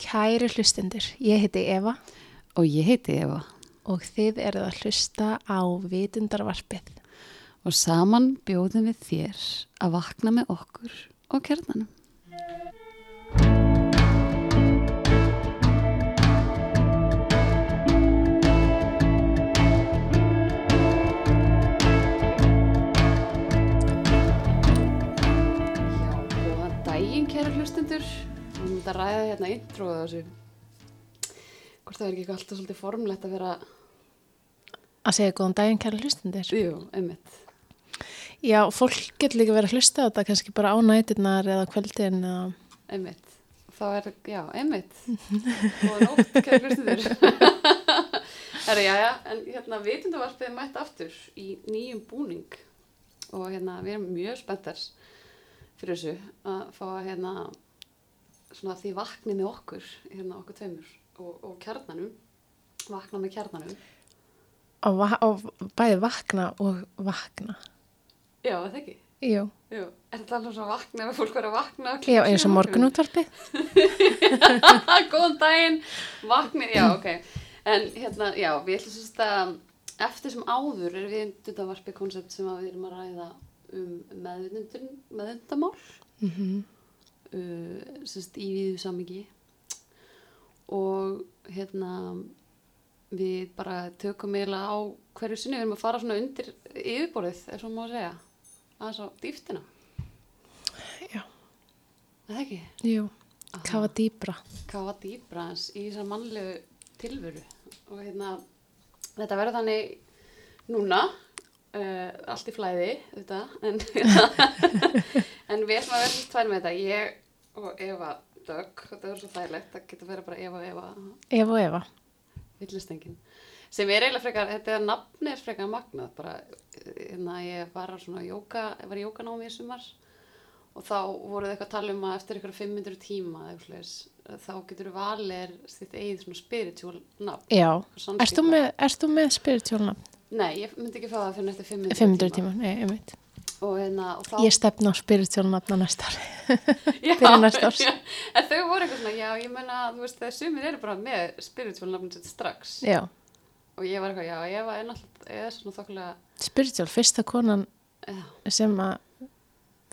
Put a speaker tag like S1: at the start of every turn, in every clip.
S1: Kæri hlustundur, ég heiti Eva
S2: Og ég heiti Eva
S1: og þið eruð að hlusta á vitundarvarpið.
S2: og saman bjóðum við þér að vakna með okkur og kjarnanum. Við erum að ræða hérna introða þessu. Hvort það er ekki alltaf svolítið formlegt að vera,
S1: Að segja góðan daginn, kæri hlustundur.
S2: jú, einmitt.
S1: Já, fólk getur líka verið að hlusta á þetta kannski bara á næturnar eða kvöldin eða...
S2: Einmitt. Þá er, já, einmitt. Góða nótt, kæra hlustundur. Herra, já, já, en hérna vitundavarpið mætt aftur í nýjum búning og hérna við erum mjög spenntar fyrir þessu að fá að hérna svona því vakni með okkur, hérna okkur tveimur og, og kjarnanum, vakna með kjarnanum.
S1: Og, va og bæði vakna og vakna.
S2: Já, er það ekki?
S1: Jú,
S2: Jú, er þetta alveg svona vakna ef fólk verður að vakna?
S1: já eins og morgunútvarpið.
S2: Góðan daginn, vakni, já, ok. En hérna, já, við ætlum sérst að eftir sem áður er við undanvarpi koncept sem við erum að ræða um meðvindamál,
S1: Mm -hmm.
S2: Uh, sérst í viðu samingi og hérna við bara tökum eiginlega á hverju sinni, við erum að fara svona undir yfirborðið, er svo má að segja, aðeins á dýftina,
S1: Já,
S2: er það ekki?
S1: jú, kafa dýbra.
S2: kafa dýbra hans í þessar mannlegu tilveru. Og hérna þetta verður þannig núna uh, allt í flæði þetta, en, en við ætlum að vera svolítið tvær með þetta ég og Eva Dögg. Þetta verður svo þægilegt, það getur verið bara Eva og Eva.
S1: Eva og Eva.
S2: villistengin. Sem er eiginlega frekar, þetta er nafni er frekar magnað bara, hérna ég var á svona jóka, ég var í jókanámi í sumar og þá voruð eitthvað að tala um að eftir eitthvað 500 tíma svoleiðis, þá getur þú valir þitt eigið svona spiritual nafn.
S1: Já, erst þú með, með spirituálna?
S2: Nei, ég myndi ekki fá það fyrir eftir 500,
S1: 500 tíma, nei, ég veit.
S2: og, hérna, og þá
S1: Ég stefna á spirituálna á næsta ári.
S2: já, já, en þau voru eitthvað svona, já, ég menna þú veist, þegar sumir eru bara með spiritual nafn sitt strax
S1: Já,
S2: og ég var eitthvað, já, ég var ennáttúrulega eða svona þokkulega,
S1: spirituál, fyrsta konan
S2: já,
S1: sem að,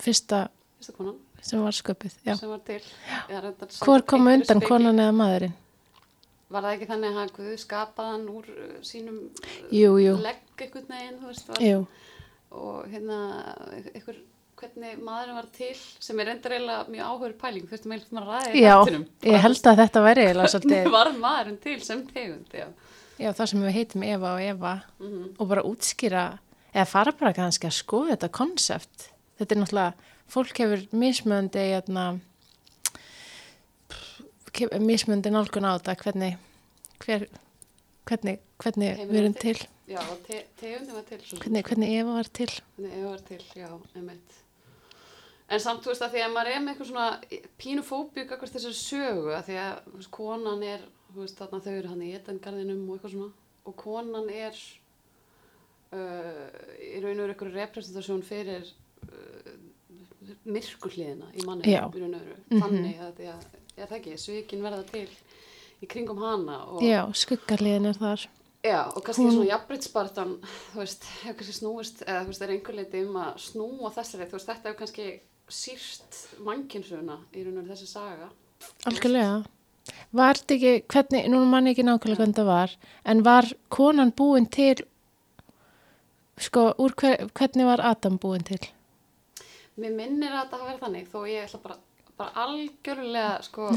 S1: fyrsta
S2: fyrsta konan
S1: sem var sköpuð, já.
S2: sem var til Já,
S1: Hvor kom
S2: einhverju
S1: undan,
S2: speki.
S1: konan eða maðurinn?
S2: Var það ekki þannig að hann Guð skapaði hann úr uh, sínum uh,
S1: Jú, jú,
S2: legg einhvern veginn, þú veist, og hérna, einhver, hvernig maðurinn var til, sem er reyndar eiginlega mjög áhugur pæling, þú veist, maður maður ræði
S1: já, ég held að þetta væri
S2: Hvernig
S1: svolítið,
S2: var maðurinn til sem tegund, já.
S1: já, það sem við heitum Eva og Eva
S2: Mm
S1: og bara útskýra, eða fara bara kannski að skoða þetta konsept. Þetta er náttúrulega, fólk hefur mismöndi, hérna, mismöndi nálgun á þetta, hvernig, hver, hvernig, hvernig við erum
S2: til.
S1: til,
S2: Já, og te tegundin var til.
S1: Hvernig, hvernig Eva var til.
S2: Hvernig Eva var til, já, einmitt. En samt, þú veist, að því að maður er með eitthvað svona pínufóbíu akkvæmst þessari sögu, að því að veist, konan er, veist, þarna þau eru hann í etangarðinum og eitthvað svona, og konan er uh, í raun og veru eitthvað representasjón fyrir uh, myrkuhliðina í manni, í raun og veru.
S1: Mhm.
S2: Þannig að því að, ég það ekki, svikin verða til í kringum hana og
S1: Já, skuggarliðin er þar.
S2: Já, og kannski
S1: Hún-
S2: svona jafnbreytsbartan, þú veist, hefur kannski snúist, eða þú veist, er einhver leiti um að snúa þessari, þú veist, þetta hefur kannski sýrst mannkynsuna í raun og þessi saga.
S1: Algjörlega. Var þetta ekki, hvernig, nú mann ég ekki nákvæmlega hvernig það var, en var konan búin til, sko, úr hver, hvernig var Adam búin til?
S2: Mér minnir að þetta hafa verið þannig, þó ég ætla bara, bara algjörlega, sko,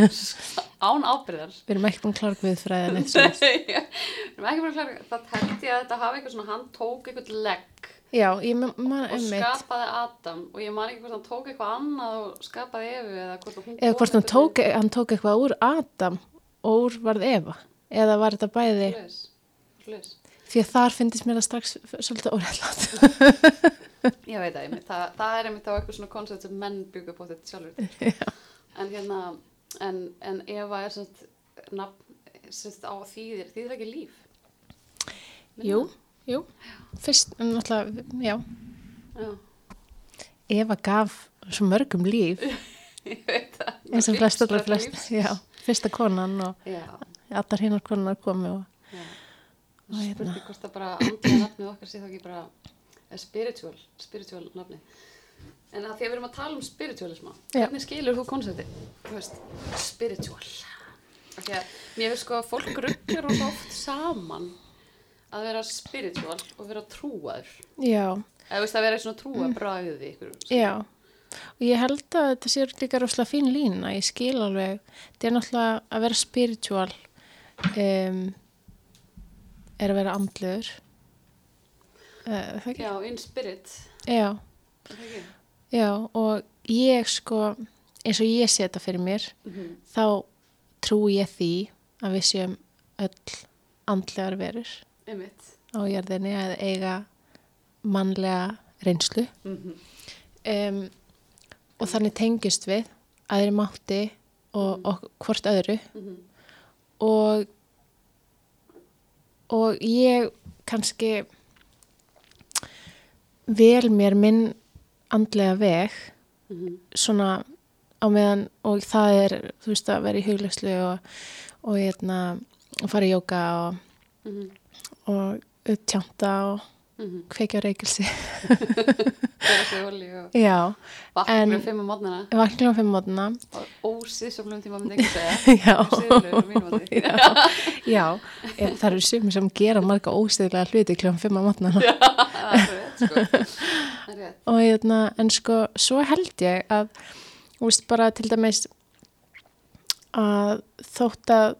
S2: án ábyrðar.
S1: Við erum ekki búin klára við fræðan.
S2: Við erum ekki bara klar, það ég að þetta hafi eitthvað svona, hann tók eitthvað legg
S1: Já,
S2: og
S1: einmitt.
S2: skapaði Adam og ég man ekki hvort hann tók eitthvað annað og skapaði Evu eða hvort hún
S1: Eða hvort hann tók, hann tók eitthvað úr Adam og úr varð Eva. Eða var þetta bæði,
S2: Hlutis, hlutis.
S1: því að þar finnist mér það strax svolítið óræðlátt.
S2: Ég veit það, einmitt. það, það er einmitt á eitthvað svona koncept sem menn byggur på þetta sjálfur. En hérna, en, en Eva er svona nafn, sérst á þýðir, þýðir ekki líf.
S1: Jú, jú. Fyrst, en náttúrulega, já,
S2: Já,
S1: Eva gaf svo mörgum líf,
S2: ég veit það.
S1: eins og flest
S2: Lífsfræði
S1: flest, já. fyrsta konan og allar hinnar konar komi og. Og hérna.
S2: Spurning hvort það bara andlega nafnið okkar sé þá ekki bara spiritual, spiritual nafni. En að því að við erum að tala um spiritualisma, hvernig skilur þú konsepti? Spiritual. Því að mér finnst sko að fólk rugglar og oft saman að vera spiritual og vera trúaður.
S1: já,
S2: Eða þú veist að vera svona trúabræði ykkur.
S1: já og ég held að þetta sé líka rosalega fín lína, ég skil alveg þetta er náttúrulega að vera spiritual um, er að vera andluður uh?
S2: Já, in spirit.
S1: Já, já og ég sko eins og ég sé þetta fyrir mér
S2: Mhm.
S1: þá trú ég því að við séum öll andlegar verur
S2: Einmitt.
S1: á jörðinni að eiga mannlega reynslu
S2: Mhm.
S1: um, og þannig tengist við aðri mátti og, og hvort öðru
S2: Mhm.
S1: og og ég kannski vel mér minn andlega veg
S2: Mhm.
S1: svona á meðan og það er, þú veist, að vera í huglegslu og, og hérna og fara í jóka og,
S2: Mhm.
S1: og tjanta og
S2: Mhm.
S1: kveikja á reykilsi
S2: Bera sig olíu og
S1: já,
S2: vakna klukkan fimm á mótnana
S1: vakna á fimm mótna
S2: og ósið svo blöðum tíma myndi ekki segja.
S1: já,
S2: á mínu mati.
S1: já en það eru sumir sem gera marga ósýðlega hluti kljóðan fimm á mótna
S2: Já, það er sko.
S1: Og hérna, en sko, svo held ég að, veist, bara til dæmis að þótt að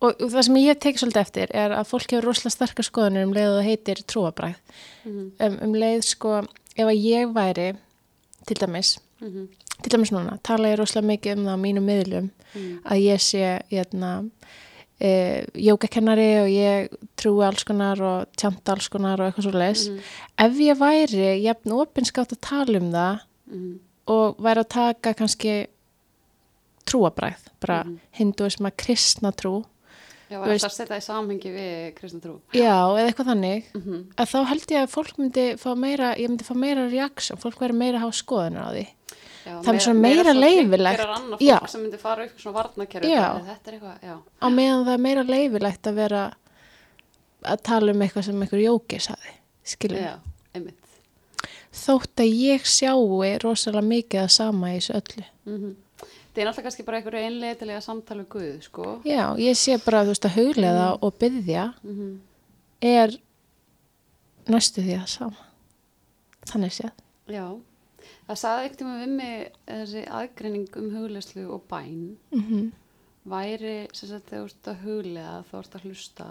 S1: og, og það sem ég tek svolítið eftir er að fólk hefur rosalega starka skoðanir um leið og það heitir trúabræð
S2: Mhm,
S1: um, um leið sko, ef að ég væri til dæmis,
S2: mhm,
S1: til dæmis núna tala ég rosalega mikið um það á mínum miðlum
S2: mhm,
S1: að ég sé hérna, e, jógakennari og ég trúi alls konar og tjanta alls konar og eitthvað svo leis
S2: mhm,
S1: ef ég væri jafn opinskátt að tala um það
S2: mhm,
S1: og væri að taka kannski trúabræð, bara
S2: Mhm.
S1: hinduisma, kristna trú
S2: Já, var
S1: veist-
S2: það að setja í samhengi við kristna trú.
S1: já, eða eitthvað þannig.
S2: Mhm,
S1: að þá held ég að fólk myndi fá meira ég myndi fá meira reaksjón, fólk væri meira að hafa skoðunar á því
S2: Já,
S1: Það er svona meira
S2: triggerar annað
S1: Já. Já. á meðan það er meira leifilegt að vera að tala um eitthvað sem einhver jóki saði, skilur
S2: Já, einmitt.
S1: þótt að ég sjáu rosalega mikið að sama í þessu öllu
S2: Mhm. Það er náttúrulega kannski bara einhverju einleitilega samtala við Guð, sko.
S1: já, ég sé bara, þú veist, að huglega og byggja
S2: Mhm.
S1: er næstu því að sama þannig séð
S2: Já, það saði ekkert um við mig þessi aðgreining um hugleyslu og bæn
S1: mm
S2: væri sem sagt þegar þú ert að huglega þá ert að hlusta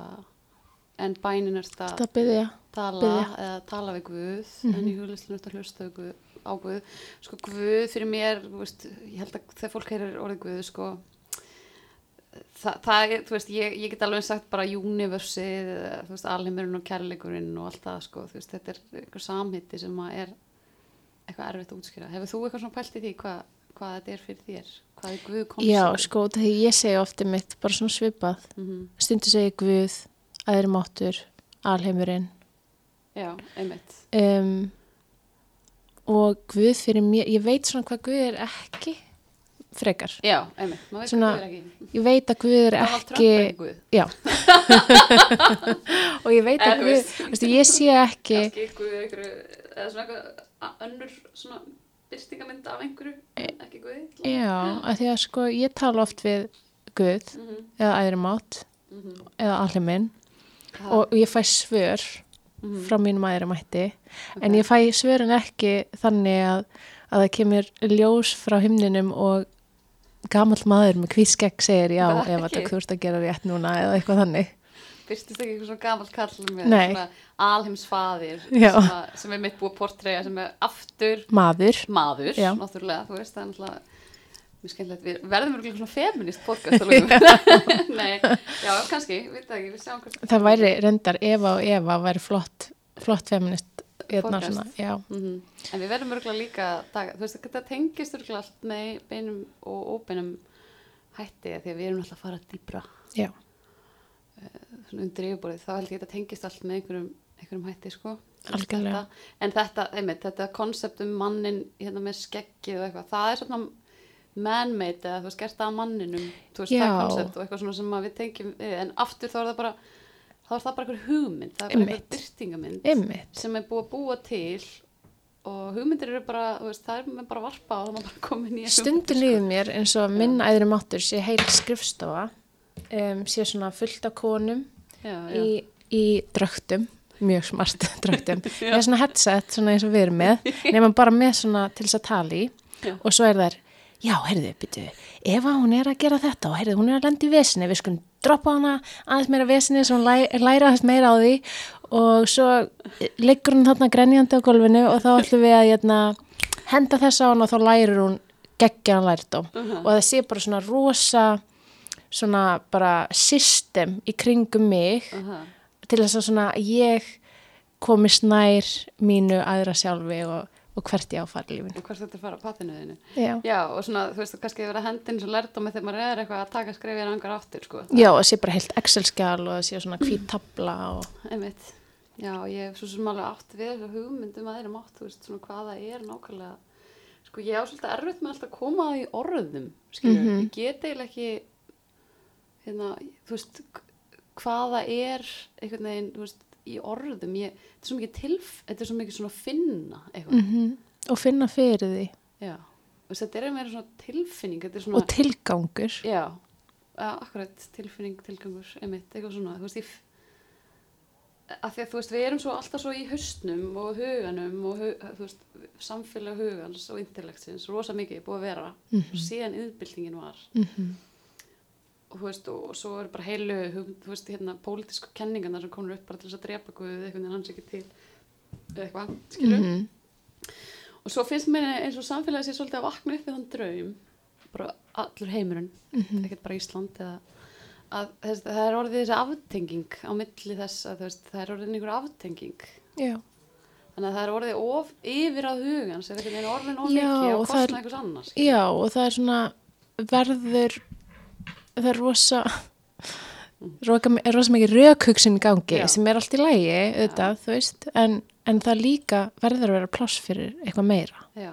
S2: en bænin er að
S1: byggja,
S2: tala
S1: biðja.
S2: eða tala við Guð en í hugleyslu er að hlusta Guð, á Guð. Sko Guð fyrir mér veist, ég held að þegar fólk heyrir orðið Guð sko það, það er, þú veist, ég, ég get alveg sagt bara universið, þú veist, alheimurinn og kærleikurinn og allt það sko, þú veist, þetta er einhver samhitti sem að er eitthvað erfitt að útskýra. Hefur þú eitthvað svona pælt í því hvað, hvað þetta er fyrir þér? Hvað er Guð koncept?
S1: já, sko, því ég segi ofti mitt bara svona svipað,
S2: Mm
S1: stundu segi Guð aðri máttur, alheimurinn
S2: Já, einmitt.
S1: um, og Guð fyrir mér, ég veit svona hvað Guð er ekki frekar,
S2: Já, einmitt. Maður veit
S1: Svona-
S2: hvað Guð er ekki.
S1: ég veit að Guð er ekki
S2: er ekki Guð.
S1: já og ég veit að
S2: þú
S1: Guð, ég sé ekki
S2: Kannski Guð er einhverju, eða svona eitthvað önnur svona byrstingamynd af einhverju, en ekki Guði.
S1: já, að því að sko ég tala oft við Guð
S2: Mm -hmm.
S1: eða æðri mátt eða alheiminn og ég fæ svör
S2: Mhm.
S1: frá mínum æðri mætti en ég fæ svörin ekki þannig að, að það kemur ljós frá himninum og gamall maður með hvítskegg segir já
S2: ekki.
S1: að þú ert að gera rétt núna eða eitthvað þannig
S2: Byrstist ekki eitthvað svona gamall kall með alheimsfaðir sem, sem er mitt búið portræja sem er aftur
S1: maður.
S2: Maður, náttúrulega, þú veist, það er náttúrulega mjög skemmtilegt, við verðum örgulega svona feminist podcast. Nei, já, kannski, við veit það ekki, við sjáum hvort.
S1: það væri reyndar Eva og Eva væri flott flott feminist hérna
S2: Podcast.
S1: svona,
S2: Mm En við verðum örgulega líka, taka, þú veist, þetta tengist örgulega allt með beinum og óbeinum hætti, því að við erum alltaf að fara dýbra
S1: já,
S2: svona undir yfirborðið, þá held ég að þetta tengist allt með einhverjum, einhverjum hætti, sko. Þetta, en þetta, einmitt, þetta konsept um mannin hérna með skeggið og eitthvað, það er svona man-made eða þú veist, gert það að manninum þú veist,
S1: Já.
S2: það koncept og eitthvað svona sem við tengjum en aftur þá er það bara þá er það bara einhver hugmynd, það er bara einhver byrtingamynd
S1: Einmitt.
S2: sem er búið að búa til og hugmyndir eru bara, veist, það er bara varpa og það er bara komin í
S1: Stundum líður mér eins og minn æðri máttur sé heil skrifstofa um, sé svona fullt af konum
S2: já, já.
S1: í, í drögtum mjög smart drögtum með svona headset svona eins og við erum með nema bara með svona til þess að tala í. Og svo er þær já, heyrðu, byttu, ef að hún er að gera þetta og heyrðu, hún er að lenda í vesinni við skulum droppa hana aðeins meira vesinni svo hún læ, læra þess meira á því. Og svo liggur hún þarna grenjandi á gólfinu og þá ætlum við að hérna, henda þess á hana og þá lærir hún geggjan lærdóm. Og það sé bara svona rosa svona bara system í kringum mig
S2: Aha.
S1: til þess að svona ég komist nær mínu aðra sjálfi og, og hvert ég á fara í lífinu.
S2: og hvert þetta er að fara á pappinu þinu
S1: Já.
S2: já, og svona, þú veist, kannski vera hendin svo lærdómi þegar maður er eitthvað að taka skrefið en angar aftur, sko
S1: Já, og sé bara heilt Excel-skjál og það sé svona hvít tabla og
S2: Einmitt. Já, ég hef svo sem alveg átt við þessu hugmyndum að þeirra mátt, þú veist, svona hvað það er nákvæmlega. Sko, ég á svolítið erfitt með alltaf að koma að því orðum, skilur,
S1: Mhm.
S2: ég get eiginlega ekki, hérna, þú veist, hvað það er, einhvern veginn, þú veist, í orðum, ég, þetta er svo mikið tilf, þetta er svo mikið svona finna, eitthvað,
S1: mm og finna fyrir því.
S2: Já, veist, þetta er meira svona tilfinning, er svona,
S1: og tilgangur.
S2: já, ja, akkurat, tilfinning, tilgangur, einmitt, eitthvað svona, þú veist, ég, að því að þú veist, við erum svo alltaf svo í haustnum og huganum og hug, veist, samfélag hugans og intellektsins, rosa mikið búið að vera
S1: Mhm.
S2: síðan yðbyltingin var.
S1: Mm
S2: og þú veist, og, svo er bara heilu þú veist, hérna, pólitísku kenningarna sem komur upp bara til þess að drepa Guð eitthvað en hans ekki til eða eitthvað, skilur
S1: Mhm.
S2: og svo finnst mér eins og samfélagi sé svolítið að vakna upp við þann draum bara allur heimurinn
S1: Mhm.
S2: ekkert bara Ísland eða að þess, það er orðið þessi aftenging á milli þess að veist, það er orðið einhver aftenging
S1: Já.
S2: þannig að það er orðið of yfir að hugans eða einhvern veginn orðin of mikið
S1: það
S2: kostna
S1: er-
S2: einhvers annars
S1: Já, og það er svona verður það er rosa rosa, rosa mikið rökhugsin í gangi
S2: Já.
S1: sem er allt í lægi, auðvitað, þú veist en, en það líka verður að vera pláss fyrir eitthvað meira.
S2: Já.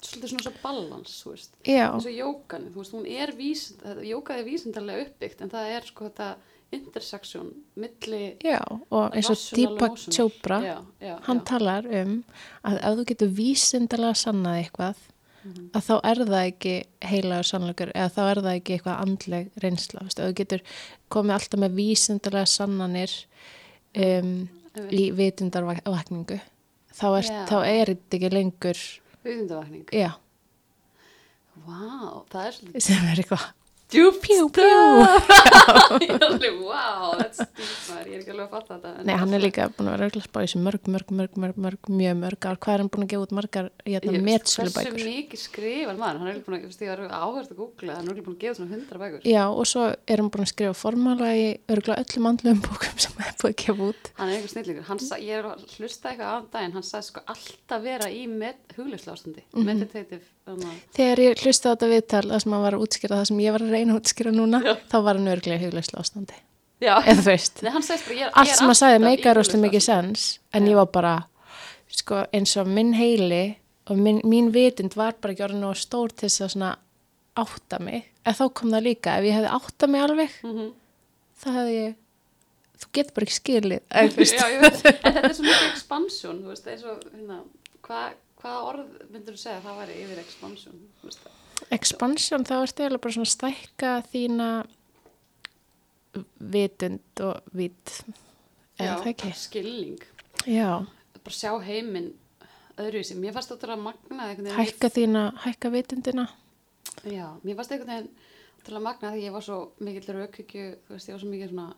S2: svolítið svona svo balans þú veist eins og jókan, þú veist, hún er vísind, jókað er vísindarlega uppbyggt en það er sko þetta intersection milli
S1: já, og eins og Deepak. Chopra hann
S2: já.
S1: talar um að ef þú getur vísindalega sannað eitthvað
S2: Mhm.
S1: að þá er það ekki heilagur sannleikur eða þá er það ekki eitthvað andleg reynsla, ef þú getur komið alltaf með vísindalega sannanir um, í vitundarvakningu þá er, er þetta ekki lengur
S2: Vísindavakning.
S1: já,
S2: Vá, það er svolítið
S1: sem er eitthvað pjú.
S2: Ég er alveg, wow, that's deep maður, ég er ekki alveg að fatta þetta.
S1: Nei, hann er líka búin að vera auðvitað spá í þessu mörg, mörg, mörg, mörg, mörg, mjög mörg ár. Hvað er hann búin að gefa út margar þetta
S2: Ég-
S1: metsölu
S2: Hversu
S1: bækur?
S2: mikið skrifar maður, hann er búin að, ég veist, ég var áhverst að googla, hann er búin að gefa svona hundra bækur.
S1: Já, og svo er hann búin að skrifa formála í örgulega öllum andlum bókum sem er búin að gefa út.
S2: Hann er hann sa, ég
S1: Þegar ég hlusti á þetta viðtal, það sem hann var að útskýra það sem ég var að reyna að útskýra núna, þá var hann örgulega hugleysla ástandi.
S2: já,
S1: Eða þú veist,
S2: Nei, hann sagði bara, ég
S1: allt sem hann sagði meikar rosalega mikið sens, en
S2: Já.
S1: ég var bara, sko, eins og minn heili og minn, mín vitund var bara ekki orðin og stór til þess að átta mig. En þá kom það líka, ef ég hefði átta mig alveg,
S2: Mhm.
S1: það hefði ég, þú getur bara ekki skilið.
S2: Já, en þetta er svo mikið expansjón, hérna, hvað, hvaða orð myndur þú segja að það væri yfir það?
S1: Expansion, þá ertu eiginlega bara svona að stækka þína vitund og vít eða það ekki?
S2: skilning,
S1: já,
S2: bara sjá heiminn öðruvísi, mér fannst þetta að magna veginn,
S1: hækka þína, hækka vitundina.
S2: Já, mér fannst veginn til að magna því ég var svo mikill raukhyggju, þú veist, ég var svo mikið svona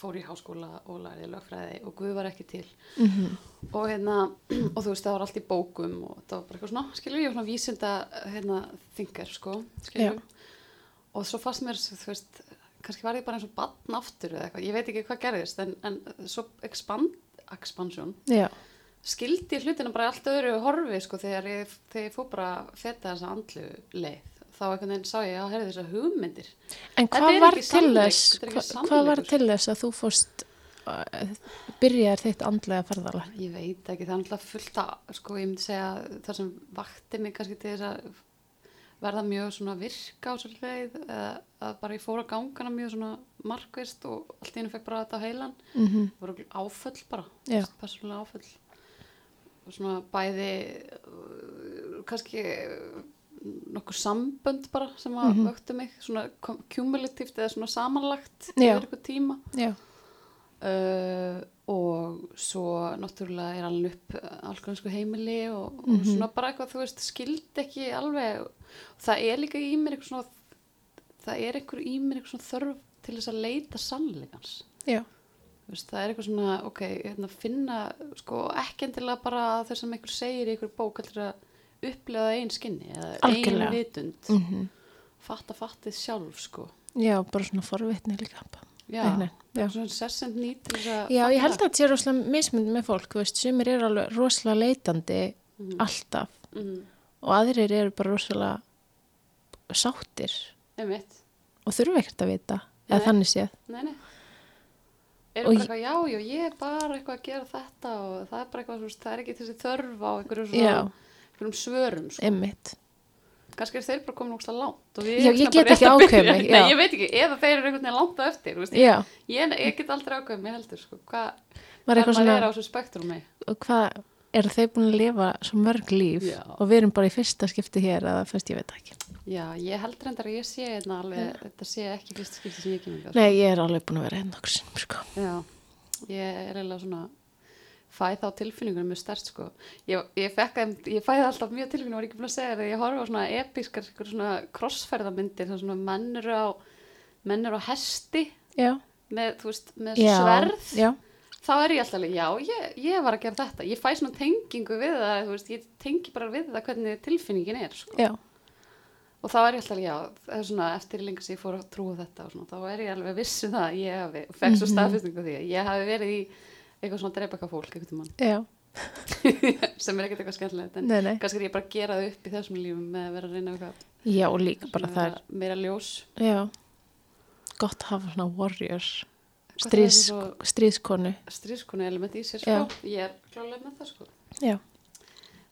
S2: fór í háskóla og lærði lögfræði og Guð var ekki til
S1: mm -hmm.
S2: og hérna, og þú veist, það var allt í bókum og það var bara eitthvað svona, skilur ég, svona vísinda hérna, þingar, sko skilur
S1: Já.
S2: og svo fannst mér, þú veist kannski var ég bara eins og batn aftur eða eitthvað, ég veit ekki hvað gerðist en, en svo expand, expansion
S1: já,
S2: skildi hlutina bara allt öðru horfi sko þegar ég, þegar ég fór bara feta þessa andlu leið þá einhvern veginn sá ég að herði þessar hugmyndir.
S1: En hvað
S2: er
S1: var þess
S2: er
S1: hva, hvað var
S2: sannleikur.
S1: til þess að þú fórst uh, byrjar þitt andlega ferðala
S2: ég veit ekki, það er náttúrulega fullt að sko ég myndi segja það sem vakti mig kannski til þess að verða mjög svona virka á sér leið eða að bara ég fór að gangana mjög svona markvist og allt í hennu fekk bara þetta á heilan.
S1: Mhm,
S2: það voru áföll bara persónulega áföll. Og svona bæði uh, kannski nokkur sambönd bara sem að
S1: Mhm.
S2: vöktu mig svona cumulativt eða svona samanlagt
S1: Já.
S2: yfir eitthvað tíma uh, og svo náttúrulega er alveg upp algrænsku heimili og, og
S1: Mhm.
S2: svona bara eitthvað þú veist skildi ekki alveg það er líka í mér eitthvað svona það er eitthvað í mér eitthvað svona þörf til þess að leita sannleikans
S1: já,
S2: það er eitthvað svona, ok, hérna, finna, sko, ekki endilega bara þess að einhver segir í einhver bók heldur að upplega það einn skinni eða einn vitund,
S1: mhm,
S2: fatta fattið sjálf, sko.
S1: já, bara svona forvitni líka.
S2: Já,
S1: Nei, já.
S2: svona sessend nýtt
S1: Já,
S2: fatta
S1: ég held að þetta sé rosalega mismund með fólk, þú veist, sumir eru alveg rosalega leitandi
S2: Mhm.
S1: alltaf
S2: Mhm,
S1: og aðrir eru bara rosalega sáttir
S2: Einmitt,
S1: og þurfa ekkert að vita, eða
S2: Nei.
S1: þannig séð.
S2: nei, nei. Er bara eitthvað, já, já, ég er bara eitthvað að gera þetta og það er bara eitthvað, það er ekki þessi þörf á einhverjum
S1: Já.
S2: svona, einhverjum svörum, sko.
S1: Emmitt.
S2: kannski er þeir bara komin ógst og við
S1: Já, ég
S2: svona
S1: get ekki
S2: að byrja.
S1: mig,
S2: Nei,
S1: já.
S2: ég veit ekki, eða þeir eru einhvern veginn langt á eftir,
S1: Já,
S2: Ég, ég get aldrei ákveðið mig heldur sko. hvað hvar
S1: eitthvað
S2: maður er á
S1: svona,
S2: þessu spektrumi
S1: og hvað, eru þeir búin að lifa svo mörg líf
S2: Já.
S1: og við erum bara í fyrsta skipti hér eða fyrst ég veit það ekki.
S2: já, ég held reyndar að ég sé hérna alveg, þetta sé ekki fyrst skipti sem ég kemur.
S1: Nei, ég er alveg búin að vera einn okkur sinnum, sko.
S2: já, ég er eiginlega svona fæ þá tilfinningunum mjög stert sko. ég, ég fekk að, ég fæði alltaf mjög tilfinningunum, var ekki búin að segja það ég horfa á svona episkar, svona krossferðamyndir, það svona menn eru á menn eru á hesti
S1: Já,
S2: með, þú veist, með
S1: já,
S2: sverð
S1: já,
S2: þá er ég alltaf já, ég, ég var að gera þetta ég fæ svona tengingu við það þú veist, ég tengi bara við það hvernig tilfinningin er sko.
S1: já,
S2: og þá er ég alltaf já, það er svona eftir lengur sem ég fór að trúa þetta og svona, þá er ég alveg vissu það að ég hafi, og fekk svo
S1: Mhm.
S2: staðfestingu á því að ég hafi verið í eitthvað svona dreipaka fólk einhvern mann,
S1: já,
S2: sem er ekkert eitthvað skemmtilegt en
S1: nei, nei.
S2: kannski er ég bara að gera það upp í þessum lífum með að vera að reyna eitthvað.
S1: Já, og líka bara það er,
S2: meira ljós.
S1: Já, gott að hafa svona warrior,
S2: Hvað
S1: stríðs,
S2: svo-
S1: stríðskonu.
S2: stríðskonu element í sér, sko. Ég er klálega með það, sko.
S1: Já,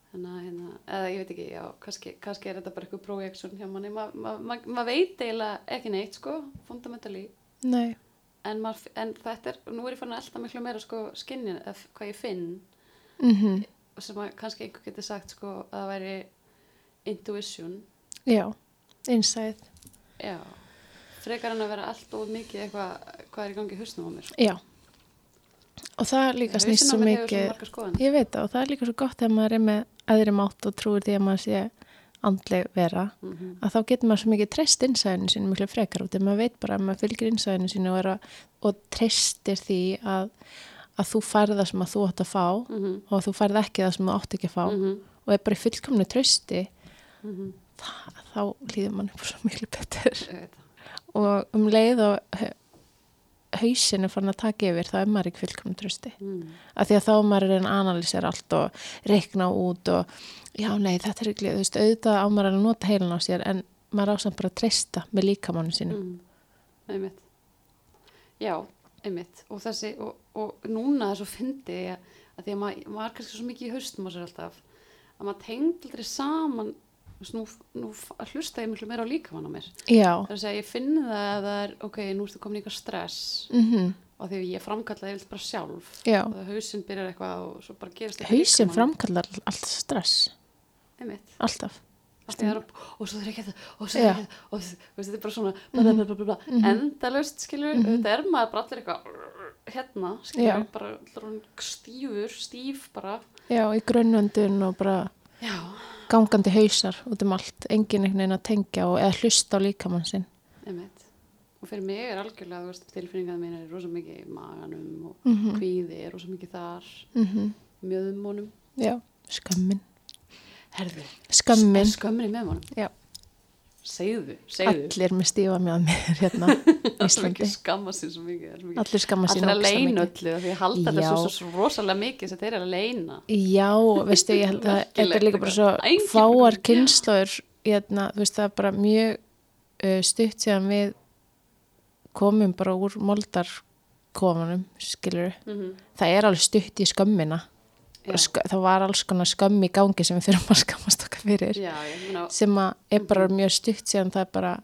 S2: Þannig að, hérna, eða ég veit ekki, já, kannski, kannski er þetta bara eitthvað projection hjá manni, maður ma, ma, ma veit eiginlega ekki neitt, sko, fundamentally,
S1: nei,
S2: en, mað, en þetta er, nú er ég fann að elda miklu meira, sko, skinnin, eða hvað ég finn,
S1: mhm,
S2: sem að kannski einhver getur sagt, sko, að það væri intuition,
S1: já, insight,
S2: já, frekar en að vera allt og mikið eitthvað, hvað er í gangi í hausnum á mér,
S1: já. Og það líka snýst svo mikið, ég veit það, og það er líka svo gott þegar maður er með aðri mátt og trúir því að maður sé andleg vera,
S2: Mhm.
S1: að þá getur maður svo mikið treyst innsæðinu sínu miklu frekar út, þegar maður veit bara að maður fylgir innsæðinu sínu og, er að, og treystir því að, að þú færð það sem að þú átt að fá
S2: Mhm.
S1: og þú færð ekki það sem þú átt ekki að fá
S2: Mhm.
S1: og er bara í fullkomnu treysti,
S2: Mhm.
S1: það, þá líður mann upp svo miklu betur og um leið og ha- hausinn er fann að taka yfir, þá er maður ekki fullkomnu treysti.
S2: Mhm.
S1: af því að þá er maður að reyna að analýsera allt og reikna út og já, nei, þetta er ekki, þú veist, auðvitað á maður að nota heilan á sér en maður ásamt bara að treysta með líkamannu sínu.
S2: Mm. Einmitt. Já, einmitt. Og þessi, og, og núna er svo fyndi ég að því að maður, maður kannski svo mikið í haustum á sér alltaf, að maður tengd aldrei saman, nú, nú hlusta ég miklu meira á líkamann á mér.
S1: Já,
S2: Það er að segja, ég finn það að það er, ok, nú ertu komin í eitthvað stress
S1: mm
S2: og því að ég framkallaði yfir bara sjálf.
S1: já.
S2: Og það hausinn byrjar eitthvað og svo bara gerist
S1: Hausinn
S2: líkamann.
S1: framkallar allt stress. Alltaf.
S2: Það að- og svo ekki þetta og svo ekki þetta og þetta er bara svona bla, bla, bla, bla, bla.
S1: Mhm.
S2: endalaust skilur,
S1: Mhm.
S2: þetta er maður bara allir eitthvað hérna, skilur,
S1: Já.
S2: bara stífur, stíf bara
S1: Já, í grunnöndun og bara
S2: já,
S1: gangandi hausar út um allt, enginn einhvern veginn að tengja og eða hlusta á líkamann sinn.
S2: og fyrir mig er algjörlega, veist, tilfinningaði mín er rosa mikið í maganum og
S1: Mm
S2: kvíði er rosa mikið þar
S1: -hmm.
S2: mjöðumónum
S1: Já, skömmin.
S2: Herði,
S1: Skömmin,
S2: skömmin í mjöðumónum
S1: Já.
S2: segðu, segðu.
S1: Allir með stífa með mér hérna
S2: allir skamma sér svo mikið, er mikið.
S1: Allir skamma sín
S2: allir að
S1: ógeðslega
S2: leina
S1: mikið.
S2: öllu því að halda þetta svo, svo rosalega mikið sem þeir eru að leina.
S1: Já, veistu, ég held að þetta er líka bara svo
S2: Engin-
S1: fáar kynnslóður, hérna, þú veist, það er bara mjög uh, stutt síðan við komum bara úr moldarkofunum, skilur
S2: mm
S1: það er alveg stutt í skömmina það var alls konar skömm í gangi sem við þurfum að skammast okkar fyrir.
S2: Já, meina,
S1: sem að er bara mjög stutt síðan það bara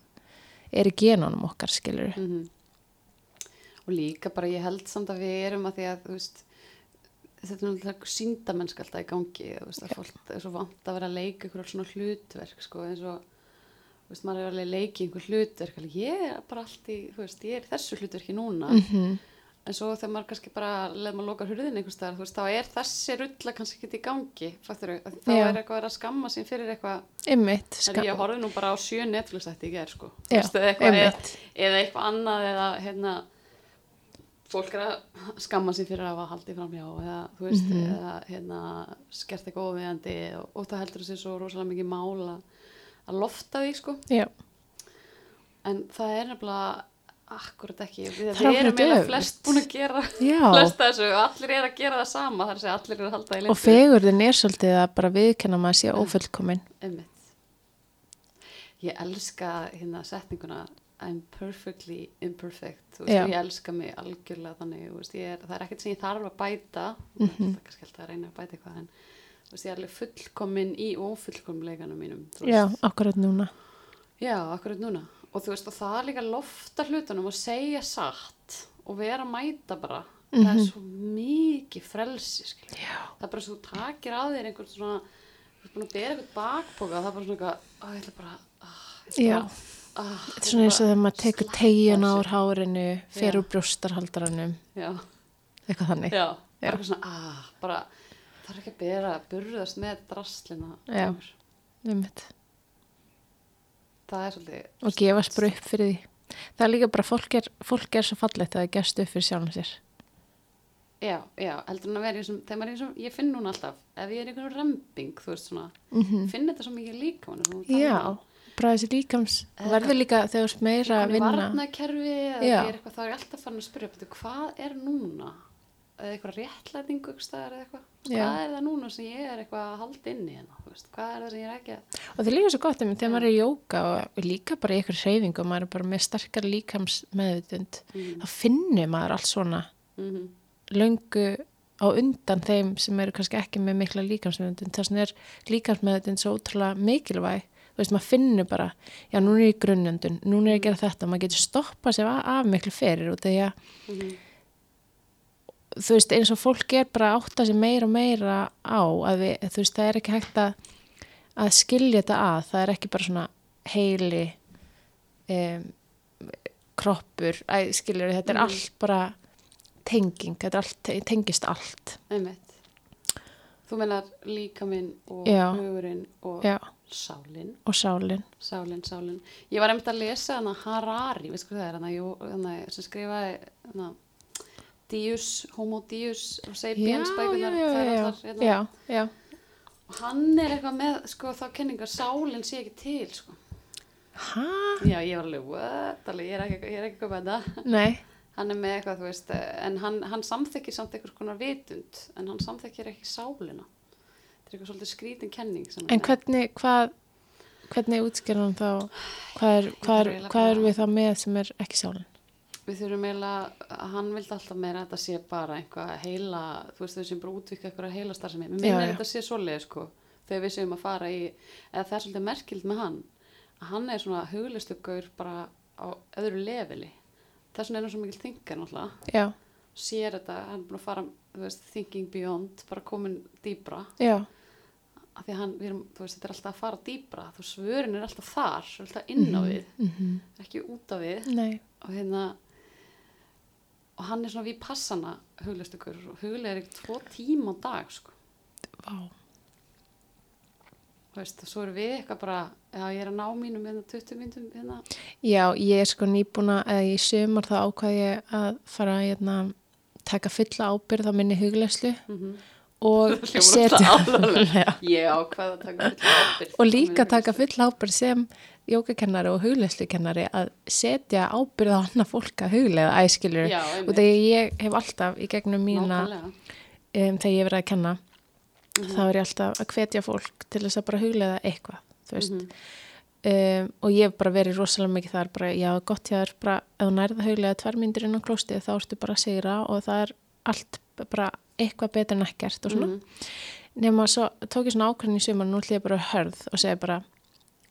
S1: er í genunum okkar skilur
S2: mm og líka bara ég held samt að við erum að því að, veist, þetta er náttúrulega síndamennsk alltaf í gangi, veist, að fólk er svo vant að vera að leika ykkur svona hlutverk, sko, eins og, veist, maður er alveg að leika einhver hlutverk, alveg, ég er bara allt í, veist, ég er þessu hlutverki núna,
S1: -hmm.
S2: En svo þegar maður kannski bara leðum að loka hurðin einhvers staðar, þú veist, þá er þessi rulla kannski ekki í gangi, fattur þá
S1: Já.
S2: er eitthvað að skamma sín fyrir eitthvað,
S1: Einmitt,
S2: en ég horfði nú bara á sjö Netflix þetta í gerð, sko, Þú veist, eða eitthvað, annað, eða, hérna, fólk er að skamma sér fyrir að hafa haldið framhjá eða, veist,
S1: Mhm.
S2: eða, hérna, skert eitthvað óviðandi og, og það heldur þessi svo rosalega mikið mála að lofta því, sko,
S1: Já,
S2: en það er nefnilega akkurat ekki, við,
S1: er
S2: erum eiginlega flest búin að gera flest þessu og allir er að gera það sama þar sem allir er að halda í
S1: og
S2: lindu
S1: fegurðin er svolítið að bara viðkenna maður sé ófullkomin
S2: Einmitt. ég elska hérna setninguna I'm perfectly imperfect
S1: Já.
S2: ég elska mig algjörlega þannig veist, er, það er ekkert sem ég þarf að bæta
S1: Mhm.
S2: það er kannski alltaf að reyna að bæta eitthvað en veist, ég er alveg fullkomin í ófullkomleikanum mínum
S1: Já, akkurat núna
S2: Já, akkurat núna. Og þú veist, og það er líka að lofta hlutunum og segja satt og vera að mæta bara. Það er
S1: Mhm.
S2: svo mikið frelsi. Það er bara svo takir að þér einhvern svona, þú ert búin að bera einhvern bakpoka og það er bara svona eitthvað, að ég ætla bara, að, bara, að,
S1: Þetta er svona eins og þegar maður tekur tegin á hárinu, fer úr brjóstarhaldaranum, eitthvað þannig.
S2: já,
S1: Já.
S2: bara eitthvað svona, að, bara, það er ekki að bera, burðast með draslina.
S1: Já.
S2: Úr.
S1: Einmitt.
S2: Það er svolítið,
S1: Og gefast bara upp fyrir því. Það er líka bara, fólk er, fólk er svo fallegt að það gefst upp fyrir sjálfum sér.
S2: já, já, heldur en að vera þessum, þegar maður er í þessum, ég finn núna alltaf, ef ég er í einhvern remping, þú veist svona,
S1: Mm
S2: finn þetta svo mikið líka
S1: Já, bara þessi líkams, verður líka þegar þú ert meira að vinna.
S2: varnakerfi eða eitthvað, þá er ég alltaf farin að spyrja hvað er núna eitthvað staðar eða eitthvað, hvað er það núna sem ég er eitthvað að halda inni hérna, þú veist, hvað er það sem ég er ekki að
S1: Og það er líka svo gott þegar maður er í jóka og líka bara í ykkur hreyfingu og maður er bara með starkar líkams meðvitund,
S2: mm
S1: þá finnur maður allt svona
S2: -hmm.
S1: löngu á undan þeim sem eru kannski ekki með mikla líkamsmeðvitund. Þess vegna er líkamsmeðvitund svo ótrúlega mikilvæg. Þú veist, maður finnur bara, já, núna er ég í grunnöndun, núna er ég að gera þetta, maður getur stoppað sér af, miklu því að
S2: Mhm.
S1: Þú veist, eins og fólk er bara að átta sér meira og meira á að við, þú veist, það er ekki hægt að, að skilja þetta að, það er ekki bara svona heili um, kroppur, æ, skiljur þetta er
S2: Mhm.
S1: allt bara tenging, þetta er allt, tengist allt.
S2: Einmitt. Þú menar líka minn og
S1: Já.
S2: hugurinn og
S1: já,
S2: sálinn
S1: og sálin.
S2: Sálinn, sálinn ég var einmitt að lesa hana Harari, veist hvað það er? Hana, hana sem skrifaði hana, Dius, Homo Dius og Sapiens bækunar þær
S1: já,
S2: allar, hérna, og hann er eitthvað með sko þá kenningar sálinn sé ekki til sko.
S1: hæ?
S2: já ég var alveg, what, alveg, ég er ekki, er ekki komið að þetta
S1: Nei,
S2: hann er með eitthvað, þú veist, en hann, hann samþekkir samt einhvers konar vitund en hann samþekkir ekki sálina þetta er eitthvað svolítið skrítin kenning
S1: en
S2: er.
S1: hvernig, hvað hvernig hann þá hvað er, hvað er, hvað er við það með sem er ekki sálin?
S2: Við þurfum eiginlega, hann vildi alltaf meira að þetta sé bara einhvað heila þú veist þau sem bara útvikka eitthvað heila starfsemi mér
S1: já.
S2: þetta sé svoleið sko þegar við séum að fara í, eða það er svolítið merkild með hann, að hann er svona huglistöggur bara á öðru leveli. Vegna er hann svo mikil þingar náttúrulega,
S1: Já,
S2: sér þetta hann er búin að fara, þú veist, thinking beyond bara komin dýbra
S1: já,
S2: af því hann, erum, þú veist, þetta er alltaf að fara dýbra þú svörin er alltaf þar, alltaf inn á við
S1: mhm,
S2: ekki út á við.
S1: Nei,
S2: og hérna og hann er svona við passana huglistökur og huglega er ekki tvo tíma á dag sko,
S1: vá,
S2: þú veist, svo erum við eitthvað bara, já ég er að ná mínum hérna 20 myndum hérna,
S1: Já, ég er sko nýbúna eða í sömur þá ákvað ég að fara að hérna, taka fulla ábyrð á minni huglæslu
S2: mm
S1: og setja og líka taka fulla ábyrð sem jógakennari og huglæslukennari að setja ábyrð á annað fólk að huglega æskilur
S2: já,
S1: og þegar ég hef alltaf í gegnum mína um, þegar ég verið að kenna
S2: Mhm.
S1: þá er ég alltaf að hvetja fólk til þess að bara huglega eitthvað veist.
S2: Mhm.
S1: um, og ég hef bara verið rosalega mikið þar bara, já, gott ég er bara, ef þú nærða huglega tvær myndir inn á klóstið þá ertu bara að sigra og það er allt bara eitthvað betur en ekkert og svona.
S2: Mhm.
S1: nema svo tók ég svona ákveðin í sumar nú ætlum ég bara hörð og segja bara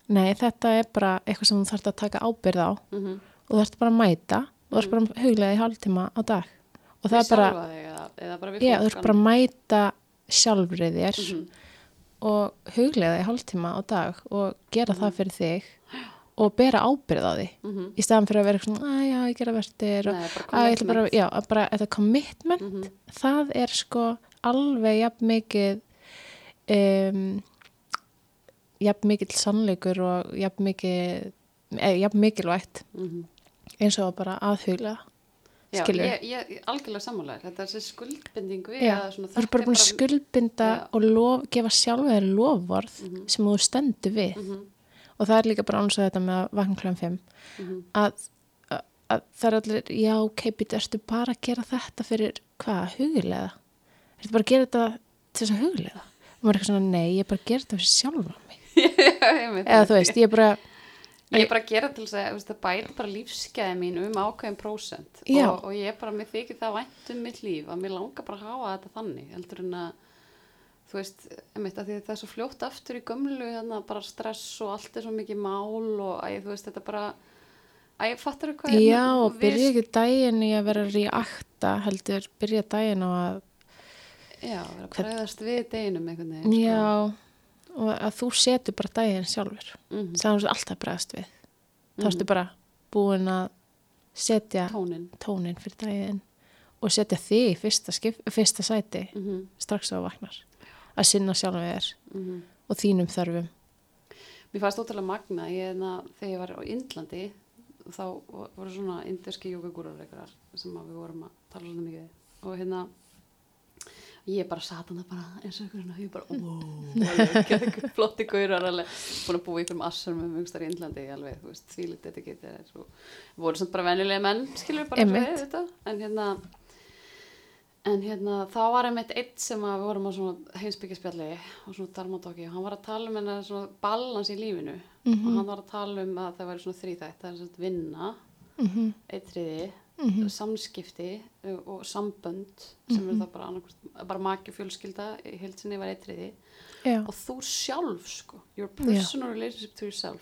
S1: nei þetta er bara eitthvað sem þú þarft að taka ábyrð á.
S2: Mhm.
S1: og þú þarft bara að mæta og þú þarft bara að huglega í hálftíma á dag. Og það er bara, já, þú þarft bara að mæta sjálfrið þér
S2: Mhm.
S1: og huglega í hálftíma á dag og gera það fyrir þig og bera ábyrð á því
S2: Mhm.
S1: í staðan fyrir að vera eitthvað svona, að já, ég gera
S2: bara
S1: að bara, já, að bara þetta commitment,
S2: Mhm.
S1: það er sko alveg jafn mikið um, jafn mikið sannleikur og jafn mikið eða jafn mikilvægt
S2: Mhm.
S1: eins og bara aðhuglega
S2: Já, ég, ég, algjörlega sammálaður, þetta er þessi skuldbinding við
S1: Já,
S2: að
S1: þú er bara búin að skuldbinda
S2: Já.
S1: og lof, gefa sjálfa þér lofvorð
S2: Mhm.
S1: sem þú stendur við
S2: Mhm,
S1: og það er líka bara án og þetta með að vakna kljóðan 5
S2: mhm.
S1: að, að, að það er allir já, býtu, ertu bara að gera þetta fyrir hvað, huglega ertu bara að gera þetta til þess að huglega og maður er eitthvað svona, nei, ég er bara að gera þetta fyrir sjálfa mig.
S2: Einmitt.
S1: eða þú veist, ég er bara
S2: Ég er bara að gera til þess að það bæti bara lífsgæði mín um ákveðin prósent. Og, og ég er bara, mér þykir það vænt um mitt líf að mér langar bara að hafa þetta þannig heldur en að þú veist, einmitt, það er svo fljótt aftur í gömlu, þannig að bara stress og allt er svo mikið mál og að þú veist, þetta bara að ég fattar eitthvað
S1: já, og byrja ekki daginn í að vera reakta heldur, byrja daginn á að
S2: Já, vera að bregðast við deginum einhvern veginn sko.
S1: já, og að þú setur bara daginn sjálfur
S2: Mhm.
S1: það er þú alltaf að bregðast við þá ertu bara búin að setja
S2: Tónin
S1: tónin fyrir daginn og setja þig í fyrsta, skip, fyrsta sæti
S2: mm -hmm.
S1: strax á vaknar að sinna sjálfum þér
S2: Mhm.
S1: og þínum þörfum.
S2: Mér fannst ótrúlega magna, ég, na, þegar ég var á Indlandi, þá voru svona inderski jókagúrar sem við vorum að tala svona mikið og hérna, ég bara sat hann bara eins og einhverjum og ég bara, alveg, flotti gaurar alveg, búin að búa í einhverjum assar með mjögstar í Indlandi, alveg, þú veist, því litið þetta getur voru svona bara venjulega menn, skilur bara og en hérna, En hérna, þá var einmitt eitt sem að við vorum á svona heimsbyggjaspjalli og svona darmatóki og hann var að tala um hennar svona balans í lífinu.
S1: Mhm.
S2: og hann var að tala um að það væri svona þrýþætt, það er svona vinna,
S1: mm -hmm.
S2: eitriði,
S1: Mhm.
S2: samskipti uh, og sambönd sem er það bara bara maki fjölskylda í heilsinni var eitriði
S1: já,
S2: og þú sjálf sko, your personal relationship to yourself,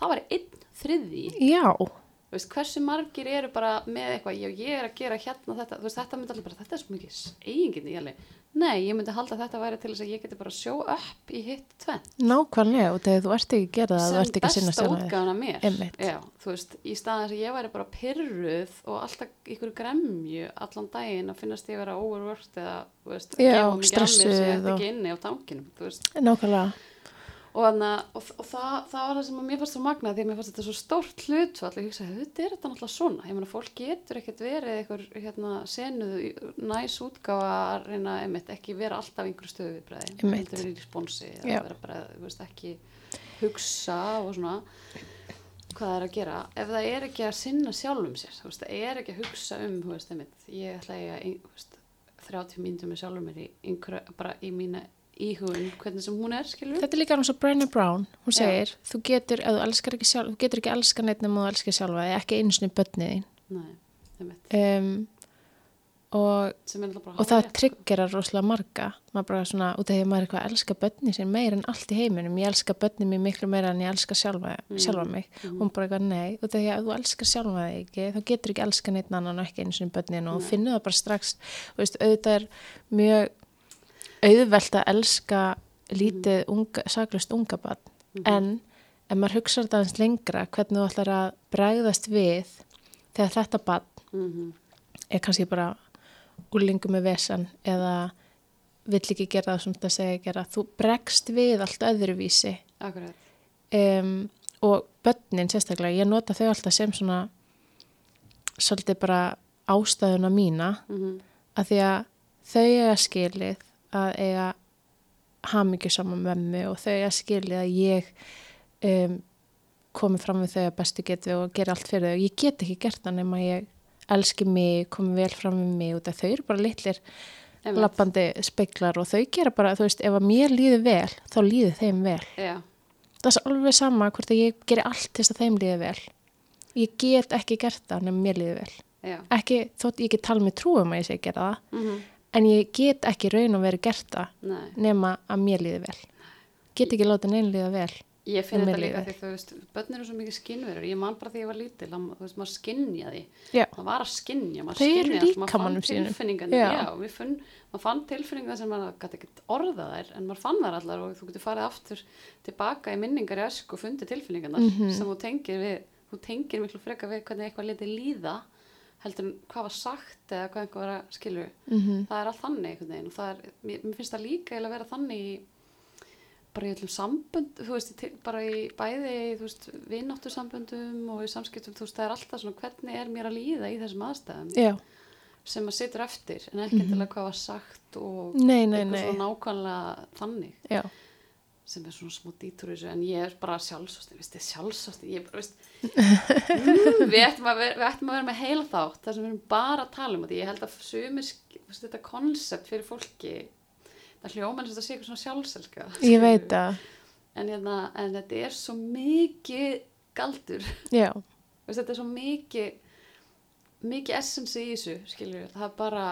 S2: það var einn þriði
S1: já,
S2: Þú veist, hversu margir eru bara með eitthvað, ég, ég er að gera hérna þetta, veist, þetta myndi allir bara, þetta er svo mikið eigingin í alveg. Nei, ég myndi halda að þetta væri til þess að ég geti bara sjó upp í hitt tvenn.
S1: nákvæmlega og þegar þú ert ekki að gera það, þú ert ekki að sinna
S2: besta útgáðan af mér. Já, þú veist, í staðan þess að ég væri bara pyrruð og alltaf ykkur gremju allan daginn að finnast ég vera overworked eða, þú veist,
S1: Já,
S2: gefa mikið að mér sem ég ætti ekki inni á veist.
S1: nákvæmlega,
S2: Og, hana, og, og það, það var það sem að mér fannst svo magna því að mér fannst þetta svo stórt hlutfall ég hugsaði, þetta er þetta náttúrulega svona ég meina, fólk getur ekkert verið einhver hérna, senuð, næs útgáfa að reyna, einmitt, ekki vera alltaf einhverju stöðu
S1: Einmitt.
S2: heldur verið í responsi
S1: Já.
S2: eða vera bara, þú veist, ekki hugsa og svona hvað það er að gera, ef það er ekki að sinna sjálfum sér, þú veist, það er ekki að hugsa um, þú veist, einmitt, ég ætla að 30 mínútur með sjálfum mér í, bara í mína íhugun, hvernig sem hún er, skilur
S1: þetta er líka eins og Brené Brown. Hún segir, þú getur, ef þú elskar ekki sjálf þú getur ekki elska neitt nema þú elskar sjálfa þig, ekki einu sinni börnið þín.
S2: Nei, einmitt.
S1: um, og og það
S2: sko.
S1: tryggerar rosalega marga. Maður bara svona, út af því að maður er eitthvað að elska börni sem meir en allt í heiminum, ég elska börni mér miklu meira en ég elska sjálfa, sjálfa mig.
S2: Mhm.
S1: hún bara eitthvað nei, út af því að þú elskar sjálfa þig ekki, þá getur ekki elska neitt annan og ekki eins og börnin og finnur það bara strax. Veist, auðvitað er mjög auðvelt að elska lítið unga, saklust unga barn.
S2: Mhm.
S1: en ef maður hugsa þetta aðeins lengra hvernig þú ætlar að bregðast við þegar þetta barn
S2: Mhm,
S1: er kannski bara úlingu með vesan eða vill ekki gera það sem þetta segja að gera. Þú bregst við allt öðruvísi.
S2: Akkurat.
S1: um, og börnin sérstaklega, ég nota þau alltaf sem svona svolítið bara ástæðuna mína.
S2: Mhm,
S1: að því að þau eiga skilið að eiga hamingju saman mömmu og þau eiga skilið að ég um, komi fram við þau að bestu getu og gera allt fyrir þau. Ég get ekki gert það nema ég elski mig, komi vel fram við mig og þau eru bara litlir lappandi speiklar og þau gera bara, þú veist, ef að mér líður vel þá líður þeim vel.
S2: Já,
S1: það er alveg sama hvort að ég geri allt þess að þeim líði vel. Ég get ekki gert það nema mér líði vel.
S2: Já.
S1: ekki þótt ég get tala með trúum að ég sé að gera það.
S2: Mhm,
S1: en ég get ekki raun og verið gert það
S2: nei.
S1: nema að mér líði vel. Get ekki láta neinn líða vel
S2: Ég finn þetta líka því þú veist, börn eru svo mikið skinnverur, ég man bara því ég var lítil, að, þú veist, maður skinnjaði,
S1: já,
S2: maður var að skinnja, maður allt, maður fann tilfinningan,
S1: Já.
S2: já, fann, maður fann tilfinningan sem maður gæti ekkert orða þær, en maður fann þær allar og þú getur farið aftur tilbaka í minningar í ösku og fundið tilfinningarnar
S1: Mhm.
S2: sem þú tengir við, þú tengir miklu frekar við hvernig eitthvað liti líða, heldur en hvað var sagt eða hvað einhver var að skilju,
S1: mm
S2: það er allt þannig einhvern veginn og það er, mér, mér finnst það líka eiginlega að vera þannig í bara í öllum sambönd, þú veist, bara í bæði, þú veist, vinnáttu samböndum og í samskiptum, þú veist, það er alltaf svona hvernig er mér að líða í þessum aðstæðum
S1: já,
S2: sem maður situr eftir, en ekki mm hvað var sagt og
S1: nei, nei,
S2: eitthvað
S1: nei.
S2: svona nákvæmlega þannig.
S1: Já,
S2: sem er svona í þessu, en ég er bara sjálfsósti, veist, ég er bara, veist, mm, við, ættum að vera, ættum að vera með heila þátt, þar sem við erum bara að tala um þetta, ég held að sumir, veist, þetta konsept fyrir fólki, það hljóma eins og þetta sé eitthvað svona sjálfselska.
S1: ég veit það.
S2: En, hérna, en þetta er svo mikið galdur, veist, þetta er svo mikið, mikið essensi í þessu, skilur það er bara,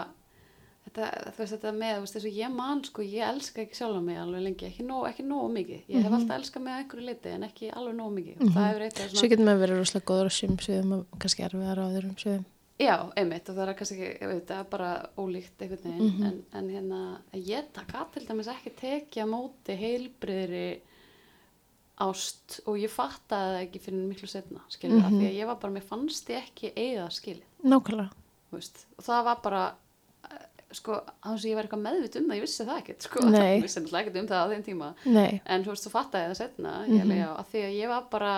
S2: þetta, þú veist, þetta með, þú veist, þess að ég man, sko, ég elska ekki sjálfa mig alveg lengi, ekki nóg, ekki nóg mikið, ég hef alltaf elskað mig að einhverju liti, en ekki alveg nóg mikið, og það hefur eitthvað
S1: svo getur maður verið rosalega góður á sum sviðum kannski erfiðar á öðrum sviðum.
S2: Já, einmitt og það er kannski ekki, ég veit, það er bara ólíkt einhvern veginn,
S1: Mhm.
S2: en, en hérna ég taka til dæmis ekki tekið á móti heilbriðri ást og ég fattaði það ekki fyrir miklu setna, skilur mm
S1: Mhm.
S2: því að ég var bara, mér fannst ég ekki eiga skilið,
S1: nákvæmlega,
S2: þú veist, og það var bara sko, þannig að ég var eitthvað meðvitt um það, ég vissi það ekkert, sko,
S1: Nei.
S2: ég vissi náttúrulega ekkert um það á þeim tíma,
S1: nei.
S2: En þú veist, þú fattaði það setna,
S1: Mhm.
S2: ég alveg já, að því að ég var bara,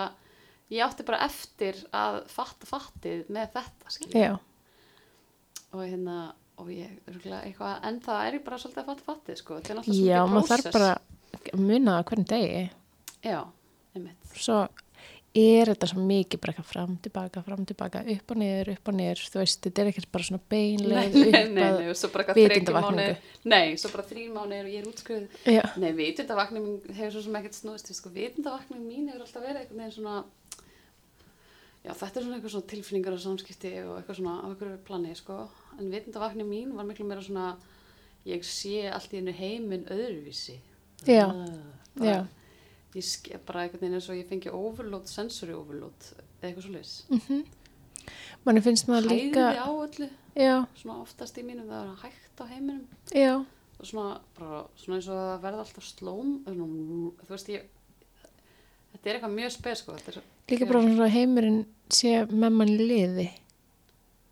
S2: ég átti bara eftir að fatta fattið með þetta, skilur
S1: já,
S2: og hérna og ég eitthvað, en það er ég bara svolítið að fatta fattið sko, þetta er náttúrulega svo
S1: já,
S2: mikið
S1: maður þarf
S2: prósess.
S1: bara að muna hvernig degi.
S2: Já, einmitt.
S1: Svo er þetta svo mikið bara eitthvað fram, tilbaka, fram, tilbaka, upp og niður, upp og niður, þú veist, þetta er ekkert bara svona beinleið
S2: nei,
S1: upp
S2: nei,
S1: að,
S2: nei, og svo bara
S1: vitundavakningu.
S2: nei, svo bara þrín mánuðir og ég er útskriðið
S1: já,
S2: nei, vitundavakning mín hefur svo sem ekkert snúðist við, sko, vitundavakning mín hefur alltaf verið eitthvað með svona já, þetta er svona eitthvað svona tilfinningar og samskipti og eitthvað svona á einhverju plani, sko. En vitundavakning mín var miklu meira svona ég sé allt í hennu heiminn öðruvísi.
S1: Já,
S2: Ah, bara-
S1: já.
S2: Ég ske bara einhvern veginn eins og ég fengi overload, sensory overload eða eitthvað svo leis
S1: mhm. Manni finnst maður líka
S2: á öllu,
S1: já,
S2: svona oftast í mínum það er hægt á heiminum.
S1: Já,
S2: og svona, bara, svona eins og það verða alltaf slóm þú veist ég þetta er eitthvað mjög spes sko er,
S1: líka bara svona heimurinn sé með mann liði.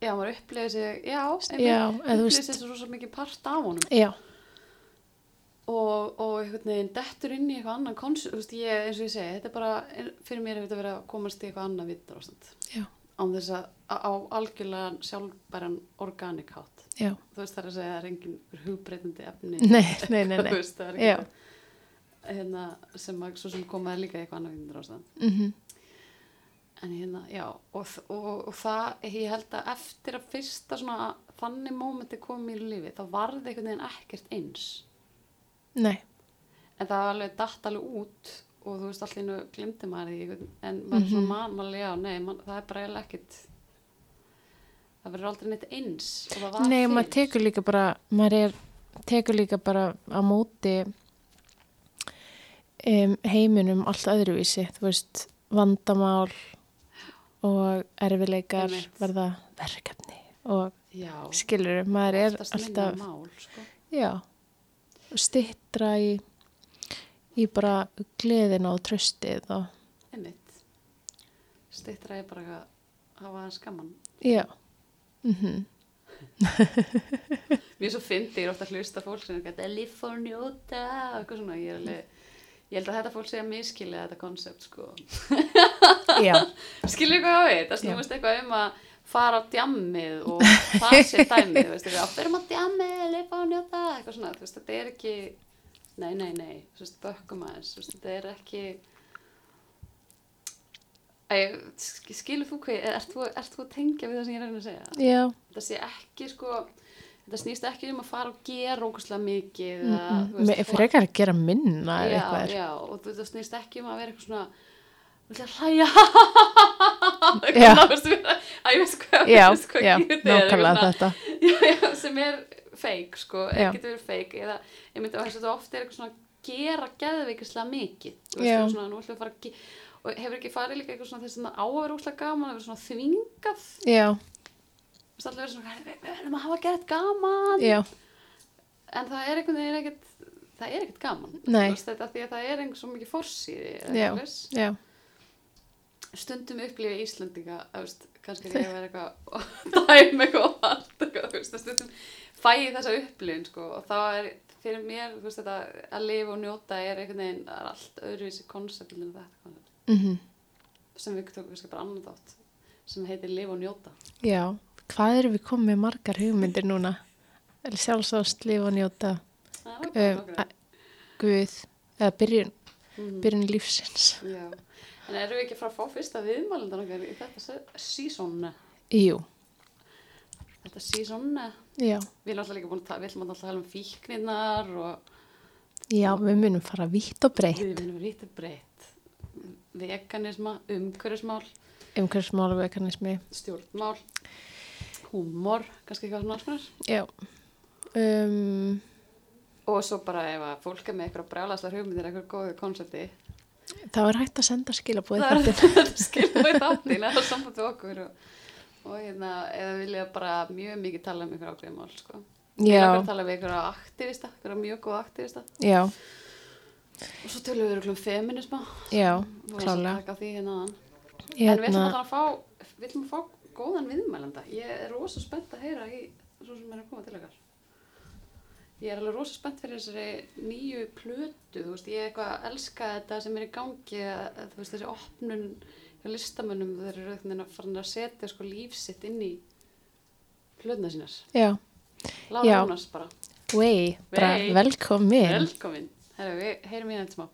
S2: Já, maður upplifir sig já,
S1: Já,
S2: upplifir sig svo mikið part af honum.
S1: Já,
S2: og, og einhvern veginn dettur inn í eitthvað annan koncept, þú veist, ég, eins og ég segi þetta er bara, fyrir mér hefur þetta verið að komast í eitthvað annað vittar ástand án þess að á á algjörlega sjálfbæran organic hátt.
S1: Já.
S2: Þú veist það er að segja að það er engin hugbreytandi efni.
S1: Nei, nei, nei,
S2: þú veist það er ekki hérna, sem að svo sem komaði líka eitthvað annað vindur ástand
S1: mhm,
S2: en hérna, já og, og, og það, ég held að eftir að fyrsta svona þannig mómenti komið í lífi, þá varði einhvern veginn ekkert eins
S1: nei,
S2: en það var alveg datt alveg út og þú veist allir nú glimti maður því en maður mm svona man, maður já, nei, man, það er bara eiginlega ekkert það verður aldrei neitt eins
S1: nei, maður tekur líka bara maður er, tekur líka bara á móti um, heiminum allt öðruvísi. Þú veist, vandamál og erfileikar verða verkefni og
S2: já,
S1: skilur, maður er alltaf
S2: mál, sko.
S1: já, stittra í í bara gleðina og tröstið og
S2: einmitt. Stittra er bara að hafa skaman
S1: já. Mhm.
S2: Mér svo fyndi, ég ofta að hlusta á fólk sem er þetta er líf for njóta og eitthvað svona, ég alveg ég held að þetta fólk að miskilja þetta konsept sko.
S1: Já,
S2: skilur hvað á við, það snúist eitthvað um að fara á djammið og það sé dæmið, við fyrir að djammið, lifa og njóta, eitthvað svona þú veist, þetta er ekki, nei, nei, nei þú veist, bökkum aðeins, þú veist, þetta er ekki Æ, sk- skilur þú hvað, ert þú, þú að tengja við það sem ég er að reyna að segja?
S1: já,
S2: Þetta sé ekki, sko, þetta snýst ekki um að fara og gera ógustlega mikið,
S1: mm
S2: eða, þú
S1: -mm. fyrir ekki að gera minna
S2: já,
S1: eitthvað er
S2: já, og þú- þetta snýst ekki um að vera eitthvað svona þú hlæja
S1: Já.
S2: eitthvað náttúrulega að ég veist hvað,
S1: já,
S2: veist hvað
S1: já,
S2: er,
S1: þetta
S2: já, já, sem er feik sko, getur verið feik eða ég myndi að þetta ofta er eitthvað svona gera geðveikislega mikið þú veist, svona, nú ætlum við að fara að og hefur ekki farið líka eitthvað svona þess að á að vera úslega gaman að vera svona þvingað?
S1: Já,
S2: Þú veist, allir verið svona, við verðum að hafa gett gaman.
S1: Já,
S2: en það er einhvern veginn ekkert það er ekkert gaman veist, þetta, því að það er einhver svo mikið
S1: já,
S2: stundum upplifi Íslandinga að, veist, kannski er ég að vera eitthvað og dæmi eitthvað og allt eitthvað, að stundum fæ ég þessa upplifin sko, og þá er fyrir mér veist, þetta, að lifa og njóta er einhvern veginn er allt öðruvísi koncept en þetta koncept,
S1: mhm,
S2: sem við tókum kannski bara annan þátt sem heitir lifa og njóta
S1: já. Hvað erum við komið margar hugmyndir núna? Sjálfsást, líf og njóta, um. Guð, eða byrjun,
S2: Mhm.
S1: byrjun lífsins.
S2: Já. en erum við ekki fara að fá fyrsta viðmælendan okkar í þetta season
S1: Jú,
S2: þetta season
S1: já,
S2: við erum alltaf líka búin að við ætlum alltaf að tala um fíkninnar og
S1: já, við munum fara vitt og breytt.
S2: við vinnum rítið breytt veganisma, umhverfismál
S1: Umhverfsmál og vekanismi.
S2: stjórnmál húmor, kannski eitthvað svona alls
S1: Já. Um,
S2: og svo bara ef að fólk er með eitthvað brjálaslega hugmyndir eitthvað góðu konsepti
S1: það var hægt að senda skilabóð
S2: það
S1: þetta.
S2: er skilum við þáttin eða samband við okkur og, og hérna, eða vilja bara mjög mikið tala um ykkur ákveðum mál sko. langar að tala við ykkur aktivista ykkur mjög góð aktivista.
S1: Já,
S2: og svo tölum við ykkur um feminisma
S1: já, klálega.
S2: hérna áðan. en við ætlum
S1: Hérna,
S2: að fá við ætlum að fá góðan viðmælanda. Ég er rosa spennt að heyra í svo sem er að koma til okkar. Ég er alveg rosa spennt fyrir þessari nýju plötu, þú veist, ég er eitthvað að elska þetta sem er í gangi þú veist, þessi opnun listamönnum þeir eru eitthvað að fara að setja sko líf sitt inn í plötuna sínar
S1: já,
S2: Lára
S1: Já.
S2: Jónas bara,
S1: vei, bara
S2: Vei.
S1: velkomin.
S2: velkomin Herra, við heyrum í þetta smá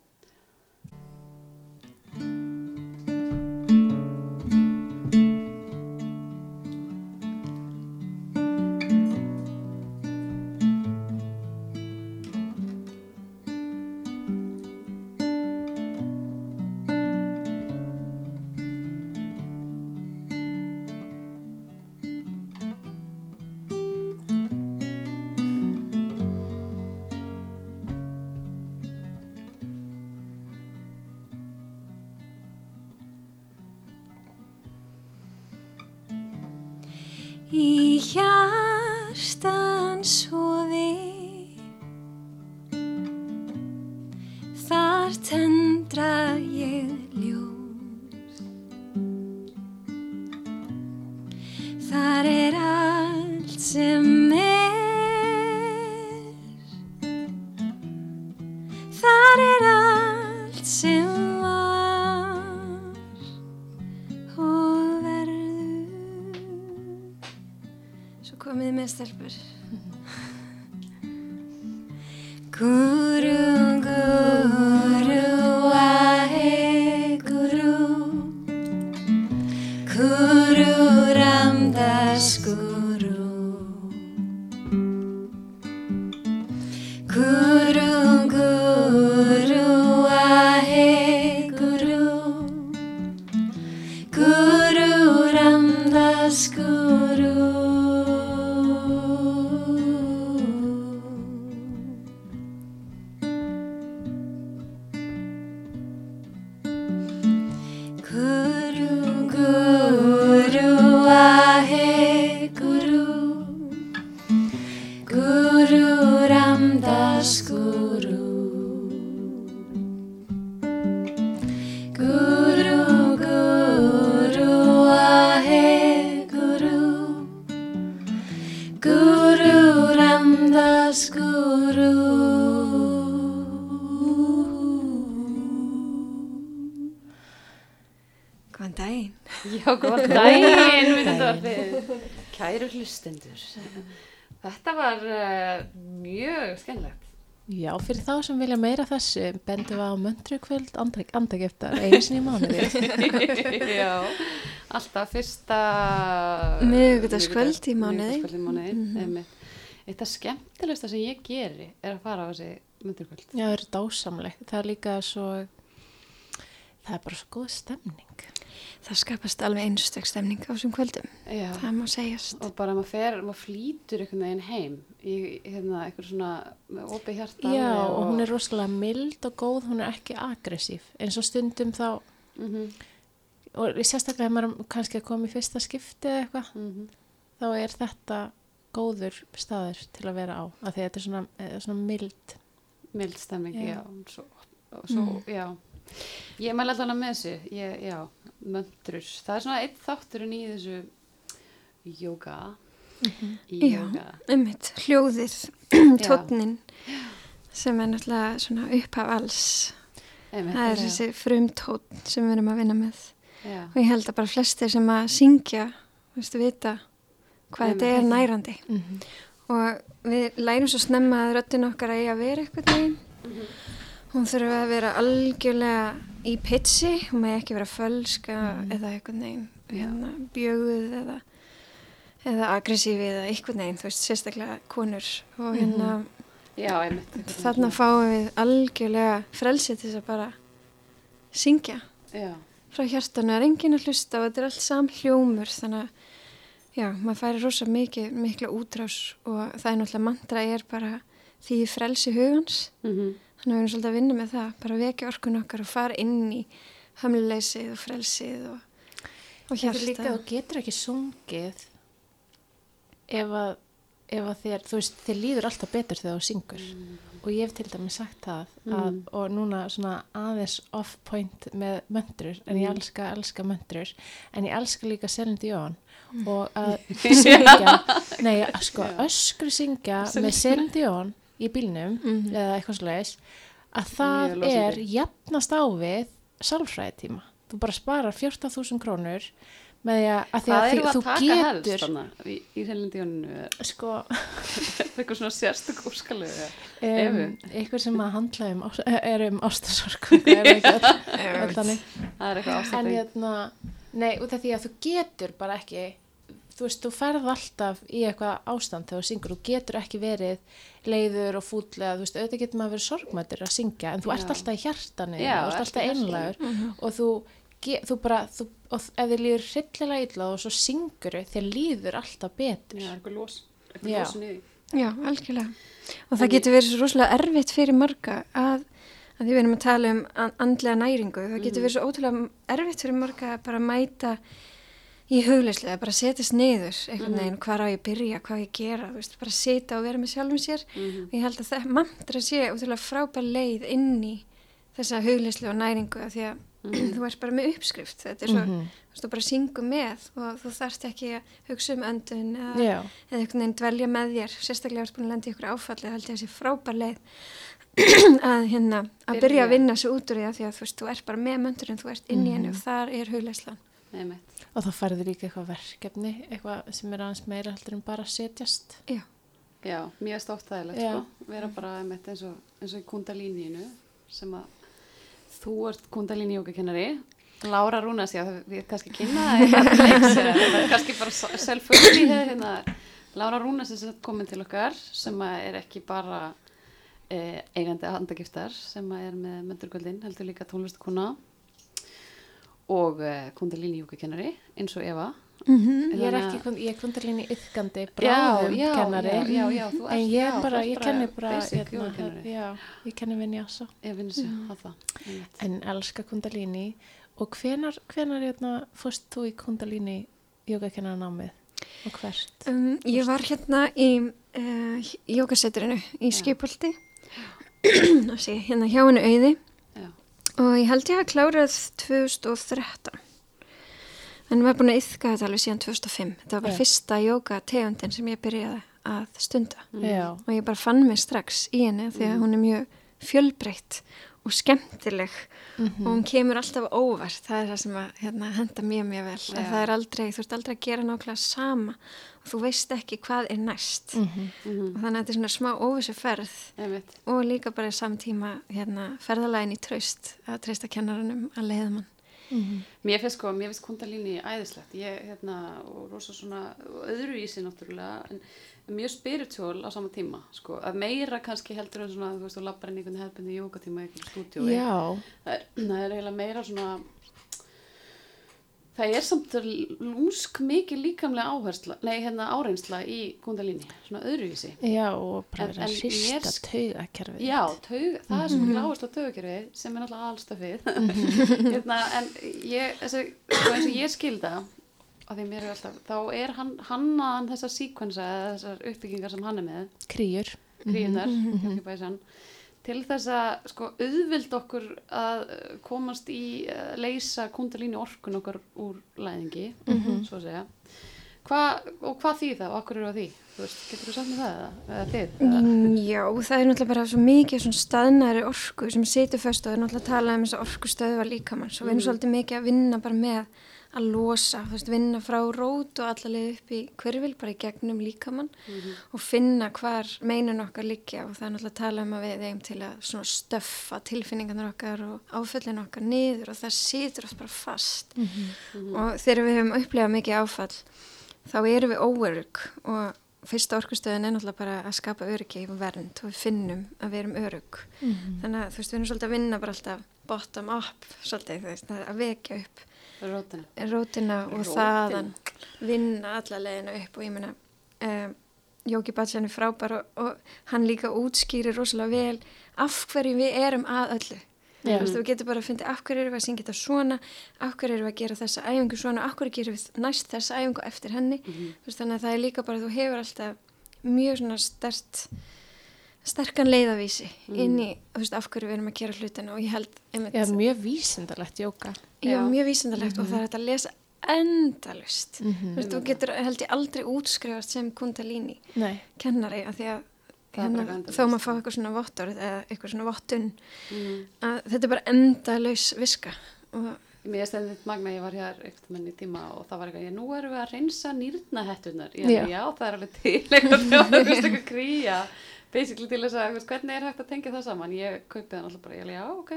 S1: hjelper. Þá sem vilja meira þessu, bendum við á möndrukvöld andageftar einu sinni í mánuði.
S2: Já, alltaf fyrsta...
S3: Miðvikudagskvöld í mánuði.
S2: Mánuði, einmitt. Eitt af skemmtilegsta sem ég geri er að fara á þessi myndurkvöld.
S1: Já, það eru dásamlegt. Það er líka svo, það er bara svo góð stemning.
S3: Það skapast alveg einstök stemning á þessum kvöldum.
S2: Já.
S3: Það má segjast.
S2: Og bara maður fer, maður flýtur einhvern veginn heim í hérna, eitthvað svona með opið hjarta.
S1: Já,
S2: alveg
S1: og hún er rosalega mild og góð, hún er ekki aggressív. eins og stundum þá,
S2: Mhm,
S1: og sérstaklega ef maður kannski að koma í fyrsta skipti eða eitthvað,
S2: mhm.
S1: þá er þetta góður staður til að vera á, af því að þetta er svona, eh, svona mild.
S2: Mild stemming, já.
S1: Já.
S2: Svo, svo, já. Ég mæla alltaf með þessu, ég, já, möndrur. Það er svona eitt þátturinn í þessu jóga. Í
S3: Já. Ummitt, hljóðið,
S2: Já.
S3: tónnin sem er náttúrulega svona upphaf alls.
S2: Einmitt,
S3: Það er þessi frumtónn sem við erum að vinna með.
S2: Já,
S3: Og ég held að bara flestir sem að syngja, veistu, vita hvað
S2: Einmitt.
S3: þetta er nærandi.
S1: Mm
S3: Og við lærum svo snemma að röddin okkar eigi að vera eitthvað neginn. Hún þurfi að vera algjörlega í pitsi, hún með ekki vera fölska eða eitthvað neginn, hérna, bjöguð eða, eða aggressífi eða eitthvað neginn, þú veist, sérstaklega konur. Og hérna,
S2: já, einmitt. eitthvað
S3: þarna fáum við algjörlega frelsið til þess að bara syngja
S2: Já,
S3: frá hjartanu. Það er enginn að hlusta og þetta er allt samhljómur, þannig að já, maður færi rosa mikið, mikla útrás og það er náttúrulega mantra er bara því frelsi hugans.
S2: mhm.
S3: Þannig að við erum svolítið að vinna með það, bara vekja orkun okkar og fara inn í hömluleysið og frelsið og, og
S1: Þetta er líka,
S3: hjarta.
S1: þú getur ekki sungið ef að, ef að þér, þú veist, þér líður alltaf betur þegar þú syngur. Og ég hef til dæmi sagt það, að,
S2: Mm.
S1: og núna svona aðeins off point með möndrur, en ég
S2: Mm.
S1: elska, elska möndrur, en ég elska líka Celine Dion og að
S2: Mm.
S1: syngja, nei, sko, öskru syngja með Celine Dion í bílnum,
S3: Mhm.
S1: eða eitthvað svoleiðis, að það er jafnast á við sálfræðitíma. Þú bara sparar 14.000 krónur með því að, að, því
S2: Hvað
S1: að
S2: erum við
S1: því,
S2: að
S1: þú
S2: taka
S1: getur,
S2: helst í, í hreinlindíuninu?
S1: sko,
S2: Eitthvað svona sérstök úrskalið.
S1: um, eitthvað sem að handla um, er um ástasorku.
S2: Það er eitthvað ástæðing.
S1: hérna, nei, út af því að þú getur bara ekki, þú veist, þú ferð alltaf í eitthvað ástand þegar þú syngur, þú getur ekki verið leiður og fútlega, þú veist, auðvitað getur maður verið sorgmættur að syngja, en þú ert
S2: Já.
S1: alltaf í hjartanu
S2: Já,
S1: og ert alltaf einlagur og þú, þú bara, þú, og ef þið líður hryllilega illa og svo syngur þér líður alltaf betur.
S2: Já, eitthvað los. Eitthvað í því.
S3: Já, algjörlega. Og það getur verið svo rosalega erfitt fyrir marga að, að því við erum að tala um an- andlega næringu, það getur verið svo ótrúlega erfitt fyrir marga að bara mæta í hugleyslega, bara setjast niður einhvern veginn, hvað á ég að byrja, hvað á ég að gera, þú veist, bara sita og vera með sjálfum sér.
S2: Mhm.
S3: og ég held að það mantra sé ótrúlega frábær leið inn í þessa hugleyslega næringu af því að þú ert bara með uppskrift, þetta er svo,
S1: Mhm.
S3: þú veist, þú bara syngu með og þú þarft ekki að hugsa um öndun eða
S1: Já,
S3: eða einhvern veginn dvelja með þér. Sérstaklega ert búin að lenda í ykkur áfalli held ég að þessi frábær leið að hérna að byrja. að
S2: Byrja.
S3: vinna sig út úr því að því að þú veist, þú ert bara með möndurinn, þú ert inn í henni og þar er hugleislan
S2: Einmitt.
S1: og þá færðu líka eitthvað verkefni, eitthvað sem er aðeins meira heldur en bara setjast.
S3: Já,
S2: Já, mjög stóftæðilegt, sko. Vera bara einmitt eins og, eins og í kundalíníinu sem að þú ert kundalíni jókakennari. Lára Rúnas, já, við kannski kynna það eitthvað til leiks, eða það er kannski bara self-fully hérna. Lára Rúnas er komin til okkar sem að er ekki bara eh, eigandi handagiftar sem er með möndurgöldin, heldur líka tónlistakona og eh, kundalíni jókakennari eins og Eva.
S3: mm
S1: Ég er ekki, ég er kundalíni yðgandi,
S2: Já,
S1: bráðum
S2: já,
S1: kennari.
S2: já, já, já, þú
S1: En
S2: ert-
S1: ég
S2: já, þú
S1: bara,
S2: ert
S1: ég kenni bara, hérna, ég kenni vinyasa.
S2: Ég finn þessu á það.
S1: En elska kundalíni og hvenar, hvenar hérna, fórst þú í kundalíni jógakennanámið og hvert?
S3: um, Ég var hérna í uh, jókaseturinu í Skipolti sí, hérna hjá henni auði. Og ég held ég að klárað 2013 en var búin að yfka þetta alveg síðan 2005 þetta var bara
S1: Já.
S3: fyrsta jókategundin sem ég byrjaði að stunda.
S1: Já,
S3: og ég bara fann mig strax í henni því að hún er mjög fjölbreytt og skemmtileg. Og hún kemur alltaf óvart. Það er það sem að hérna, henda mjög mjög vel. Það er aldrei, þú ert aldrei að gera nákvæmlega sama. Og þú veist ekki hvað er næst.
S1: Mhm.
S2: Mhm.
S3: og þannig að þetta er svona smá óvissu ferð og líka bara samtíma hérna, ferðalægin í traust að treysta kennaranum að leiða mann
S1: Mhm.
S2: Mér finnst sko, mér finnst kundalíni æðislegt. Ég, hérna, og rosa svona, öðru í sig náttúrulega, en mjög spiritual á sama tíma, sko. Að meira kannski heldur en svona, þú veist, þú lappar inn í einhvern hefðbundi jókatíma í einhvern stúdíói.
S1: já,
S2: Það er, er eiginlega meira svona, það er samt lúmsk mikið líkamlega áhersla, nei hérna áreinsla í kundalíni, svona öðruvísi.
S1: Já, og bara vera
S2: mér-
S1: taugakerfið.
S2: Já, taug, það er svo mikið áherslu á taugakerfi sem er náttúrulega allstöfið hérna, en ég, þessi, sko eins og ég skilda að því mér er alltaf, þá er hann hannaðan þessar síkvensa þessar uppbyggingar sem hann er með,
S1: Kríur.
S2: kríunar mm til þess að sko auðvild okkur að uh, komast í uh, leysa kundalíni orkun okkar úr læðingi, svo að segja. Hva, og hvað þýð það? Og okkur eru að því? Þú veist, getur þú sagt með það eða, þið?
S3: Mm, Já, það er náttúrulega bara svo mikið svona staðnæri orku sem situr föst og er náttúrulega að tala um þess að orku stöðva líkamann. Svo við erum
S2: Mhm.
S3: svolítið mikið að vinna bara með að losa, þú veist, vinna frá rót og allavega upp í hverfil bara í gegnum líkamann og finna hvar meinun okkar liggja. Og það er náttúrulega að tala um að við eigum til að stöffa tilfinningarnar okkar og áföllin okkar niður og það situr oft bara fast. Og þegar við hefum upplegað mikið áfall þá erum við óörug og fyrsta orkustöðin er náttúrulega bara að skapa öryggi og vernd og við finnum að við erum örug þannig að þú veist við erum svolítið að vinna bara alltaf bottom up svolítið þú veist að vekja upp
S2: Rótina.
S3: rótina og
S2: Rótin.
S3: þaðan vinna alla leiðina upp og ég meina um, Jóki Batsjan er frábær og, og hann líka útskýrir rosalega vel af hverju við erum að öllu
S1: Já.
S3: Þú veist, þú getur bara að finna af hverju erum við að syngja þetta svona af hverju erum við að gera þessa æfingu svona af hverju gerum við næst þessa æfingu eftir henni þú veist, þannig að það er líka bara að þú hefur alltaf mjög svona stert sterkan leiðavísi
S2: Mm.
S3: inn í, þú veist, af hverju við erum að gera hlutina og ég held, einmitt,
S1: Já, mjög vísindalegt jóka.
S3: já,
S2: Já.
S3: mjög vísindalegt og það er hægt að lesa endalust
S1: Mhm.
S3: þú veist, þú getur held ég aldrei útskrifast sem kundalíni
S1: Nei.
S3: kennari af því að hérna, þó maður fá eitthvað svona vottorð eða eitthvað svona vottun
S2: Mm.
S3: að þetta er bara endalaus viska og
S2: Mér stæði þetta magna, ég var hér eitthvað menn í tíma og það var eitthvað, ég, nú erum við að reynsa nýrnahettunar.
S1: Já.
S2: já. já, það er alveg til eitthvað, það var eitthvað kríja, basically til þess að, hvernig er hægt að tengja það saman? Ég kaupið hann alltaf bara, ég, já, ok,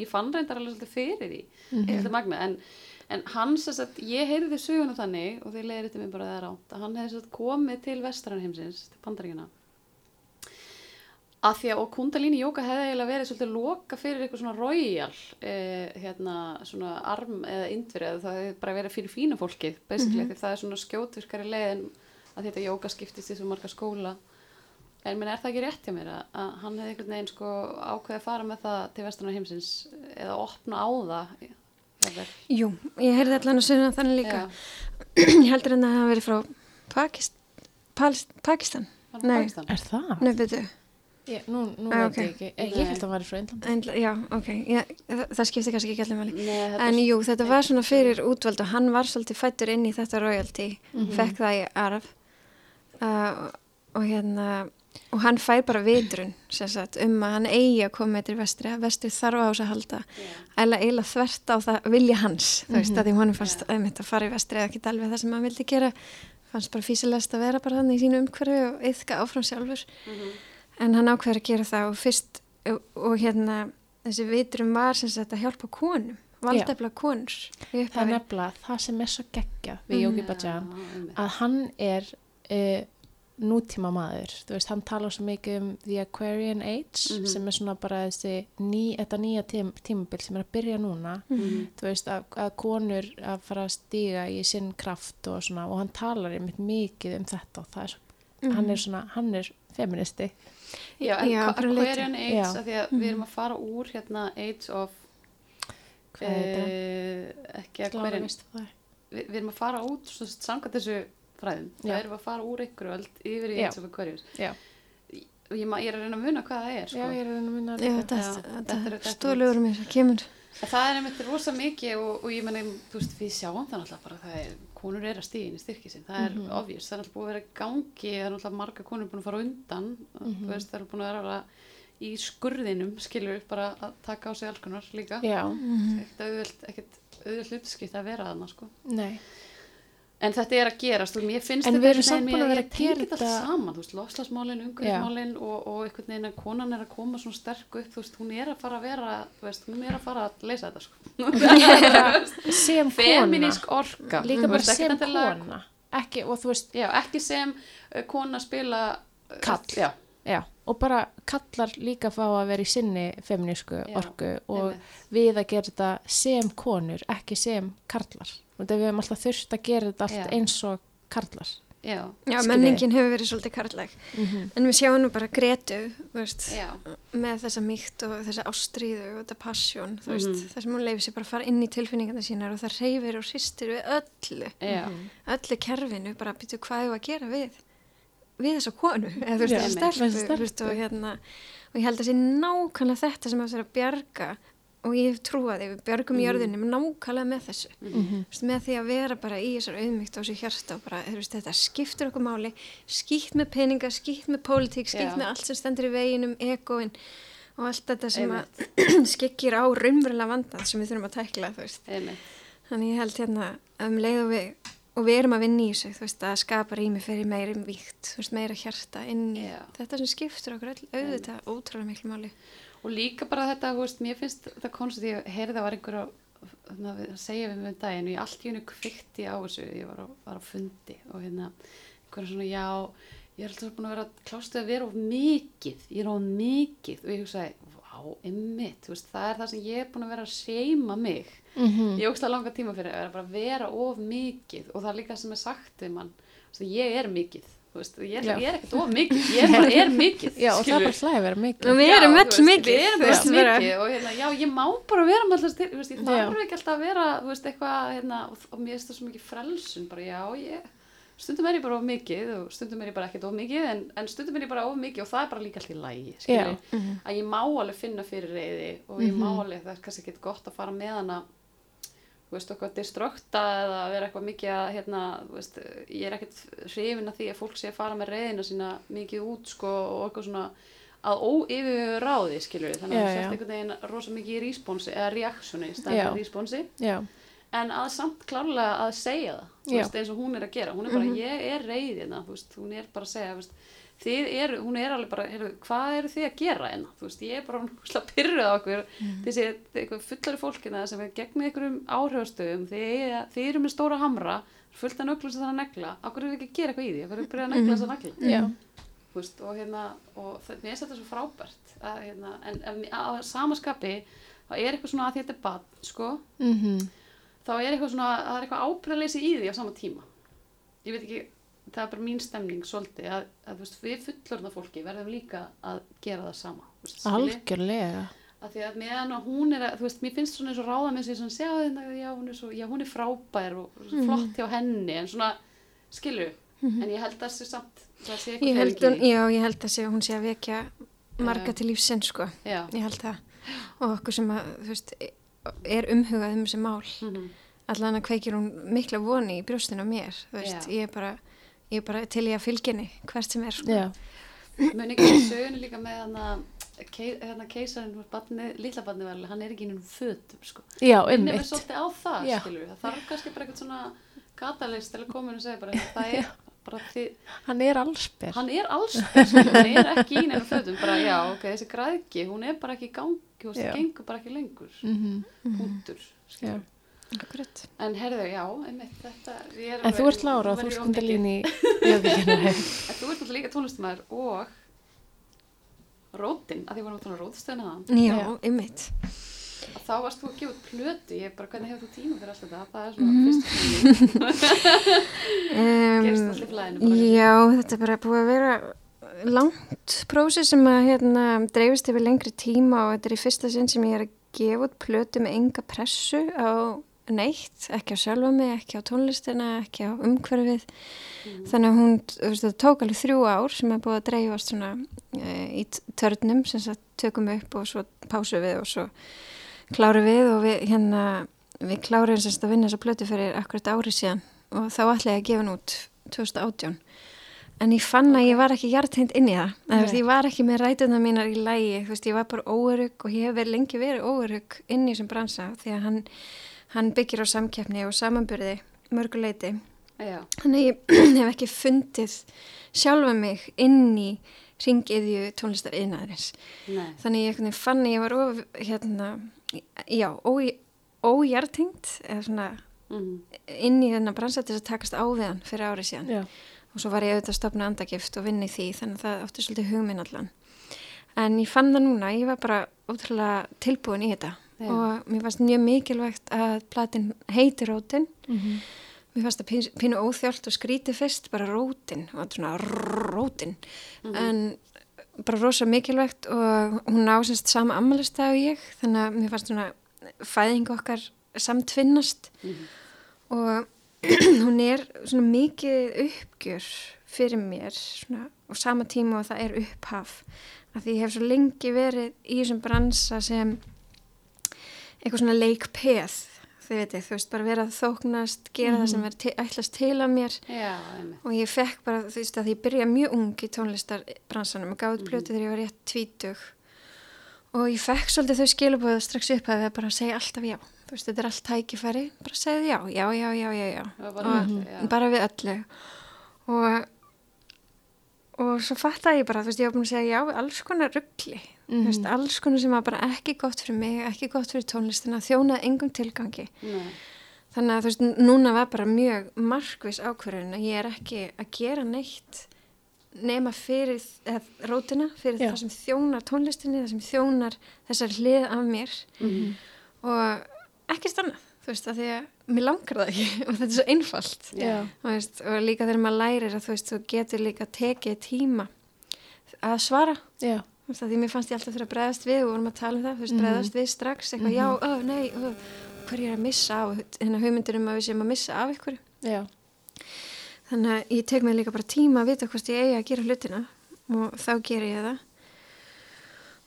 S2: ég fann reyndar alveg svolítið fyrir því, mm -hmm. magna, en, en hans, þess að ég heyrði söguna þannig, og þeir leiðir þetta mér bara það rátt, að hann hefði svo komið til vestranheimsins, til bandaríkina, að því að og kundalíni jóka hefði eiginlega verið svolítið loka fyrir eitthvað svona royal eh, hérna svona arm eða indveri eða það hefði bara verið fyrir fína fólkið basically því það er svona skjótvirkari leiðin að þetta jóka skiptist í svo marga skóla en minn er það ekki rétt hjá mér að, að hann hefði einhvern veginn sko ákveði að fara með það til vestrana heimsins eða opna á það jafnvel.
S3: jú, ég heyrði allan að sunna þannig líka ég heldur en að það hafi verið frá Pakist, Palest, Pakistan Nei.
S2: Pakistan?
S1: Er það?
S3: Nei, byrju,
S1: Ég, nú nú
S3: Ah,
S1: veit
S3: ok.
S1: ég ekki. Ég, held að hann væri frá Indlandi.
S3: Einla, já, ok ég, það, það skipti kannski ekki allir
S2: þetta
S3: En jú, þetta var svona fyrir útvöld og hann var svolítið fættur inn í þetta royalty, fekk það í arf uh, og hérna, og hann fær bara vitrun sagt, um að hann eigi að koma með til vestri, að vestri þarf á þess að halda. Eða eiginlega þvert á það vilja hans, þú veist, að því honum fannst einmitt að fara í vestri eða ekki alveg það sem hann vildi gera. Fannst bara físilegast að vera bara þannig í sínu umhverfi og yðka áfram sjálfur.
S2: Mhm.
S3: en hann ákveður að gera það og fyrst og, og hérna þessi vitrum var sem sagt að hjálpa konum valdefla konur í
S1: Það er nefnilega það sem er svo geggjað við Jóki Bajan
S2: Já, einmitt.
S1: að hann er uh, nútíma maður, þú veist, hann talar svo mikið um The Aquarian Age
S2: Mhm.
S1: sem er svona bara þessi ný, þetta nýja tím, tímabil sem er að byrja núna
S2: Mhm.
S1: þú veist, að, að konur að fara að stíga í sinn kraft og svona og hann talar einmitt mikið um þetta og það er svo, hann er svona, hann er feministi
S2: Já, en
S3: Já.
S2: Aquarian Age,
S1: Já.
S2: af því að við erum að fara úr hérna Age of
S1: hvað er þetta?
S2: eh, ekki Aquarian
S1: það?
S2: við, við erum að fara út svo samkvæmt þessu fræðum það erum við að fara úr ykkur öll yfir í
S1: Já,
S2: og ég, ma- ég er að reyna að muna hvað það er sko.
S1: já, ég er að reyna að minna
S3: Já, þetta,
S2: þetta
S3: þetta,
S2: er-
S3: stóðlegur mér, það kemur.
S2: Það er einmitt rosa mikið og, og ég menna, þú veist, við sjáum það náttúrulega bara það er, konur er að stíðin í styrki sinn, það er
S1: Mhm.
S2: obvious, það er náttúrulega búið að vera gangi, það er náttúrulega marga konur búin að fara undan,
S1: Mhm.
S2: þú veist, það er búin að vera í skurðinum, skilur upp bara að taka á sig alls konar líka,
S1: Já,
S2: ekkert auðvöld, ekkert auðvöld hlutskipt að vera þarna, sko.
S1: nei
S2: En þetta er að gerast og mér finnst
S1: En
S2: þetta einhvern
S1: samt búin að vera að gera
S2: þetta allt saman, þú veist, lofslagsmálin, umhverfismálin og, og einhvern veginn að konan er að koma svona sterk upp, þú veist, hún er að fara að vera, þú veist, hún er að fara að leysa þetta, sko.
S1: sem kona
S2: Feminísk orka.
S1: líka bara sem kona ekki, og þú veist,
S2: Já, ekki sem uh, kona spila uh,
S1: Kall.
S2: Já,
S1: Já, og bara kallar líka fá að vera í sinni feminísku
S2: Já,
S1: orku og
S2: einmitt.
S1: við að gera þetta sem konur, ekki sem karlar. Og við hefum alltaf þurft að gera þetta allt
S2: Já.
S1: eins og karlar.
S2: já,
S3: Já, menningin hefur verið svolítið karlæg.
S1: Mm
S3: En við sjáum nú bara Gretu, þú veist, með þessa mýkt og þessa ástríðu og þetta passion, þú veist,
S2: Mhm.
S3: þar sem hún leifir sér bara að fara inn í tilfinningarna sínar og það reyfir og sýstir við öllu,
S2: já,
S3: öllu kerfinu, bara býtu hvað ég að gera við, við þessa konu, eða þú veist, þessa
S2: einmitt.
S3: stelpu, veist, og
S1: stelpu.
S3: hérna, og ég held að sé nákvæmlega þetta sem að það er að bjarga og ég hef trúað því, við bjargum
S2: Mhm.
S3: jörðinni með nákvæmlega með þessu.
S1: -hmm.
S3: Þú veist, með því að vera bara í þessar auðmygt og þessu hjarta og bara, veist, þetta skiptir okkur máli skýtt með peninga, skýtt með pólitík, skýtt með allt sem stendur í veginum egoinn og allt þetta sem skyggir á raunverulega vandað sem við þurfum að tækla, þannig ég held hérna að um leið og við og við erum að vinna í þessu, þú veist, að skapa rými fyrir meiri víkt, þú veist, meira hjarta inn í
S2: Já.
S3: þetta sem skiptir okkur öll, auðvitað ótrúlega miklu máli
S2: og líka bara þetta, þú veist, mér finnst þetta koncept, ég heyrði að var einhver að segja við mig um daginn og ég allt í hennu kvikti á þessu, ég var var á fundi og hérna, einhverja svona, já ég er alltaf búin að vera klástuð að vera of mikið, ég er of mikið og ég hugsaði, veist, það er það sem ég er búin að vera að seima mig.
S1: Mm
S2: ég ógst að langa tíma fyrir að bara vera of mikið og það er líka sem er sagt við mann, ég er mikið veist, ég,
S1: Já.
S2: ég er ekkert of mikið ég er bara er mikið
S1: Já, og það er bara hlæði að vera mikið.
S3: og við erum öll mikið. veist, bara-
S2: mikið og hérna, já, ég má bara vera með alltaf veist, ég þarf ekki alltaf að vera veist, eitthvað, hérna, og, og mér finnst það svo mikið frelsun, bara já, ég stundum er ég bara of mikið og stundum er ég bara ekkert of mikið en, en stundum er ég bara of mikið og það er bara líka allt í lægi
S1: Já.
S3: Mhm.
S2: að ég má alveg finna fyrir reyði og ég má
S1: Mhm.
S2: alveg, það er kannski ekki gott að fara með hana þú veist, eitthvað destrukta eða vera eitthvað mikið að, hérna, þú veist, ég er ekkert hrifin að því að fólk sé að fara með reyðina sína mikið út, sko, og eitthvað svona að óyfirvegu ráði, skilur þannig að
S1: Já,
S2: það
S1: já.
S2: sést einhvern veginn rosa mikið í responsi, eða
S1: Já.
S2: stærlega responsi,
S1: Já,
S2: en að samt klárlega að segja það, veist, eins og hún er að gera, hún er bara,
S3: Mhm.
S2: ég er reyðina, hún er bara að segja, veist, þið eru, hún er alveg bara, heyrðu, hvað eru þið að gera hérna, þú veist, ég er bara pyrruð á okkur,
S3: Mhm.
S2: þessi fullari fólkina sem er gegnið einhverjum áhrifastöðum, þið, þið eru með stóra hamra, fullt af nöglum sem það er að negla, okkur eru ekki að gera eitthvað í því, okkur eru að byrja að negla þess að negla,
S1: já,
S2: þú veist, og hérna, og það, mér finnst þetta svo frábært, að, hérna, en en á samaskapi, þá er eitthvað svona að þetta er bann, sko,
S1: mm
S2: þá er eitthvað svona, það er eitthvað ábyrðaleysi í því á sama tíma. Ég veit ekki, það er bara mín stemning svolítið að, að veist, við fullorðna fólki verðum líka að gera það sama. veist,
S1: algjörlega.
S2: Að því að meðan að hún er að, þú veist, mér finnst svona eins og ráða með sig svona, sjá þetta, já, já, hún er frábær og
S3: Mhm.
S2: flott hjá henni, en svona, skilju, en ég held að það sé samt, það sé eitthvað
S3: hún, já, ég held að sé, hún sé að vekja marga
S2: Já.
S3: til lífsinn, sko
S2: Já,
S3: ég held það og okkur sem að, þú veist, er umhugað um þessi mál.
S2: Mhm,
S3: allan að kveikir hún mikla voni í brjóstinu á mér, veist, ég er bara ég er bara til í að fylginni hvert sem er, sko.
S1: Já,
S2: muni ekki í sögunni líka með hana, kei, hérna keisarinn, barni, litla barni vel, hann er ekki í nefnum fötum, sko.
S1: já,
S2: minnum við
S1: einmitt.
S2: svolítið á það, skilur við. Það þarf kannski bara eitthvað svona katalist til að koma inn og segja bara það er
S1: Hann er allsber.
S2: hann er alls, skilur, hann er ekki í nefnum fötum, bara já, ok, þessi græðki, hún er bara ekki í gangi, það gengur bara ekki lengur,
S1: Mm
S2: punktur, skilur.
S3: Akkurat.
S2: En herðu, já, einmitt, þetta,
S1: En þú ert Lára og þú ert kundalín í jöfnvíkjana.
S2: En þú ert alltaf líka tónlistamæður og rótin, að því vorum að tóna rótstöðuna það,
S3: Já,
S1: Já.
S3: ymmit.
S2: Þá varst þú að gefa plötu, ég bara, hvernig hefur þú tíma fyrir allt þetta, það er svona fyrst spurning.
S3: Um,
S2: gerist allir flæðinu bara.
S3: já, þetta er bara búið að vera langt prósi sem að hérna, dreifist yfir lengri tíma og þetta er í fyrsta sinn sem ég er að gefa út plötu með enga pressu á neitt, ekki á sjálfa mig, ekki á tónlistina, ekki á umhverfið.
S2: Mm.
S3: Þannig að hún, þú veist, það tók alveg þrjú ár sem er búið að dreifast svona e, í törnum sem sagt tökum upp og svo pásu við og svo kláru við og við hérna, við kláruðum semst að vinna þessa plötu fyrir akkurat ári síðan og þá ætlaði ég að gefa hann út 2018. En ég fann að ég var ekki hjarthengt inn í það. Veist, ég var ekki með rætuna mínar í lægi, þú veist, ég var bara óörug og ég hef verið lengi verið óörug inn í þessum bransa því að hann, hann byggir á samkeppni og samanburði mörguleiti. Þannig að ég hef ekki fundið sjálfa mig inn í ringiðju tónlistar yðnaðarins.
S2: nei,
S3: Þannig ég fann ég var of, hérna, já, ó, óhjartingt eða svona
S2: mm.
S3: inn í þennan bransa til þess að takast á við hann fyrir árið síðan.
S1: Já,
S3: og svo var ég auðvitað að stopna andagift og vinni því þannig að það átti svolítið hugminn allan en ég fann það núna, ég var bara ótrúlega tilbúin í þetta
S2: Já.
S3: og mér fannst mjög mikilvægt að platin heiti Rótin
S1: Mhm.
S3: Mér fannst það pínu, óþjált og skrítið fyrst bara Rótin svona Rótin. En bara rosa mikilvægt og hún á semst sama ammælistag og ég þannig að mér fannst svona fæðing okkar samtvinnast.
S2: Mhm.
S3: og hún er svona mikið uppgjör fyrir mér svona, og sama tíma og það er upphaf. Að því ég hef svo lengi verið í þessum bransa sem eitthvað svona leikpeð þau veitir, þú veist, bara vera þóknast gera það sem er til, ætlast til að mér.
S2: Já,
S3: og ég fekk bara, þú veist, að ég byrja mjög ung í tónlistarbransanum og gáði mm plötu þegar ég var rétt tvítug. Og ég fekk svolítið þau skilabóðu strax upp að við bara segja alltaf já. Þú veist, þetta er allt tækifæri, bara segja já. Já, já, já, já, já,
S2: bara
S3: og,
S2: öllu, já.
S3: bara við öllu. Og og svo fattaði ég bara, þú veist, ég var búin að segja já alls konar ruggli, þú veist, alls konar sem var bara ekki gott fyrir mig, ekki gott fyrir tónlistina, þjónaði engum tilgangi
S2: Nei.
S3: Þannig að þú veist, núna var bara mjög markvis ákverðin að ég er ekki að gera neitt nema fyrir rótina, fyrir
S1: Já.
S3: það sem þjónar tónlistinni, það sem þjónar þessar hlið af mér
S2: Mhm.
S3: og ekki stanna, þú veist, að því að mér langar það ekki og þetta er svo einfalt. Veist, og líka þegar maður lærir að þú veist, þú getur líka tekið tíma að svara
S1: Já.
S3: Því mér fannst ég alltaf fyrir að bregðast við og vorum að tala um það, þú veist,
S1: Mhm.
S3: bregðast við strax eitthvað, já, ó, nei, ó, hver er að missa af? Hérna hugmyndir um að við séum að missa af ykkur
S1: Já.
S3: þannig að ég tek mig líka bara tíma að vita hvort ég eigi að gera hlutina og þá ger ég það.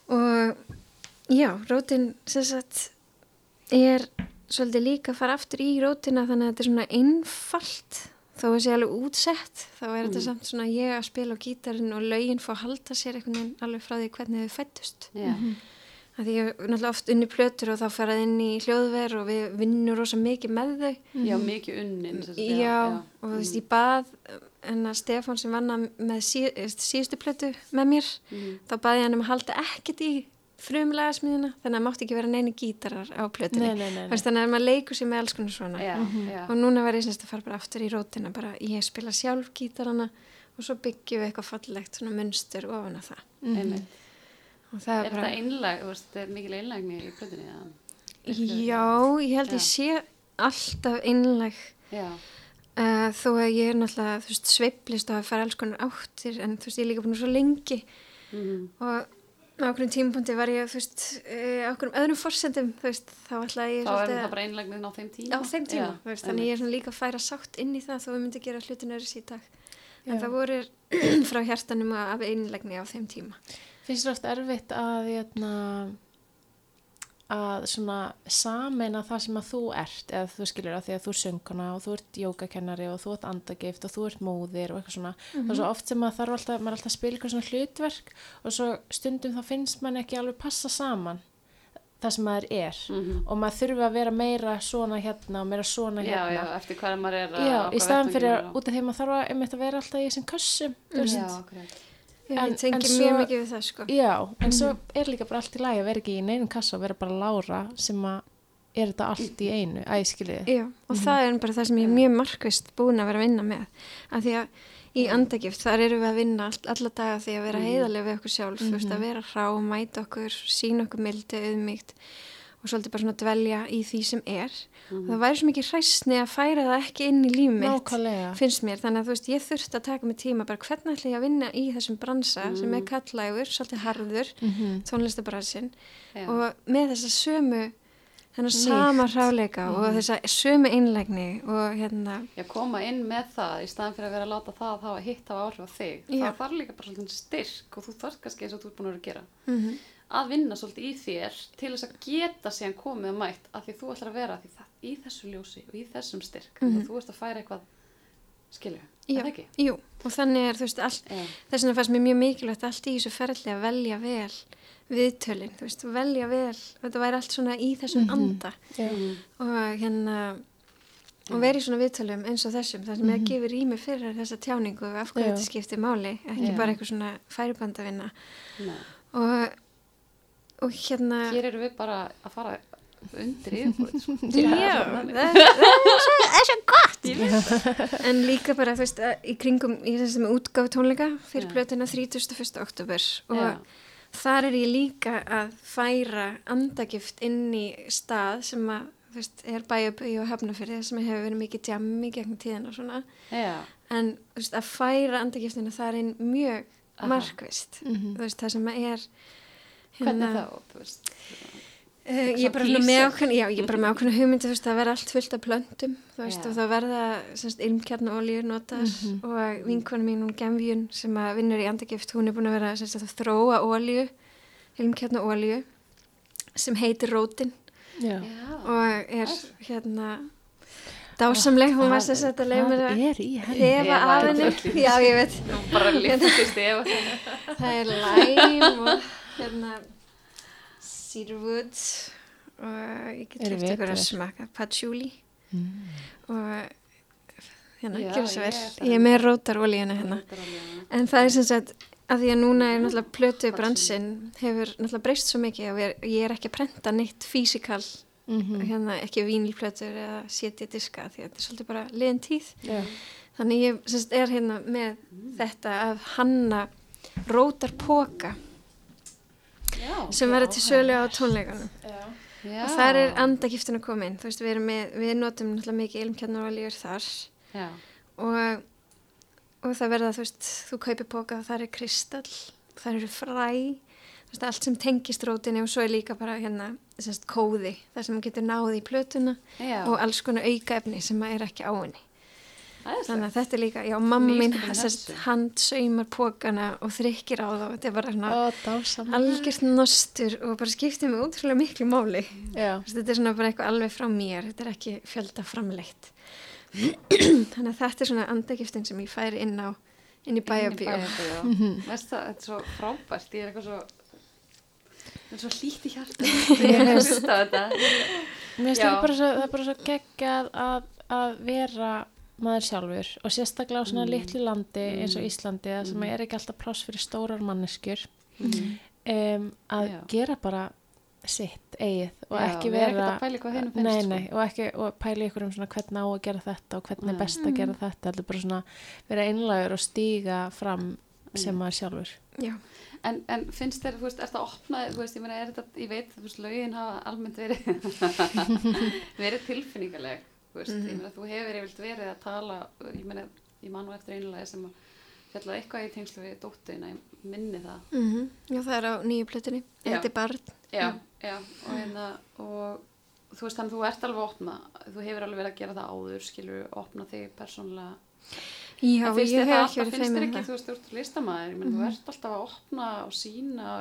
S3: Og já, rótin sem sagt er svolítið líka að fara aftur í rótina þannig að þetta er svona einfalt þó að sé alveg útsett þá er þetta samt svona ég að spila á gítarinn og lögin fá að halda sér einhvern veginn alveg frá því hvernig þau fættust
S2: Já.
S3: að því ég er náttúrulega oft unni plötur og þá farað inn í hljóðver og við vinnum rosa mikið með þau
S2: Já, mikið unnin. sem sagt,
S3: já, og þú veist, ég bað en að Stefán sem vann að- með sí, síðustu plötu með mér
S2: Mhm.
S3: þá baði hann um að halda ekkert í frumlega smiðina, þannig að mátti ekki vera neini gítarar á plötunni
S1: Nei, nei, nei,
S3: þannig að maður leikur sér með alls konar svona
S2: Já, já.
S3: og núna var ég semst að fara bara aftur í rótina bara ég spila sjálf gítarana og svo byggjum við eitthvað fallegt svona munstur ofan að það
S2: Einmitt.
S3: og það
S2: Er
S3: er bara
S2: þetta einlag, þú veist, er mikil einlagni í plötunni?
S3: já, ég held
S2: Já.
S3: ég sé alltaf einleg
S2: Já,
S3: Uh, þó að ég er náttúrulega, þú veist, sveiplist og að fara alls konar áttir en þú veist, ég er líka búin svo lengi
S2: Mhm.
S3: og á okkur tímapunkti var ég, uh, á okkur öðrum veist, þá ætlaði ég
S2: þá er það bara einlagnin á þeim tíma.
S3: á þeim tíma,
S2: Já,
S3: veist, þannig ég er líka að færa sátt inn í það þó við myndum gera hlutin öðru dag. En það voru frá hjartanum af einlegni á þeim tíma.
S1: Finnst oft erfitt að, jötna, að svona sameina það sem að þú ert eða þú skilur að því að þú er sönguna og þú ert jógakennari og þú ert andagift og þú ert móðir og eitthvað svona. Og svo oft sem að þarf alltaf, maður er alltaf að spila eitthvað svona hlutverk og svo stundum þá finnst mann ekki alveg passa saman það sem maður er.
S2: Mhm.
S1: og maður þurfi að vera meira svona hérna og meira svona
S2: Já,
S1: hérna.
S2: já, eftir hvað maður er
S1: Já, í staðan fyrir
S2: maður
S1: að út af því að maður þarf að, einmitt að vera alltaf í þessum kössum, þú veist.
S2: Já,
S1: En-
S3: ég tengi
S1: en
S3: mjög mikið við það, sko.
S1: Já, en svo er líka bara allt í lagi að vera ekki í neinum kassa og vera bara Lára sem að er þetta allt í einu, æskilið.
S3: Já, og það er bara það sem ég er mjög markvist búin að vera að vinna með. Af því að í andagift þar erum við að vinna all, alla daga því að vera heiðarlega við okkur sjálf, þú veist, að vera hrá, mæta okkur, sína okkur mildi, auðmygt og svolítið bara svona dvelja í því sem er. Og það væri svo mikið hræsni að færa það ekki inn í
S1: Nákvæmlega.
S3: finnst mér. Þannig að þú veist, ég þurfti að taka mig tíma bara hvernig ætla ég að vinna í þessum bransa sem er kallægur, svolítið harður,
S1: Mhm.
S3: tónlistabransin
S2: Já.
S3: og með þessa sömu þennan
S1: Mýkt.
S3: sama hráleika og þessa sömu einlægni og hérna
S2: Já, koma inn með það í staðan fyrir að vera að láta það hafa hitt hafa áhrif á þig.
S3: Já.
S2: Það þarf líka bara svolítið styrk og þú þarf kannski eins og þú ert búin að vera að gera.
S3: mm
S2: Að vinna svolítið í þér til þess að geta síðan komið að mætt að því þú ætlar að vera því það, í þessu ljósi og í þessum styrk. Mm -hmm. Þú ert að færa eitthvað, skilju, er það ekki?
S3: jú, og þannig er þú veist all,
S2: Já.
S3: þess vegna fannst mér mjög mikilvægt allt í þessu ferli að velja vel viðtölin, þú veist, velja vel þetta væri allt svona í þessum anda
S1: Já.
S2: Mhm.
S3: og hérna og verið í svona viðtölum eins og þessum þar sem ég gefur rými fyrir þessa tjáningu af hverju þetta skiptir máli, ekki
S2: Já.
S3: bara eitthvað svona færibandavinna og, og hérna
S2: Hér eru við bara að fara undir yfirbúrið. Sko.
S3: Já, það, er svo, gott en líka bara, þú veist, í kringum í þessum útgáfu tónleika fyrir
S2: Já.
S3: plötuna 31. oktober og
S2: Já.
S3: þar er ég líka að færa andagift inn í stað sem að, þú veist, er bæjabögi og hafnafyrir sem hefur verið mikið jammi gegn tíðan og svona,
S2: Já,
S3: en þú veist, að færa andagiftina þar inn mjög
S2: Aha.
S3: markvist,
S1: Mhm.
S3: þú veist, það sem er
S2: hvernig þá, þú veist.
S3: Uh, ég er bara með ákveðna, já, ég er bara með ákveðna hugmyndi, þú veist, það verða allt fullt af plöntum, þú veist,
S2: Já.
S3: og það verða semst ilmkjarnaolíur notar og vinkonu mín, hún Gemjun, sem að vinnur í andagift, hún er búin að vera semst að þróa olíu, ilmkjarnaolíu, sem heitir rótin.
S1: Já.
S2: Já,
S3: og er hérna dásamleg, hún var semst að leiða mér að
S1: Það
S3: hefa af henni, já, ég veit,
S2: þín.
S3: það er læm og hérna cedarwood og ég get
S1: Eru
S3: hlut ykkur að smaka patchouli.
S1: Mm.
S3: og hérna, gjör svo vel. ég er með rótarolíuna hérna. En það er sem sagt að því að núna er náttúrulega plötu bransinn hefur náttúrulega breyst svo mikið og ég er- ég er ekki að prenta neitt físikal
S1: Mhm.
S3: hérna ekki vínilplötur eða setja diska því að þetta er svolítið bara liðin tíð.
S1: Já.
S3: þannig ég sagt er hérna með þetta að hanna rótarpoka
S2: Já,
S3: sem verður til sölu á tónleikanum og þar er andagiftin að koma inn veist við, með, við notum náttúrulega mikið ilmkjarnarolíur þar. Og, og það verða þú þú kaupir póka og það er kristall það eru fræ. Veist allt sem tengist rótinni og svo er líka bara hérna semst kóði þar sem getur náði í plötuna
S2: já.
S3: og alls konar aukaefni sem að er ekki á henni. Þannig að þetta er líka, já mamma mín
S2: þessu.
S3: handsaumar pókana og þrykkir á það og þetta er bara
S1: dásamlega.
S3: algjört nostur og bara skiptið mig útrúlega miklu máli.
S1: Já.
S3: Þetta er svona bara eitthvað alveg frá mér. Þetta er ekki fjölda framleitt þannig að þetta er svona andagiftin sem ég færi inn á inn í
S2: veist það, þetta er svo frábært. Ég er eitthvað svo þetta er svo hlýtt í hjarta. Ég að hlusta á þetta.
S1: Það það er bara svo geggjað að, að vera maður sjálfur og sérstaklega á svona litlu landi eins og Íslandi það sem er ekki alltaf pláss fyrir stórar manneskjur um, að
S2: Já.
S1: gera bara sitt eigið og
S2: Já,
S1: ekki
S2: vera
S1: vera
S2: ekkert að pæla í hvað hinum finnst,
S1: nei,
S2: sko.
S1: nei, og, ekki, og pæla ykkur um svona hvernig á að gera þetta og hvernig er
S2: Nei.
S1: best að gera þetta þetta er bara svona vera einlagur og stíga fram sem maður sjálfur.
S3: Já,
S2: En, en finnst þér, þú veist, er það opnað, þú veist, ég meina, er þetta, ég veit, þú veist, lögin hafa almennt verið, verið tilfinningaleg, veist, ég meina, þú hefur yfirlt verið að tala, ég meina, ég man nú eftir einlega sem að fjallaði eitthvað í tengslu við dóttuðina, ég minni það.
S3: mm já það er á nýju plötunni. Þetta er barn.
S2: Já, já, og hérna, og þú veist, þannig að þú ert alveg að opna, þú hefur alveg verið að gera það áður, skilur, opna þig persónlega.
S3: já, ég hef ekki verið feiminn
S2: ekki,
S3: það.
S2: þú veist, þú ert listamæður, menn, þú ert alltaf að opna og sína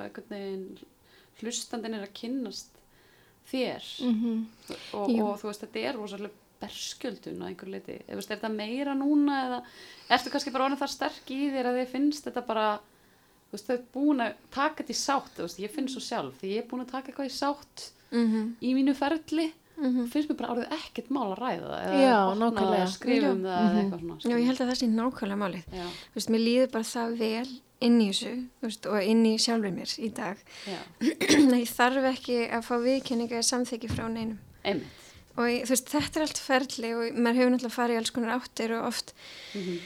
S2: hlustandinn er að kynnast þér.
S1: -hmm.
S2: og, og þú veist, þetta er rosalega berskjöldun á einhver leiti, er þetta meira núna eða ertu kannski bara orðin það sterk í þér að þið finnst þetta bara þú veist, þau er búin að taka þetta í sátt, veist, ég finn svo sjálf. Því ég er búin að taka eitthvað í sátt
S3: mm
S2: í mínu ferli,
S3: -hmm.
S2: finnst mér bara orðið ekkert mál að ræða eða opna það
S1: nákvæmlega.
S2: eða eða eitthvað svona
S3: já, ég held að það sé nákvæmlega málið. Þú veist, mér líður bara það vel inn í þessu veist, og inn í sjálfur mér í dag. Ég þarf ekki að fá viðkenninga eða samþykki frá neinum.
S2: Einmitt
S3: og ég, veist, þetta er allt ferli og maður hefur náttúrulega farið í alls konar áttir og oft
S2: Mhm.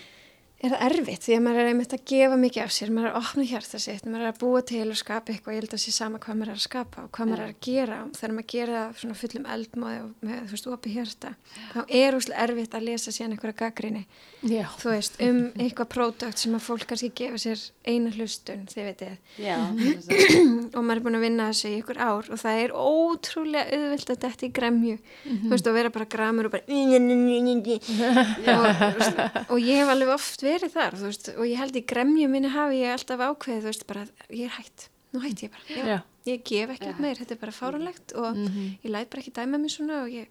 S3: Er það erfitt því að maður er einmitt að gefa mikið af sér, maður er að opna hjarta sitt, maður er að búa til og skapa eitthvað, ég held að sé sama hvað maður er að skapa og hvað maður er að gera. Þegar maður gera það svona fullum eldmóði og með, þú veist, opið hjarta, þá er úslega erfitt að lesa síðan einhverja gaggrinni, þú veist, um eitthvað pródökt sem að fólk kannski gefa sér eina hlustun, þið veitir, og maður er búin að vinna þessu í ykkur ár og það er ótrúlega auðvilt að þetta í gremju. Þú veist, og vera bara gramur og bara og, þú veist, verið þar veist, og ég held í gremju minni hafi ég alltaf ákveðið, þú veist, bara ég er hætt nú hætt ég bara, já,
S1: Já.
S3: ég gef ekki
S2: Já.
S3: meir, þetta er bara fárunlegt og
S1: Mhm.
S3: ég læt bara ekki dæma mig svona og ég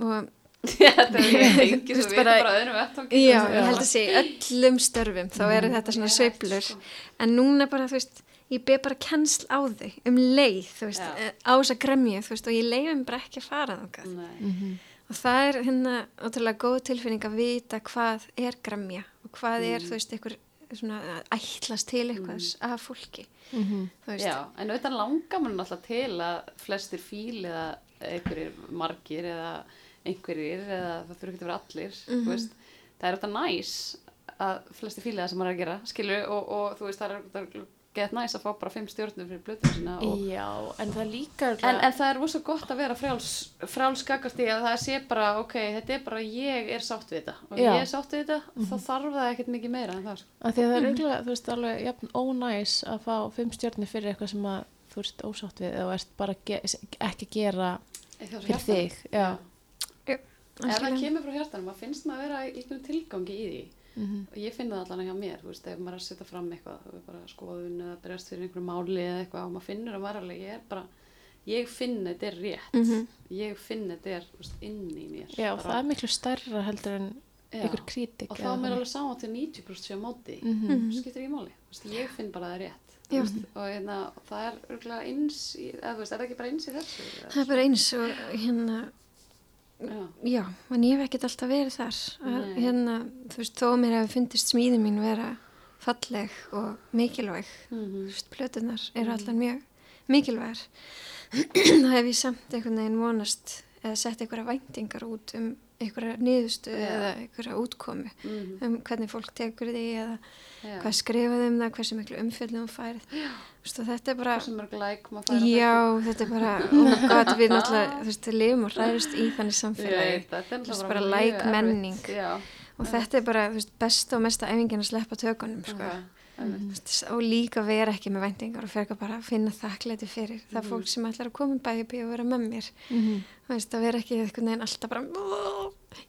S3: og
S2: þetta er sem
S3: veist,
S2: við
S3: bara-
S2: erum bara öðrum vettangi
S3: Já, ég held að sé öllum störfum þá eru þetta svona
S2: Ég
S3: sveiflur
S2: sko.
S3: en núna bara, þú veist, ég be bara kennsl á þig um leið, þú veist, eh, á þess að gremju, þú veist, og ég leiðum bara ekki að fara þangað
S2: Nei.
S1: Mhm.
S3: Og það er hérna ótrúlega góð tilfinning að vita hvað er gremja og hvað er,
S2: Mm.
S3: þú veist, einhver svona að ætlast til eitthvað af fólki,
S1: Mhm.
S3: þú veist
S2: Já, en auðvitað langar mann alltaf til að flestir fíl eða einhverjir margir eða einhverjir eða það þurfa ekki að vera allir þú veist, það er þetta næs að flesti fíla það sem maður er að gera skilur og, og þú veist það er, það er gett næs að fá bara fimm stjórnum fyrir blöðum sína og,
S1: Já, en það er líka
S2: en, en það er rosa gott að vera fráls frálskakast í að það sé bara ok, þetta er bara ég er sátt við þetta og
S1: Já.
S2: ég er sátt við þetta, þá þarf það ekkert mikið meira en það sko.
S1: að því að það er auðvitað, þú veist, alveg jafn ónæs að fá fimm stjórnir fyrir eitthvað sem að þú ert ósátt við eða ert bara ge ekki að gera fyrir
S2: hjartanu.
S1: þig. Já.
S3: Já,
S2: ef það kemur frá hjartanum, maður finnst maður að vera í einhvern tilgangi í því
S1: Mm
S2: og ég finna það allan hjá mér, þú veist, ef maður er að setja fram eitthvað, veist, bara skoðun eða berjast fyrir einhverju máli eða eitthvað og maður finnur að maður alveg, ég er bara, ég finn þetta er rétt,
S3: Mhm.
S2: ég finn þetta er, þú veist, inn í mér.
S1: Já,
S2: bara,
S1: það er miklu stærra heldur en ykkur kritik.
S2: Og þá er mér alveg saman til 90% sé á móti,
S1: mm
S3: Mhm.
S2: það skiptir ekki máli, þú veist, ég finn bara að það er rétt. Veist, Og, hérna, og það er örgulega eins í, eða þú veist, er það ekki bara eins í þessu?
S3: Það er bara eins og hérna,
S2: Já,
S3: já, en ég hef ekkert alltaf verið þar.
S2: Nei.
S3: hérna, þú veist, þó mér hefur fundist smíði mín vera falleg og mikilvæg.
S2: Mhm.
S3: Þú veist, plötunar eru allan mjög mikilvægar. Það hef ég samt einhvern veginn vonast eða sett einhverja væntingar út um einhverja niðurstu
S2: Já.
S3: eða einhverja útkomu
S2: Mhm.
S3: um hvernig fólk tekur því eða
S2: Já.
S3: hvað skrifaði um það, hversu miklu umfjöldum færið. Veist, og þetta er bara...
S2: Like
S3: Já, þetta er bara, oh my god, við náttúrulega, þú veist, lifum og hræðist í þannig samfélagi
S2: er
S3: Þú veist, bara
S2: mjög
S3: like menning.
S2: Já,
S3: og þetta er bara, veist, besta og mesta æfingin að sleppa tökunum, sko.
S2: ok,
S3: veist, og líka vera ekki með væntingar og fyrir bara að finna þakklæti fyrir það
S2: Mhm.
S3: fólk sem ætlar að koma bæði bí og vera með mér.
S1: -hmm.
S3: Þú veist, að vera ekki einhvern veginn alltaf bara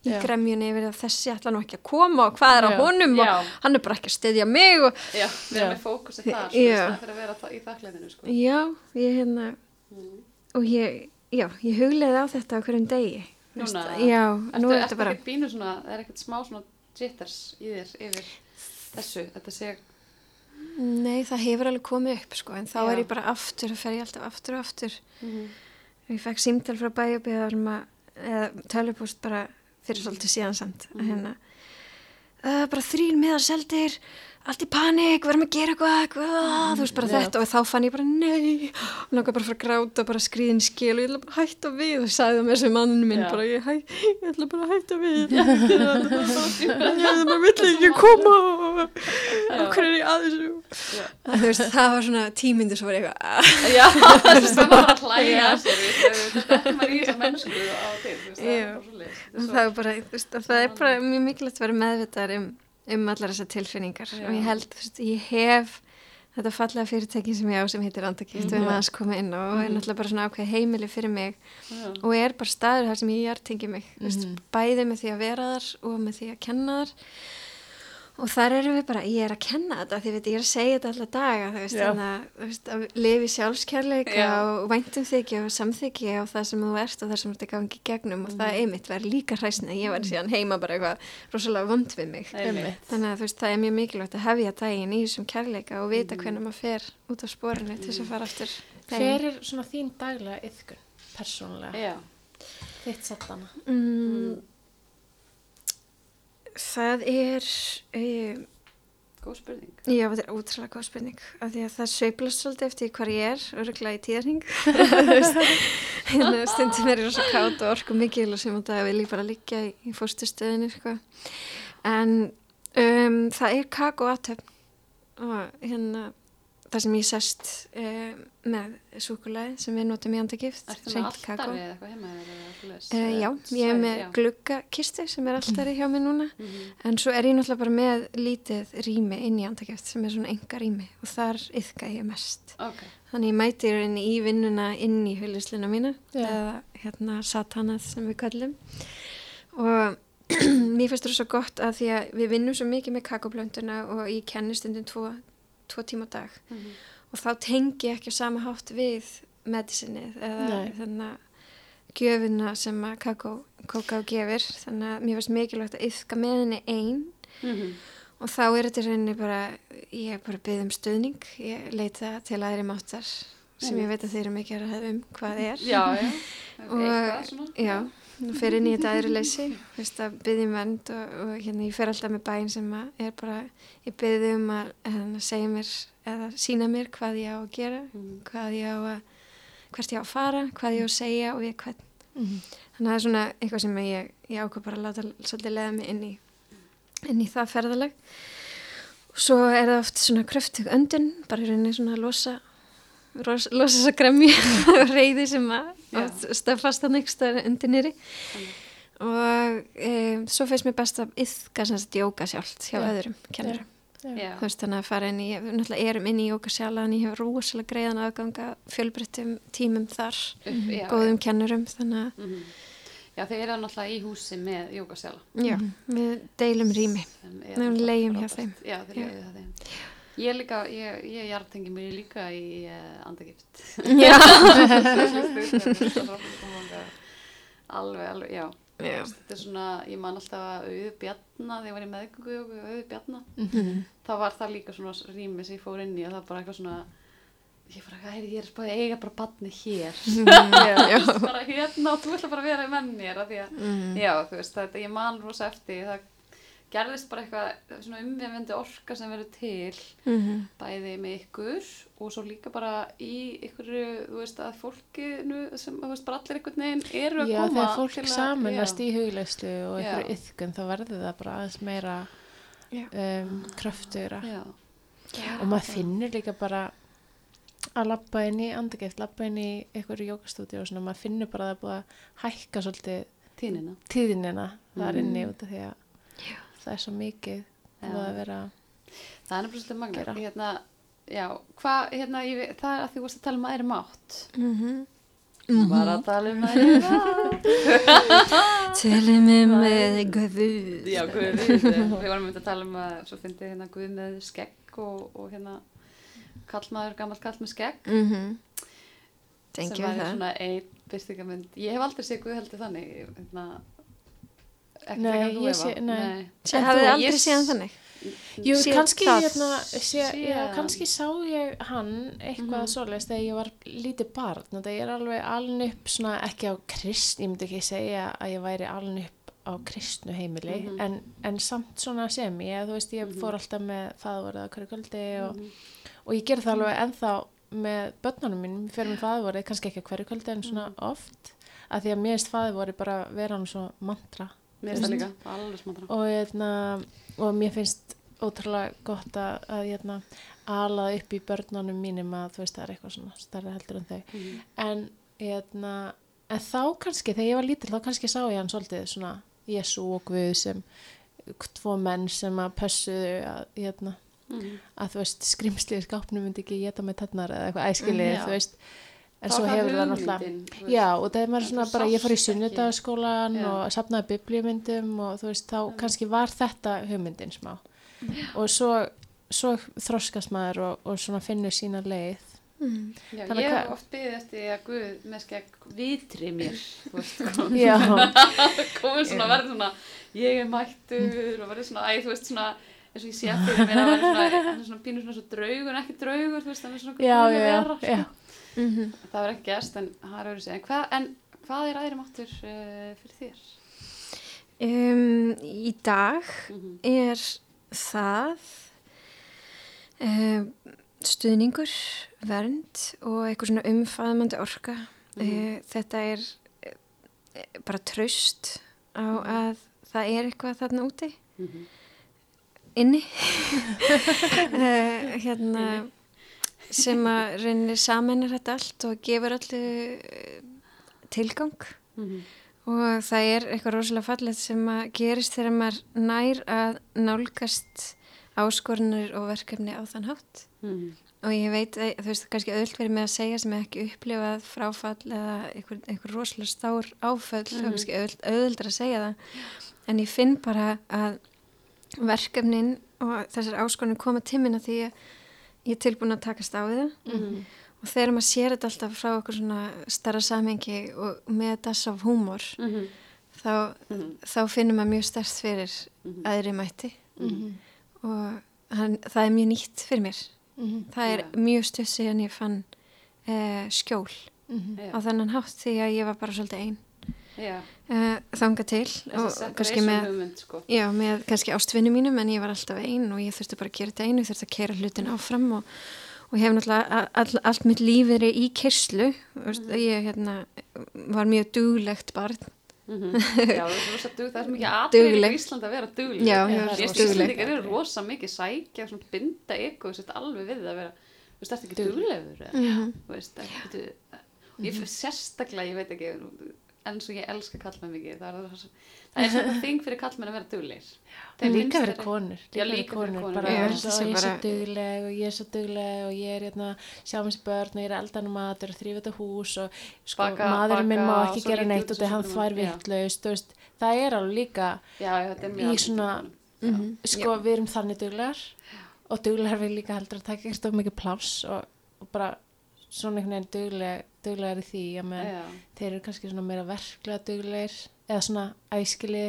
S3: í
S1: Já.
S3: gremjunni yfir að þessi ætla nú ekki að koma og hvað er á
S1: Já.
S3: honum og
S2: Já.
S3: hann er bara ekki að styðja mig og
S2: Já, við erum
S1: Já.
S2: með fókusið þar, það fyrir að vera í þakklæðinu, sko.
S3: já, ég hérna,
S2: Mm.
S3: og ég, já, ég hugleiði á þetta á hverjum degi.
S2: Núna?
S3: Já, nú er þetta bara...
S2: ekkert bínu svona, það er ekkert smá svona jitters í þér yfir þessu, þetta sé,
S3: Nei, það hefur alveg komið upp sko, en þá
S2: Já.
S3: er ég bara aftur og fer ég alltaf aftur og aftur.
S2: mm
S3: Ég fekk símtel frá bæjabíðarum eða tölvupúst bara fyrir svolítið síðan samt, að
S2: Mhm.
S3: hérna, uh, bara þrín miðar seldir, allt í panik, verðum að gera eitthvað, eitthvað, þú veist bara
S1: Já.
S3: þetta og þá fann ég bara nei, og náttúrulega bara frá að gráta, bara skriðin skil og ég ætla bara að hætta við og sagði það með þessu manninu minn,
S2: Já.
S3: bara ég, ég ætla bara að hætta við, ég það bara ekki koma og og hverju er ég að þessu?
S2: Já.
S3: Þú veist, það var svona tímyndu svo var ég eitthvað, "Ah."
S2: Já, það svona að hlæja að þetta er maður í þessar mennsku.
S3: Og og það er bara mjög mikilvægt að vera meðvitaðar um, um allar þessar tilfinningar
S2: Já.
S3: og ég held, ég hef þetta fallega fyrirtæki sem ég á sem heitir Andakift og
S1: Mhm.
S3: maður aðeins koma inn og er
S2: Mhm.
S3: náttúrulega bara svona ákveð heimili fyrir mig
S2: Já.
S3: og er bara staður þar sem ég hjartengi mig mm
S1: Mhm.
S3: bæði með því að vera þar og með því að kenna þar og þar erum við bara, ég er að kenna þetta því veit, ég er að segja þetta alla daga þú veist, þannig að, þú veist, að lifi sjálfskærleika
S2: Já.
S3: og væntum þykja og samþykja og það sem þú ert og það sem þú ert að gangi gegnum. Og það einmitt verður líka hræsni ég var síðan heima bara eitthvað rosalega vond við mig.
S2: Einmitt.
S3: þannig að þú veist, það er mjög mikilvægt að hefja daginn í þessum kærleika og vita
S2: Mhm.
S3: hvernig maður fer út á sporinu til þess að fara aftur.
S1: Hver er svona þín daglega yðkun, persónulega,
S2: Já,
S1: þitt sattana?
S3: mm, það er um,
S2: góð spurning.
S3: Já, þetta er ótrúlega góð spurning af því að það sveiplast svolítið eftir hvar ég er öruglega í tíðarhing hérna stundum er ég rosa kátt og orku mikil og sem dag vil ég bara liggja í, í fórstustöðinu sko. en um, það er kakó aðtöfn og hérna það sem ég sest um, með súkulæði sem við notum í andagift hreint kakó.
S2: alltari eða eitthvað heima?
S3: Uh, já, ég er með
S2: já.
S3: gluggakistu sem er alltaf hjá mér núna
S2: Mhm.
S3: En svo er ég náttúrulega bara með lítið rými inn í andakjöft sem er svona enga rými og þar yfka ég mest.
S2: Ok,
S3: Þannig ég mæti í rauninni í vinnuna inn í hulisluna mína
S1: Já.
S3: eða hérna satanað sem við kallum. Og mér finnst það svo gott að því að við vinnum svo mikið með kakoblönduna og ég kenni stundum tvo, tvo tíma dag.
S2: Mhm.
S3: og þá tengi ég ekki á sama hátt við medicinið eða
S1: Nei.
S3: þannig að gjöfina sem að kakó, gefur þannig að mér finnst mikilvægt að yfka með henni einn
S2: Mhm.
S3: og þá er þetta rauninni bara ég er bara byggð um stuðning. Ég leita til aðri máttar sem ég veit að þeir eru mikið að hafa um hvað er.
S2: Já, já,
S3: Og- já, fer inn í þetta aðri leysi veist að byggðum vend og, og hérna ég fer alltaf með bæinn sem að er bara ég byggði um að hérna, segja mér eða sína mér hvað ég á að gera
S2: Mhm.
S3: hvað ég á að hvert ég á að fara, hvað ég á að segja og við hvern.
S1: Mm
S3: þannig að það er svona eitthvað sem ég, ég ákvað bara að láta svolítið leiða mig inn í, inn í það ferðalag. Og svo er það oft svona kröftug öndun, bara í rauninni svona að losa losa þess að gremja og reyði sem að
S2: Já.
S3: oft stefast að nýgst undir nýri og e, svo finnst mér best að yðka sem þetta jóka sjálft hjá
S1: Já.
S3: öðrum kennurum
S2: Já.
S3: þú veist þannig að fara inn í, náttúrulega erum inn í jókasjala en ég hef rosalega greiðan aðganga fjölbreyttum tímum þar,
S2: Upp, já,
S3: góðum kennurum þannig að
S2: Mhm. Já, þeir eru náttúrulega í húsi með jókasjala.
S3: já, við deilum rými
S2: sem er
S3: Nei, hún
S2: náttúrulega
S3: leigum hjá þeim.
S2: Já, þeir
S3: Já.
S2: leiðu það þeim. Ég er líka, ég, ég jartengi mér líka í uh, andagift.
S3: já,
S2: alveg, alveg, já.
S3: Já.
S2: Þetta er svona, ég man alltaf að auðu bjarna, þegar ég var í meðgöngu og auðu bjarna.
S3: Mhm.
S2: þá var það líka svona rými sem ég fór inn í og það var bara eitthvað svona ég bara, hvað er ég er spáðið eiga bara badni hér já, bara hérna og þú ætla bara að vera með mér af því að,
S3: Mhm.
S2: já, þú veist, þetta ég man rosa eftir, það gerðist bara eitthvað svona umvefandi orka sem verður til
S3: Mhm.
S2: bæði með ykkur og svo líka bara í ykkur, þú veist, að fólkinu sem, þú veist, bara allir einhvern veginn eru að
S1: Já,
S2: koma
S1: þegar fólk
S2: að-
S1: samanast
S2: já.
S1: í hugleyslu og
S2: Já.
S1: einhverju yðkun þá verður það bara aðeins meira
S3: Já.
S1: um, kröftugra
S2: Já,
S1: og maður finnur líka bara að labba inn í andageft, labba inn í einhverju jókastúdíu og svona, maður finnur bara að það er búið að hækka svolítið tíðinina þar
S2: Mm.
S1: inni út af því að það er svo mikið
S2: Já.
S1: búið að vera
S2: Það er svolítið magna. Hérna, já, hvað, hérna, ég, það er að því þú varst að tala um að er mátt.
S3: Mhm.
S2: Var að tala um að er mátt.
S3: Tölum við með Guð
S2: Já, Guð, við varum myndið að tala um að svo fyndi hérna Guð með skegg og, og hérna kallmaður, gammal kall með skegg
S3: Mhm.
S2: sem
S3: Tengjum
S2: væri
S3: við það
S2: svona ein byrtingamynd. Ég hef aldrei séð Guð heldur þannig. Hérna,
S1: Nei, ég
S2: Eva.
S1: sé- nei. En
S3: hafið þið aldrei
S2: ég-
S3: séð hann þannig?
S1: Jú, kannski, hérna, sé, já, kannski sá ég hann eitthvað
S2: Mhm.
S1: svoleiðis þegar ég var lítið barn og það er alveg aln upp svona ekki á krist, ég myndi ekki segja að ég væri aln upp á kristnu heimili
S2: Mhm.
S1: en, en samt svona sem ég, þú veist, ég
S2: Mhm.
S1: fór alltaf með faðvorið á hverju kvöldi og,
S2: Mhm.
S1: og ég ger það alveg ennþá með börnunum mínum fyrir með faðvorið, kannski ekki á hverju kvöldi en svona
S2: Mhm.
S1: oft, að því að mér finnst faðvorið bara vera hann svo mantra
S2: Mér finnst það líka, alveg smátra.
S1: og, hérna, og mér finnst ótrúlega gott að, að hérna, ala upp í börnunum mínum að þú veist það er eitthvað svona stærri heldur en þau
S2: Mhm.
S1: en, hérna, en þá kannski þegar ég var lítil þá kannski sá ég hann svolítið svona Jésu og Guð sem tvo menn sem að pössuðu að, hérna,
S2: Mhm.
S1: að þú veist skrimslið í skápnum myndi ekki geta með tannar eða eitthvað æskilið
S2: Já.
S1: þú veist en
S2: Það
S1: svo hefur það náttúrulega. Já, og það er maður svona bara, ég fór í sunnudagaskólan og safnaði biblíumyndum og þú veist, þá kannski var þetta hugmyndin smá. Og svo, svo þroskast maður og, og svona finnur sína leið.
S3: Mhm.
S2: Já,
S1: Þannig
S2: ég hef oft byggðið eftir að Guð með skegg vitri mér, þú veist, kom-
S1: Já,
S2: komið svona, svona, ég er mættur og verður svona, æ, þú veist, svona, eins og ég sé fyrir mér að verður svona, svona pínur svona svo draugur, en ekki draugur, þú veist, hann er svona
S1: já, já,
S2: vera,
S1: já, já.
S3: Mhm.
S2: Það verður ekki gerst, en það er sig. En hvað, en hvað er aðri máttur uh, fyrir þér?
S3: Um, í dag
S2: Mm
S3: er það um, stuðningur, vernd og eitthvað svona umfæðmandi orka.
S2: Mhm.
S3: Uh, þetta er bara traust á að það er eitthvað þarna úti,
S2: -hmm.
S3: inni, hérna, sem að reynir samanir þetta allt og gefur allu uh, tilgang.
S2: Mhm.
S3: Og það er eitthvað rosalega fallegt sem að gerist þegar maður nær að nálgast áskorunir og verkefni á þann hátt.
S2: Mhm.
S3: Og ég veit, að, þú veist, kannski öðult verið með að segja sem ég ekki upplifað fráfall eða einhver, einhver rosalega stár áföll, þá
S2: Mhm.
S3: er kannski öðult, öðuldra að segja það. En ég finn bara að verkefnin og þessar áskorunir koma tímina því að ég er tilbúin að takast á það.
S2: Mhm.
S3: Og þegar maður sér þetta alltaf frá okkur svona starra samhengi og með þess af húmor,
S2: Mhm.
S3: þá,
S2: Mhm.
S3: þá finnum maður mjög stærst fyrir
S2: Mhm.
S3: aðri mætti
S1: Mhm,
S3: og hann, það er mjög nýtt fyrir mér.
S1: mhm,
S3: Það er
S2: Já.
S3: mjög stuð síðan ég fann uh, skjól
S1: mhm.
S3: Á þennan hátt því að ég var bara svolítið einn uh, þanga til og kannski með,
S2: hugmynd, sko.
S3: já, með kannski ástvinni mínum en ég var alltaf einn og ég þurfti bara að gera þetta einu, þurfti að kera hlutin áfram og, og ég hef náttúrulega all, allt mitt líf verið í kyrslu, mm. ég hérna, var mjög duglegt barn
S2: Mhm. Já, það er rosa dug, það er svo mikið aðrið í Íslandi að vera dugleg.
S3: Já,
S1: ég
S2: ég
S1: var
S2: veist,
S1: rosa
S3: dugleg.
S2: Íslandingar eru rosa mikið sækja, svona binda ykkur, þú veist, alveg við að vera, þú veist, það er ekki duglegur,
S3: Mhm.
S2: veist, ekki, ég fyrir sérstaklega, ég veit ekki, en svo ég elska kallmenn mikið, það er, það er svona þing fyrir kallmenn að vera
S1: er
S2: Þeim
S1: líka fyrir konur,
S2: Já,
S1: líka
S2: líka fyrir
S1: konur, bara
S3: já.
S1: ég er svo, ég er
S3: sé
S1: svo dugleg og ég er svo dugleg og ég er hérna, sjá mér sér börn og ég er eldan matur og þrýfa þetta hús og sko,
S2: Baka-
S1: maðurinn minn má ekki gera neitt og það hann
S2: súpunum,
S1: þvær
S2: já.
S1: vittlaust, það er alveg líka,
S2: Já, já, þetta er mjög
S1: Í svona-
S2: konum.
S3: Mhm.
S1: sko, við erum þannig duglegar og duglegar við líka heldur að taka ekkert of mikið pláss og, og bara svona einhvern veginn dugleg, duglegar í því þeir eru kannski svona meira verklega duglegir eða svona æskili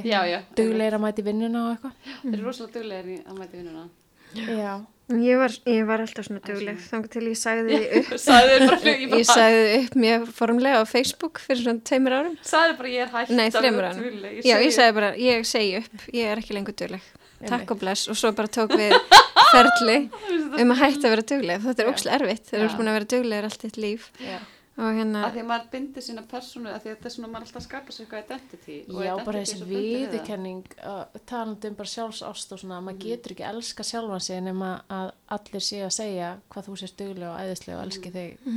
S1: duglegir að mæti vinnuna og eitthvað.
S2: Þeir eru rosalega duglegir í að mæti vinnuna.
S1: Já.
S3: Ég var, ég var alltaf svona
S2: svona-
S3: þannig til ég sagði því upp.
S2: þér bara, ég bara,
S3: ég sagði upp mjög formlega á Facebook fyrir svona tveimur árum.
S2: Sagði bara, ég er hægt
S3: Nei,
S2: dugleg.
S3: Já, ég sagði bara, ég segi upp, ég er ekki lengur dugleg.
S1: Einmitt.
S3: Takk og bless. Og svo bara tók við ferli um að hætta að vera dugleg Þetta er ókslega erfitt, þeir eru
S2: Já.
S3: búin að vera duglegir allt eitt líf.
S1: Já.
S3: og hérna,
S2: að því að maður bindir sína persónu að því að þetta er svona maður er alltaf að skapa sér eitthvað identity og
S1: Já, bara
S2: er
S1: þessi
S2: það.
S1: viðurkenning uh, talandi um bara sjálfsást og svona maður getur ekki elska sjálfan sig nema að allir sé að segja hvað þú sést duglega og æðislega og elski þig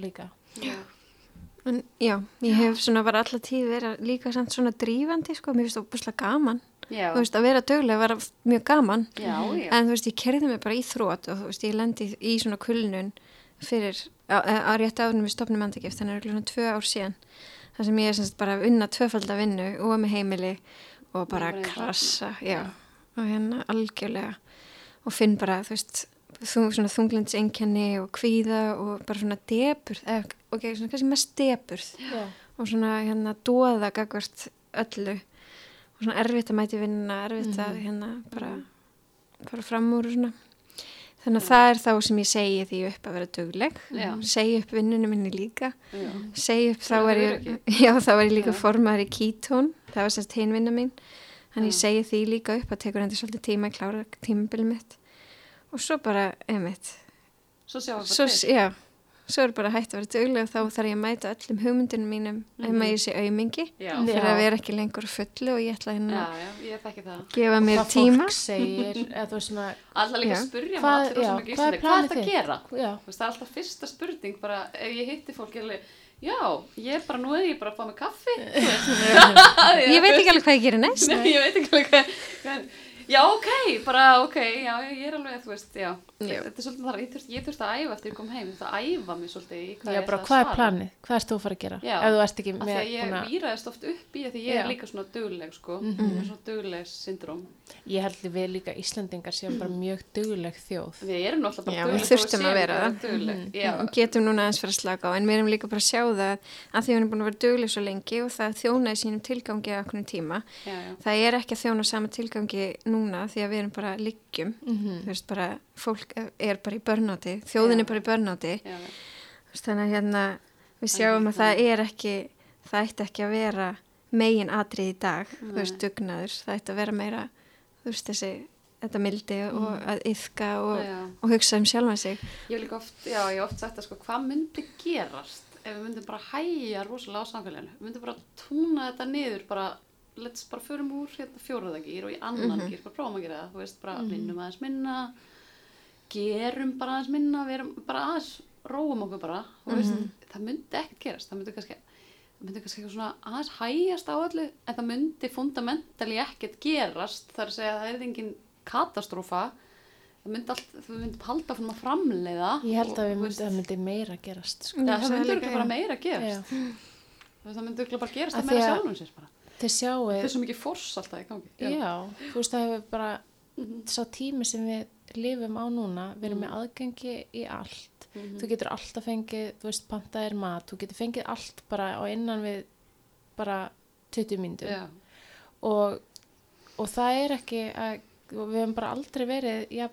S1: líka.
S2: Já.
S3: en, já, ég hef svona bara alla tíð verið líka samt svona drífandi sko, mér finnst það búslega gaman
S2: Já.
S3: þú veist, að vera dugleg var mjög gaman.
S2: Já, já.
S3: en þú veist, ég kerði mig bara í þrótt og þú veist, ég lendi í svona kulnun fyrir, á, á rétt árunum við stopnum andagift, þannig að það er svona tvö ár síðan. Þar sem ég er semst bara að vinna tvöfalda vinnu og með heimili og bara krassa, já. Og hérna algjörlega. Og finn bara, þú veist þú, svona þunglindsenkenni og kvíða og bara svona deburð, eða, ok, svona kannski mest deburð og svona hérna dóða gagvart öllu svona erfitt að mæti vinna erfitt að hérna bara fara fram úr og svona. Þannig að það er þá sem ég segi því upp að vera dugleg.
S2: Já.
S3: segi upp vinnunum minni líka. Segi upp, þá er ég já, þá er ég líka formar í kítón það var sérst hinn vinna mín. Þannig ég segi því líka upp að tekur hendur svolítið tíma að klára tímabil mitt. Og svo bara, emitt
S2: Svo sjáum við bara til.
S3: já, svo er bara hægt að vera dugleg og þá þarf ég að mæta öllum hugmyndunum mínum ef
S2: Mhm.
S3: maður ég sé aumingi
S2: Já.
S3: fyrir að vera ekki lengur fullu og ég ætla hérna
S2: Já,
S3: að
S2: já, ég þekki það.
S3: gefa mér
S1: hvað
S3: tíma
S1: fólk segir eða svona,
S2: Alltaf líka
S3: Já.
S2: að spurja
S1: Hvað- já, hvað er
S2: hvað er þetta að gera? það er alltaf fyrsta spurning bara, ef ég hitti fólk, alveg, já, ég er bara, nú er ég bara að fá mig kaffi. þú veist.
S3: ég veit ekki alveg hvað ég gerir næst
S2: Nei, ég veit ekki alveg hvað, já, ok, bara, ok, já, ég er alveg, þú veist, já. Þetta er svolítið þar, ég þurfti, ég þurfti að æfa eftir ég kom heim, ég þurfti að æfa mig svolítið í hvað
S1: já bara
S2: að
S1: hvað er planið hvað ert þú að fara að gera
S2: Já.
S1: ef þú ert ekki
S2: því
S1: með
S2: að ég
S1: að
S2: výraðist oft upp í að því ég
S1: Já.
S2: er líka svona dugleg, sko,
S1: Mhm.
S2: mm svona dugleg syndrom.
S1: ég held að við líka Íslendingar séum bara mjög dugleg þjóð
S2: Við erum náttúrulega bara
S3: Já,
S2: dugleg.
S3: við
S2: þó
S3: þurftum að vera það.
S2: Já.
S3: og getum núna aðeins fyrir að slaka á en við erum líka bara að sjá það að því við erum búin að vera duglega svo lengi og það þjónaði sínum tilgangi að okkur tíma
S2: Já, já.
S3: það er ekki að þjóna sama tilgangi núna því að við erum bara liggjum
S1: Mhm.
S3: þú veist bara, fólk er bara í börnáti þjóðin er bara í börnáti þannig að hérna við sjáum að það er ekki það ætti ekki að vera megin atrið í dag, þú
S2: Nei.
S3: veist, dugnaður. Það ætti að vera meira, þú veist, þessi þetta mildi og að yfka og, og hugsa um sjálfa sig.
S2: Ég hef líka oft, já, ég hef oft sagt að sko, hvað myndi gerast ef við myndum bara hæja rosalega á samfélaginu? Við myndum bara túna þetta niður, bara, let's bara förum úr hérna fjóraðagýr og í annan
S3: Mhm.
S2: gýr, bara prófum að gera það, þú veist, bara vinnum aðeins minna, gerum bara aðeins minna, við erum bara aðeins, róum okkur bara, þú veist, það myndi ekkert gerast, það myndi kannski, það myndi kannski eitthvað svona aðeins hæjast á öllu, en það myndi fundamentali ekkert gerast, þar að segja að það er engin katastrófa, það myndi allt, þú myndi halda fyrir að framleiða.
S1: ég held
S2: og,
S1: að við
S2: þú
S1: myndi,
S2: veist,
S1: það myndi meira gerast sko.
S2: Já,
S3: Ég
S2: það myndi bara
S3: já.
S2: meira gerast.
S1: Já.
S2: Það myndi bara gerast að
S1: því
S2: meira
S1: að-
S2: sjálfum sér bara.
S1: þið sjáu
S2: Það er svo mikið fórs alltaf í gangi.
S1: já, þú veist það hefur bara
S2: Mhm.
S1: sá tími sem við lifum á núna við erum með aðgengi í allt
S2: Mhm.
S1: þú getur alltaf fengið, þú veist, pantaðir mat þú getur fengið allt bara á innan við bara 20 mínútur
S2: Já,
S1: og, og það er ekki að, við hefum bara aldrei verið ja,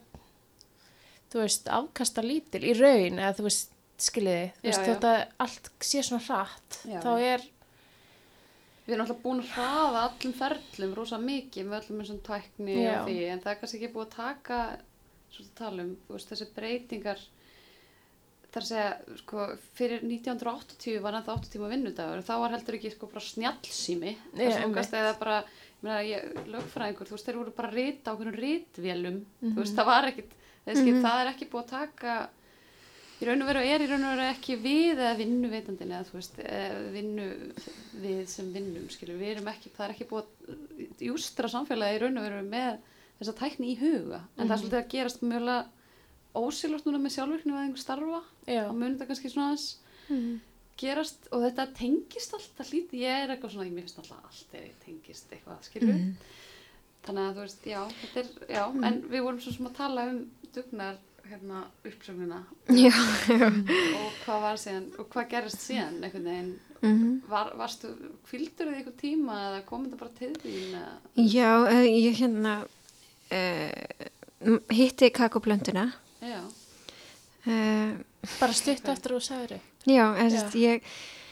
S1: þú veist, afkasta lítil í raun, eða þú veist skiljiði, þú
S2: Já,
S1: veist,
S2: já.
S1: þetta allt sé svona hratt,
S2: Já.
S1: þá er
S2: Við erum alltaf búin að hraða allum ferlum rosa mikið með öllum þessum tækni
S1: Já.
S2: og því, en það er kannski ekki búið að taka, svo að tala um, þú veist, þessi breytingar, þar að segja, sko, fyrir 1980 var það 8 tíma vinnudagur og þá var heldur ekki sko
S1: einmitt.
S2: eða bara, lögfræðingur, þú veist, þeir voru bara að rita á hvernig ritvélum, þú
S1: Mhm.
S2: veist, það var ekkit, þeir skil, það er ekki búið að taka, í raun og veru er í raun og veru ekki við eða vinnuveitandinn eða þú veist, eða vinnu við sem vinnum, skilur, við erum ekki, það er ekki búið að jústra samfélagi í raun og veru með þessa tækni í huga, en það er svolítið að gerast mjögulega ósýlast núna með sjálfvirkni að einhver starfa.
S1: Já.
S2: og mun þetta kannski svona aðeins gerast og þetta tengist alltaf lítið, ég er eitthvað svona, ég finnst alltaf allt er tengist eitthvað, skilur þannig að þú veist, já, þetta er já, en við vorum svo sem að tala um dugnar hérna uppsögnuna
S3: Já,
S2: og hvað var síðan, og hvað gerist síðan einhvern veginn,
S3: Mhm.
S2: var, varstu fylgdur þið eitthvað tíma eða kom þetta bara til þín eða,
S3: Já, ég hérna uh, hitti kakoblönduna
S2: já,
S3: uh,
S1: Bara stutt eftir og sagður.
S3: Já, ég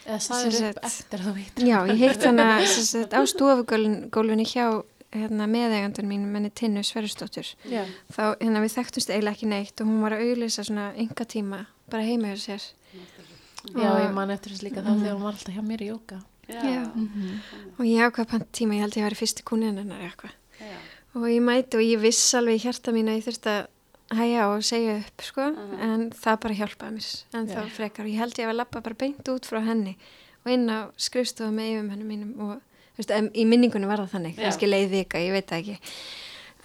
S1: Eða sagður upp eftir þú veit.
S3: Já, ég hitt hana á stofugólfinni hjá hérna, meðeigandun mín menni Tinnu Sverrisdóttur
S1: Já.
S3: þá hérna við þekktumst eiginlega ekki neitt og hún var að auðlýsa svona enga tíma bara heima hjá sér
S1: Já,
S3: Og-
S1: ég man eftir þess líka þá þegar hún var alltaf hjá mér í jóka.
S2: já,
S3: Já.
S1: Mhm.
S3: og ég ákvað pant tíma, ég held ég að vera fyrsti kúnin hennar eitthvað
S2: já,
S3: og ég mæti og ég viss alveg í hjarta mín að ég þurfti að hæja og segja upp sko,
S2: Mhm.
S3: en það bara hjálpaði mér en þá
S1: Já.
S3: frekar og ég held ég að lappa bara beint út frá henni og inn á skrifstofa með yfum hennum mínum og veist, í minningunni var það þannig, kannski leið vika, ég veit það ekki.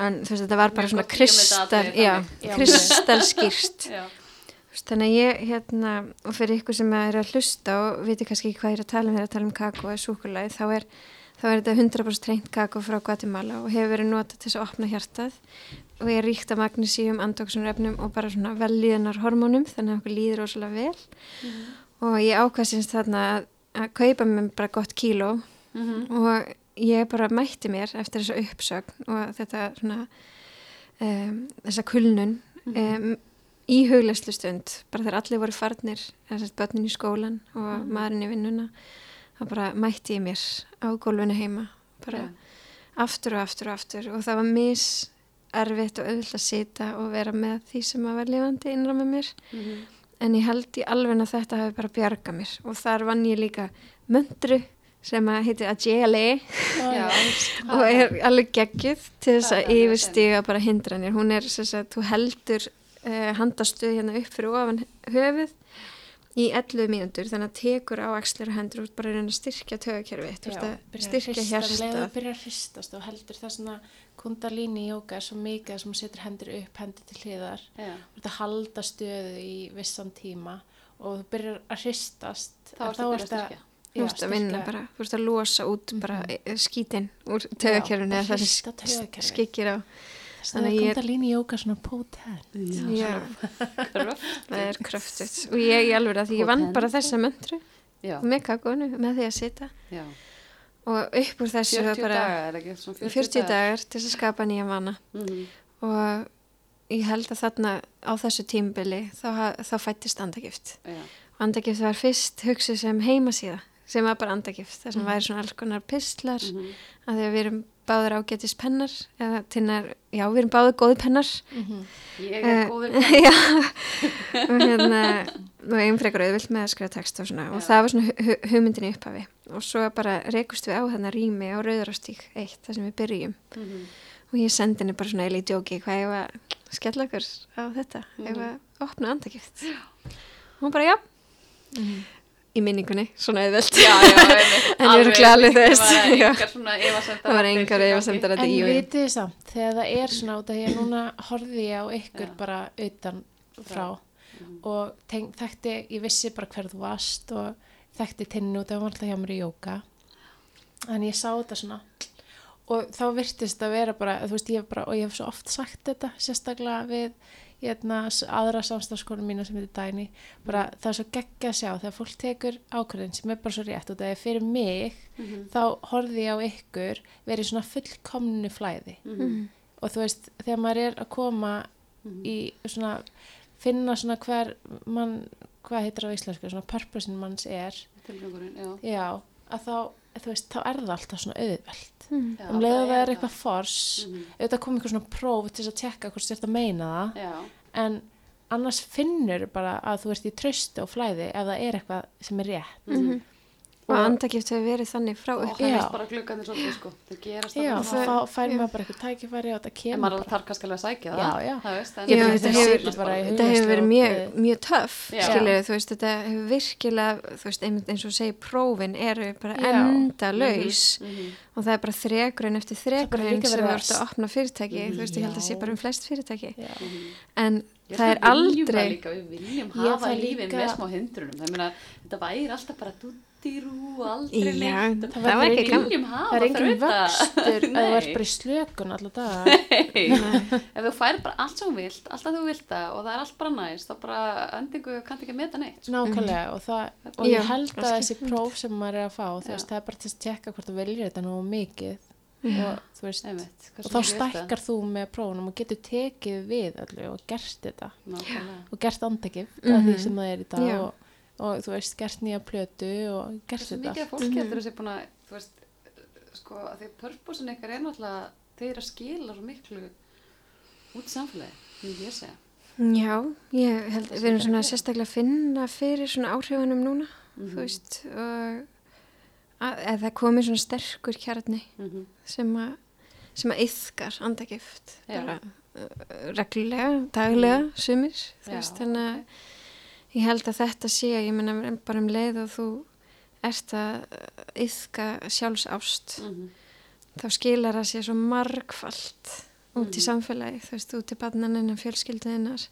S3: En þú veist, þetta var bara
S2: Mjög
S3: svona kristal, já,
S1: Já.
S3: kristal skýrst
S2: já,
S3: þannig að ég, hérna, og fyrir ykkur sem er að hlusta og viti kannski ekki hvað ég er að tala um þegar að tala um kakó eða súkulæði, þá er þá er þetta 100% reynt kakó frá Guatemala og hefur verið notað til þess að opna hjartað. Og er ríkt af magnísíum, andóksunrefnum og bara svona velíðunar hormónum þannig að okkur líður rosalega vel. Og ég ákvæðsins þarna að, að kaupa mér bara gott kíló
S2: mhm,
S3: og ég bara mætti mér eftir þessa uppsögn og þetta svona um, þessa kulnun um, í huglæslu stund bara þegar allir voru farnir börnin í skólan og
S2: Mhm.
S3: maðurinn í vinnuna þá bara mætti ég mér á gólfinu heima bara
S2: Já.
S3: aftur og aftur og aftur. Og það var mis erfitt og auðvitað að sita og vera með því sem að vera lifandi innra með mér.
S2: Mhm,
S3: en ég held í alveg að þetta hafi bara bjargað mér. Og þar vann ég líka möndru sem að heiti Agile
S2: já,
S3: og er alveg geggjuð til þess að
S2: er
S3: yfirstiga bara hindranir. Hún er sem sagt, þú heldur uh, handastuð hérna upp fyrir ofan höfuð í 11 mínútur. Þannig að tekur á axlir og hendur. Út bara að reyna að styrkja tögakerfi þú veist að styrkja
S1: Leðu
S3: hjartað.
S1: byrja að hristast og heldur það svona kundalíni jóka er svo mikið sem hún setur hendur upp, hendur til hliðar.
S2: já,
S1: ert að halda stöðu í vissan tíma og þú byrjar að hristast.
S2: þá að að styrkja
S3: þú veist að vinna bara, þú veist að losa út bara mm. skítinn úr
S1: bara
S3: eða það sem skikir á. Þannig
S1: að
S3: ég er-
S1: kundalíni jóka svona potent.
S3: já, það er kröftut og ég í alveg að því ég vann bara þessa möndru með kakónu með því að sita.
S2: Já,
S3: og upp úr þessu
S2: 40
S3: var bara
S2: dagar er ekki? Svona
S3: 40,
S2: 40,
S3: dagar. til þess að skapa nýja vana.
S2: Mhm,
S3: og ég held að þarna á þessu tímbili þá, fættist andagift.
S2: Já,
S3: andagift var fyrst hugsið sem heimasíða sem var bara andagift þar sem væri svona alls konar pistlar
S2: mhm,
S3: að því að við erum báður ágætis pennar eða tinnar, já við erum báður góði pennar.
S2: Ég
S3: Eh,
S2: er góður
S3: já. Og hérna og einn frekar auðvilt með að skrifa text og svona og
S2: Já.
S3: það var svona hu hu hugmyndin í upphafi. Og svo bara rekust við á þennan rými á Rauðarástík eitt þar sem við byrjum.
S2: Mhm,
S3: og ég sendi henni bara svona eilí djóki hvað ég var skella okkur á þetta?
S2: Mhm.
S3: ég var opna andagift? Og hún bara já í minningunni, svona auðvelt.
S2: Já, já, einmitt.
S3: En ég er þú veist,
S2: það var engar svona efasemdar
S3: það var engar efasemdar að
S1: En vitið þið samt, þegar það er svona út að ég núna horfði ég á ykkur
S2: Já.
S1: bara utan frá.
S2: Mhm.
S1: og teng, þekkti, ég vissi bara hver þú varst og þekkti tinnu út að hún var alltaf hjá mér í jóka en ég sá þetta svona og þá virtist að vera bara, þú veist, ég hef bara, og ég hef svo oft sagt þetta, sérstaklega við hérna, aðra samstafskonu mína sem heitir Dæni, bara það er svo geggja að sjá þegar fólk tekur ákvörðin sem er bara svo rétt og það er fyrir mig
S2: Mhm,
S1: þá horfði ég á ykkur verið svona fullkomnu flæði.
S2: Mhm,
S1: og þú veist, þegar maður er að koma
S2: mhm.
S1: í svona finna svona hver mann hvað heitir á íslensku, svona purposein manns er.
S2: Tilgangurinn, já,
S1: já, að þá, veist, þá er það alltaf svona auðvelt.
S3: Mm.
S1: um leið að það er eitthvað fors
S2: Mhm,
S1: auðvitað kom eitthvað svona próf til þess að tjekka hvort að meina það.
S2: Já,
S1: en annars finnur bara að þú ert í tröstu og flæði ef það er eitthvað sem er rétt.
S3: Mhm. og
S1: Og-
S3: andagift hefur verið þannig frá
S2: og það er bara glugganir svolítið sko það gerast
S1: já, þá
S2: svona-
S1: fær
S3: já.
S1: maður bara eitthvað tækifæri og það
S2: en
S1: kemur
S2: maður alveg
S1: bara
S2: þarf kannski alveg að sækja það
S1: Já, já.
S2: það veist, en
S3: Já,
S2: það
S3: þetta hefur-
S2: bara í
S1: hug-
S3: þetta hefur verið mjög, mjög töff
S2: Já.
S3: skilur þú veist, þetta hefur virkilega þú veist, einmitt eins og segir prófin eru bara enda laus
S2: Mhm.
S3: og það er bara þregrun eftir þregrun sem
S1: verið
S3: þú
S1: að
S3: ert að opna fyrirtæki þú veist, ég held að sé bara um flest fyrirtæki.
S2: Mhm.
S3: en
S2: Ég
S3: það er aldrei
S2: líka, við viljum hafa lífið
S1: líka-
S2: með smá hindrunum það meina, þetta væri alltaf bara duttirú og aldrei
S3: Já,
S2: neitt
S3: það
S1: var
S3: var
S1: ekki
S2: viljum hafa
S1: það er engin
S2: þrauta.
S1: vöxtur að þú
S2: Nei.
S1: ert bara í slökun alltaf
S2: ef þú fær bara allt sem þú vilt alltaf þú vilt það og það er allt bara næst þá bara endingu kanntu ekki að meta neitt sko.
S1: nákvæmlega og, það, og ég held að þessi próf sem maður er að fá veist, það er bara til að tjekka hvort þú viljir þetta nú mikið
S3: Já.
S1: og þú veist
S2: Einmitt, hversu
S1: og þá
S2: það?
S1: stækkar þú með prófunum og getur tekið við öllu og gert þetta
S2: Nákvæmlega.
S1: og gert mm -hmm.
S3: Mhm.
S1: því sem það er í dag og, og þú veist, gert nýja plötu og gert
S2: Hversu
S1: þetta
S2: mikið af fólki heldur þessi búin að þú veist, sko, að því að purposin ykkar er náttúrulega þeir að skila svo miklu út í samfélagi, myndi ég segja
S3: já, ég held,
S2: Það
S3: við erum
S2: sé
S3: svona sérstaklega að finna fyrir svona áhrifunum núna
S2: Mhm.
S3: þú veist og að, að það komi svona sterkur kjarni
S2: Mhm.
S3: sem að sem að yðkar andagift bara uh, reglulega, daglega sumir, þú veist, þannig að. Ég held að þetta sé, ég meina bara um leið og þú ert að yðka sjálfsást
S2: Mhm.
S3: þá skilar það sér svo margfalt út í
S2: Mhm.
S3: samfélagi, þú veist, út í barnaninnar, fjölskylduðinnar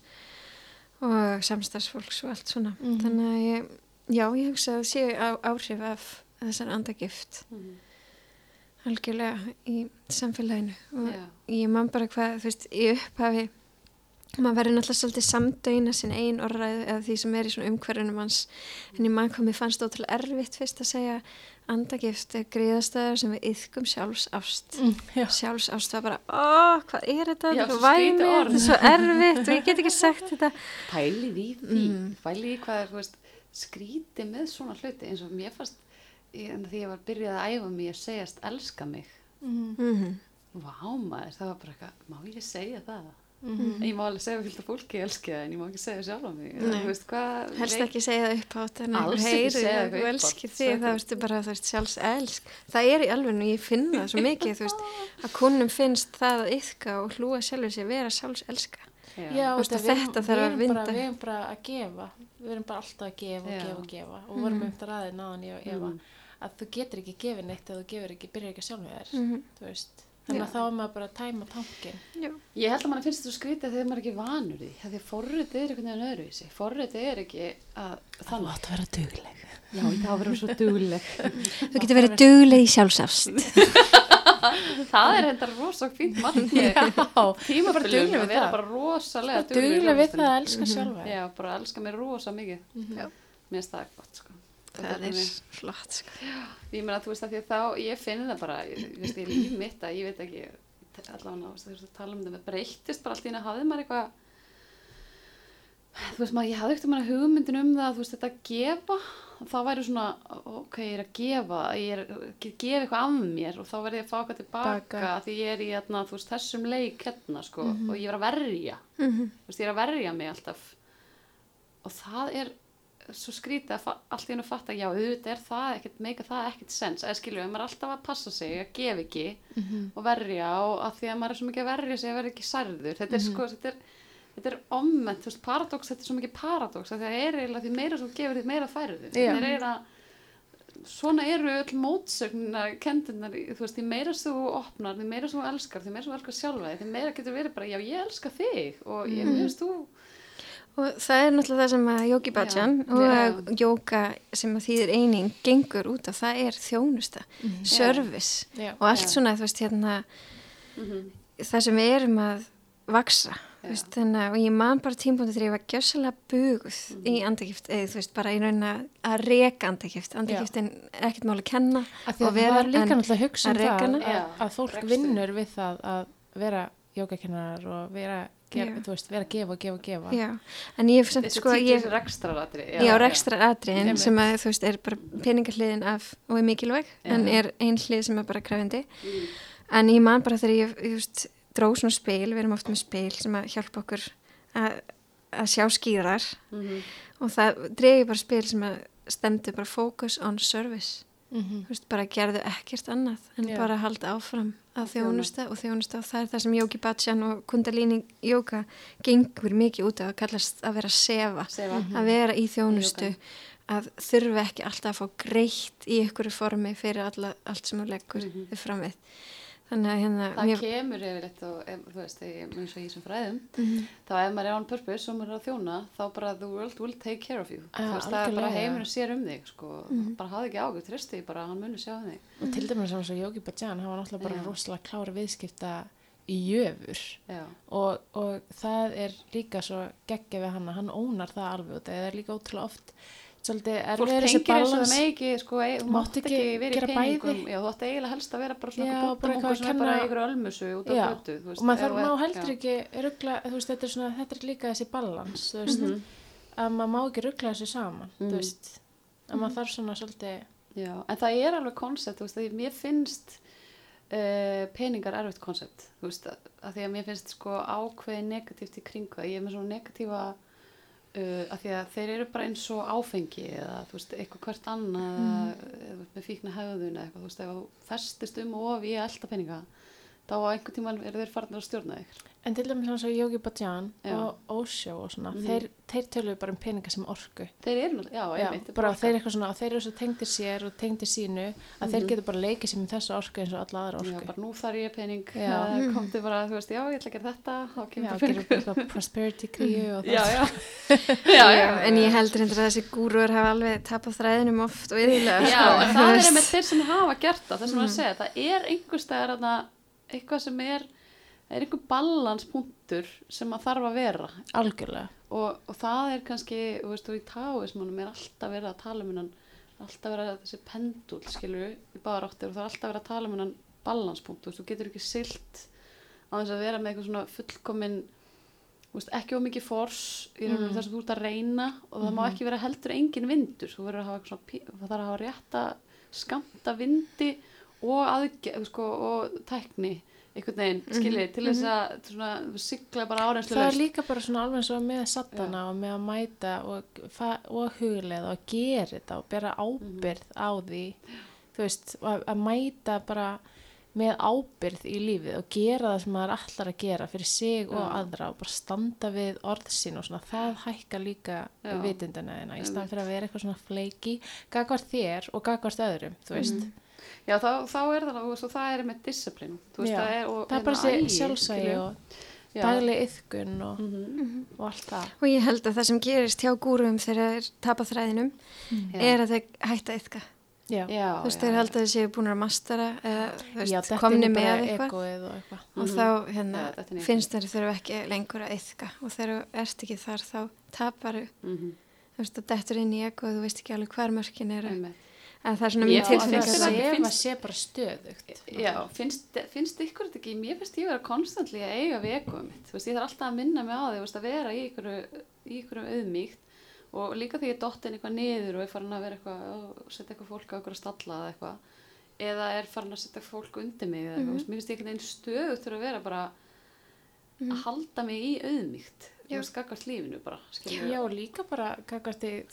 S3: og samstarfsfólks og allt svona
S1: Mhm.
S3: þannig að ég, já, ég hugsa að sé á, áhrif af þessar andagift
S2: Mhm.
S3: algjörlega í samfélaginu og
S2: Já.
S3: ég man bara hvað, þú veist, í upphafi maður verður náttúrulega svolítið samdöina sin einn orðræðu eða því sem er í svona umhverjunum hans en ég man hvað mér fannst ótrúlega erfitt fyrst að segja andagift er gríðastöður sem við yðkum sjálfsást
S1: mm, já.
S3: sjálfsást var bara, ó, hvað er þetta?
S2: Já,
S3: þetta
S2: svo
S3: er svo væmið, þetta er svo erfitt og ég get ekki sagt þetta.
S2: Pælið í því
S3: Mhm.
S2: pælið í hvað er veist, skrítið með svona hluti eins og mér fannst en því ég var byrjað að æfa mig að segjast elska mig.
S1: Mm,
S3: mm
S2: vá maður, það var bara eitthvað má ég segja það
S1: mm,
S2: ég má alveg segja fylgta fólki ég elski það en ég má ekki segja sjálf á mig.
S3: Helst ekki segja það upp átt en
S2: Alls
S3: einhver
S2: ekki
S3: heyri
S2: segja
S3: að þú
S2: upphátt,
S3: það ertu bara sjálfs elsk það er í alveg og ég finn það svo mikið veist að konum finnst það að yfka og hlúa sjálfur sér vera sjálfs elska
S2: já,
S1: Já,
S3: veist,
S1: þetta
S3: að
S1: við,
S3: þetta þarf að vinda.
S1: við erum bara að gefa. Við erum bara alltaf að gefa og gefa og gefa. Og vorum um þetta ræðið náðan ég og Eva
S2: Mhm.
S1: að þú getur ekki gefið neitt ef þú gefur ekki, byrjar ekki sjálf með þér.
S3: Mhm.
S1: þú veist, þannig að
S2: Já.
S1: þá er maður bara að tæma tankin
S3: Já.
S2: ég held að mann finnst þetta skrítið þegar maður er ekki vanur því. Því að forritið er einhvern veginn öðruvísi. Forritið er ekki að þannig.
S1: átt að vera dugleg.
S2: Já, það verður svo dugleg.
S3: Þú getur verið dugleg í sjálfsást
S2: það er þetta rosa fínt markmið tímafölum
S1: Bara dugleg
S2: að
S1: við
S2: vera
S1: það.
S2: bara rosalega
S1: dugleg við það að
S2: það
S1: elska sjálfa
S2: já, bara að elska mér rosa mikið.
S1: Mhm.
S3: Já.
S2: mér finnst það gott sko
S3: það er flott sko.
S2: ég meina þú veist að því að þá ég finn það bara, ég, veist, ég líf mitt að ég veit ekki allavega þú veist að tala um þetta breyttist bara allt í einu hafði maður eitthvað þú veist maður, ég hafði ekkert maður hugmyndin um það, þú veist þetta að gefa það væri svona, ok, ég er að gefa ég er að gefa eitthvað af mér og þá verði ég að fá eitthvað tilbaka
S1: Baka.
S2: því ég er í þú veist, þessum leik hérna sko, og ég er að verja
S3: Mhm.
S2: þú veist, ég er að verja mig alltaf og það er svo skrítið að allt í hennu fatta já, auðvitað er það ekkert, meika það ekkert sens eða skilju, maður er alltaf að passa sig að gefa ekki
S1: Mhm.
S2: og verja og að því að maður er svo mikið að verja sig að verða ekki særður þetta er sko, þetta er þetta er omment, þú veist, paradox, þetta er svo mikið paradox að það er eiginlega því meira svo gefur því meira færðu,
S1: Já.
S2: þetta er eiginlega svona eru öll mótsögnar kendurnar, þú veist, því meira þú opnar, því meira þú elskar, því meira þú elskar sjálfa því meira getur verið bara, já, ég elska þig og ég, mm. veist, þú
S3: og það er náttúrulega það sem að Jóki
S2: Já.
S3: og jóka sem að þýðir eining gengur út af það er þjónusta service
S1: Já.
S3: og allt
S2: Já.
S3: svona þú veist hérna
S2: mm
S3: það sem við erum að vaksa veist, þannig að og ég man bara tímpúndi þegar ég var gjössalega buguð
S2: Mhm.
S3: í andagift eða þú veist bara í raun að að reka andagift. Andagift er ekkert mál að kenna
S1: því
S3: og
S1: að
S3: vera,
S1: það er líka
S3: en
S1: náttúrulega að hugsa um
S3: að reka
S1: að, að fólk vinnur við það að vera jógakennarar og vera,
S3: Já.
S1: þú veist, vera að gefa og gefa og gefa
S3: já, en ég hef samt
S2: þetta
S3: sko ég,
S2: rekstraratri
S3: já, rekstra atriðin
S1: Einmitt.
S3: sem að þú veist er bara peningahliðin af og er mikilvæg en
S2: Já.
S3: er ein hlið sem er bara krefindi
S2: Mm.
S3: en ég man bara þegar ég, ég veist, dró svona spil, við erum oft með spil sem að hjálpa okkur að að sjá skýrar
S2: Mhm.
S3: og það dregi bara spil sem að stemdi bara focus on service
S1: Mhm.
S3: Þú veist, bara gerðu ekkert annað en
S1: Já.
S3: bara halda áfram að þjónusta og þjónusta og það er það sem Yogi Bhajan og Kundalini Yoga gengur mikið út af að kallast að vera sefa,
S2: Sefa.
S3: að vera í þjónustu
S2: Í
S3: að þurfa ekki alltaf að fá greitt í ykkur formi fyrir alla, allt sem þú leggur
S2: Mhm.
S3: þið fram við þannig að hérna
S2: Það kemur yfirleitt og, þú veist, þegar ég- eins og í þessum fræðum,
S3: Mhm.
S2: þá ef maður er on purpose og maður er að þjóna, þá bara the world will take care of you.
S1: Ja,
S2: þú veist, það er bara heimurinn sér um þig, sko. Bara hafði ekki águr, tristi bara hann muni sjá um þig.
S1: og til dæmis eins og Yogi Bhajan hann var náttúrulega bara
S2: Já.
S1: rosalega klára viðskipta í jöfur og, og það er líka svo geggja við hann að hann ónar það alveg og það er líka ótrúlega oft svolítið erfiður þessi balans
S2: ekki, sko, e, þú
S1: Mátt ekki
S2: ekki vera í peningum. Já, þú ætti eiginlega helst að vera bara svona búttamungur sem er bara ykkur ölmusu út á götu,
S1: og maður þarf
S2: ert-
S1: heldur ekki ruggla, þú veist, þetta er svona, þetta er líka þessi balans, þú veist,
S2: Mhm.
S1: að maður má ekki ruggla þessu saman,
S2: Mhm.
S1: þú veist, að maður þarf svona svolítið,
S2: Já, en það er alveg veist, því mér finnst uh, peningar erfitt að því að mér finnst sko ákveði negatíft í kringu það, ég er með svona negatífa uh, að því að þeir eru bara eins og áfengi eða þú veist, eitthvað hvert annað eða mm. með fíkna höfðun eða eitthvað, þú veist, ef þú festist um of í elda peninga, þá á einhver tíma eru þeir farnir að stjórna þig.
S1: en til dæmis eins og Yogi Bhajan
S2: Já.
S1: og Osho og svona,
S2: Mhm.
S1: þeir, þeir töluðu bara um peninga sem orku.
S2: Þeir eru já,
S1: Já,
S2: einmitt.
S1: bara þeir, eitthvað svona, þeir eru svo tengdir sér og tengdir sínu að þeir
S2: Mhm.
S1: getur bara leikið sér með þessu orku eins og alla aðra
S2: Já,
S1: orku.
S2: bara nú þarf ég pening,
S1: Já.
S2: það komti bara, þú veist, já, ég ætla að gera þetta, þá
S1: Já,
S2: kemur bara
S1: gerir
S2: peningur.
S1: prosperity kríu og það.
S2: Já, já. já, já, já,
S3: en ég heldur endur að þessi gúrur hafa alveg tapað þræðinum oft og yfirlega
S2: Já,
S3: sko,
S2: það er einmitt þeir sem hafa gert það, það sem mm. að segja, það er einhverstaðar þarna, eitthvað sem er, er einhver balanspunktur sem að þarf að vera
S1: Algjörlega.
S2: og, og það er kannski, þú veist, og í táismannum er alltaf verið að tala um hennan, alltaf verið að þessi pendul, skilur í báðar áttir og það er alltaf verið að tala um hennan balanspunkt, þú þú getur ekki silt á þess að vera með eitthvað svona fullkomin, þú veist, ekki ómikið fors í rauninu
S1: Mm.
S2: þess að þú ert að reyna og það má ekki vera heldur engin vindur, þú verður að hafa eitthvað svona, að hafa rétta skamta vindi og aðgerð, sko, og tækni einhvern veginn, skiljið, til þess að svona, sigla bara árenslu
S1: Það er líka bara svona alveg og með sattana og með að mæta og, og huglega og gera þetta og bera ábyrð á því þú veist, og að, að mæta bara með ábyrð í lífið og gera það sem maður allar að gera fyrir sig og
S2: Já.
S1: aðra og bara standa við orð sín og svona, það hækka líka
S2: Já.
S1: vitundina þína í
S2: Einmitt.
S1: fyrir að vera eitthvað svona fleiki gagvart þér og gagvart öðrum, þú veist
S2: Já, þá, þá er það, þú og það er með disciplín, þú veist,
S1: Já.
S2: það er, og,
S1: það er bara þessi sjálfsægi og
S2: Já.
S1: dagleg yðkun og,
S2: Mhm.
S1: og allt það
S3: og ég held að það sem gerist hjá gúrum þegar þeir tapa þræðinum
S2: Já.
S3: er að þeir hætta yfka
S1: Já,
S3: þú veist, þeir held að þeir séu búin að mastera eða þú veist, komni
S1: er
S3: með eitthvað
S1: egoið og eitthvað
S3: og
S2: Mhm.
S3: þá hérna,
S2: er nýtt.
S3: finnst þeir þurfa ekki lengur að yfka og þegar þú ert ekki þar þá tapar
S2: Mhm.
S3: þú veist, að dettur inn í ego og þú veist ekki alveg hver mörkin eru
S2: Einmitt.
S3: En það er svona mjög
S2: finnst
S3: tilfinning
S2: þetta
S3: að
S2: ekki
S1: sefa
S2: finnst-
S1: sé bara stöðugt.
S2: Já, finnst, finnst ykkur þetta ekki, mér finnst ég vera konstantli að eiga vekuðum mitt, þú veist, ég þarf alltaf að minna mig á því, þú veist, að vera í ykkur, í ykkur auðmíkt og líka þegar ég dottin eitthvað niður og er farin að vera eitthvað, og setja eitthvað fólk á ykkur að stalla eða eitthvað, eða er farin að setja fólk undir mig eða eitthvað, þú veist, mér finnst ég einhvern veginn stöðugt fyrir að vera bara að halda mig í auðmíkt, þú
S3: Já.
S2: veist, gagvart lífinu bara, skiljum
S1: Já, og líka bara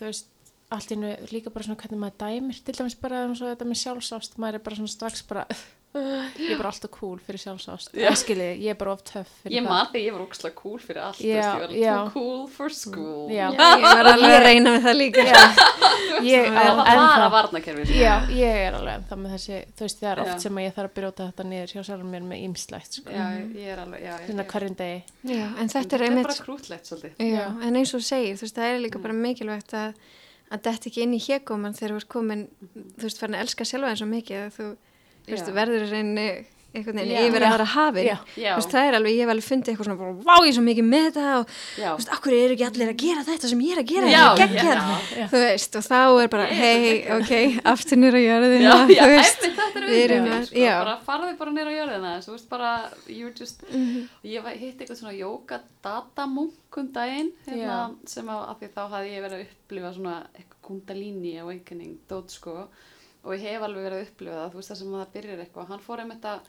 S1: veist allt í nú, líka bara svona hvernig maður dæmir til dæmis bara eins og þetta með sjálfsást maður er bara svona strax bara ég er bara alltaf cool fyrir sjálfsást
S2: Já.
S1: það skilji, ég er bara oft töff fyrir
S2: Ég
S1: það.
S2: man þegar ég var ókslega cool fyrir allt, ég var too cool for school.
S1: Já,
S3: Já, ég var alveg að reyna með það líka
S1: ég
S2: Það
S1: er. Já, ég er alveg ennþá með þessi þú veist, það er oft
S2: Já.
S1: sem að ég þarf að brjóta þetta niður hjá sjálfum mér með ýmslægt sko.
S2: Já, ég er alveg, já. ég-
S1: svona hverjum degi
S3: Já, en þetta er
S2: er bara krútlegt svolítið.
S3: Já,
S1: Já.
S3: en eins og segir, þú veist, það er líka bara mikilvægt að, að detta ekki inn í hégóman þegar þú ert komin, þú veist, farin að elska sjálfa eins og mikið að þú, þú veist, verður reyni einhvern veginn
S1: Já.
S3: yfir
S1: Já.
S3: aðra hafin. Þú veist, það er alveg, ég hef alveg fundið eitthvað svona, bara, vá, ég er svo mikið með þetta og, þú veist, akkur eru ekki allir að gera þetta sem ég er að gera,
S2: Já,
S3: þetta er
S2: já,
S1: já.
S3: Þú veist, og þá er bara,
S2: Ég er
S3: hei, ok, aftur nýra jörðina,
S2: Já, já,
S3: þú veist,
S2: þetta er
S3: við erum að-
S2: sko, bara farði bara nýra á jörðina, þú veist bara, you're just,
S3: Mhm.
S2: ég var hitt eitthvað svona jóka datamunk um daginn, hérna, sem að, að því þá hafði ég verið að upplifa svona eitthvað kundalini awakening, dót sko, og ég hef alveg verið að upplifa það, þú veist það sem að það byrjar eitthvað, hann fór einmitt að,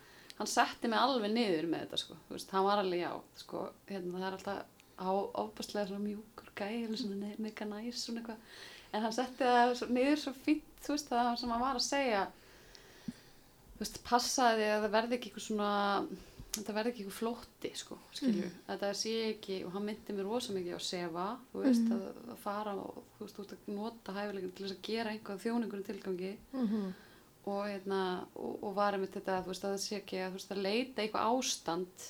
S2: hann setti mig alveg niður með þetta sko, þú veist, hann var alveg já, sko, hérna, það er alltaf á ofbáslega svona mjúkur gæl svona mega næs svona eitthvað. En hann setti það svo, niður svo fínt þú veist það sem hann var að segja þú veist passaði að það verði ekki eitthvað svona þetta verði ekki eitthvað flótti sko skilju, þetta sé ekki og hann myndi mér rosa mikið á sefa þú veist að, að fara og þú veist þú veist að nota hæfileikin til þess að gera einhvað þjóningur tilgangi.
S1: Mhm.
S2: Og, hérna, og, og var einmitt þetta þú veist, að það sé ekki að, þú veist, að leita eitthvað ástand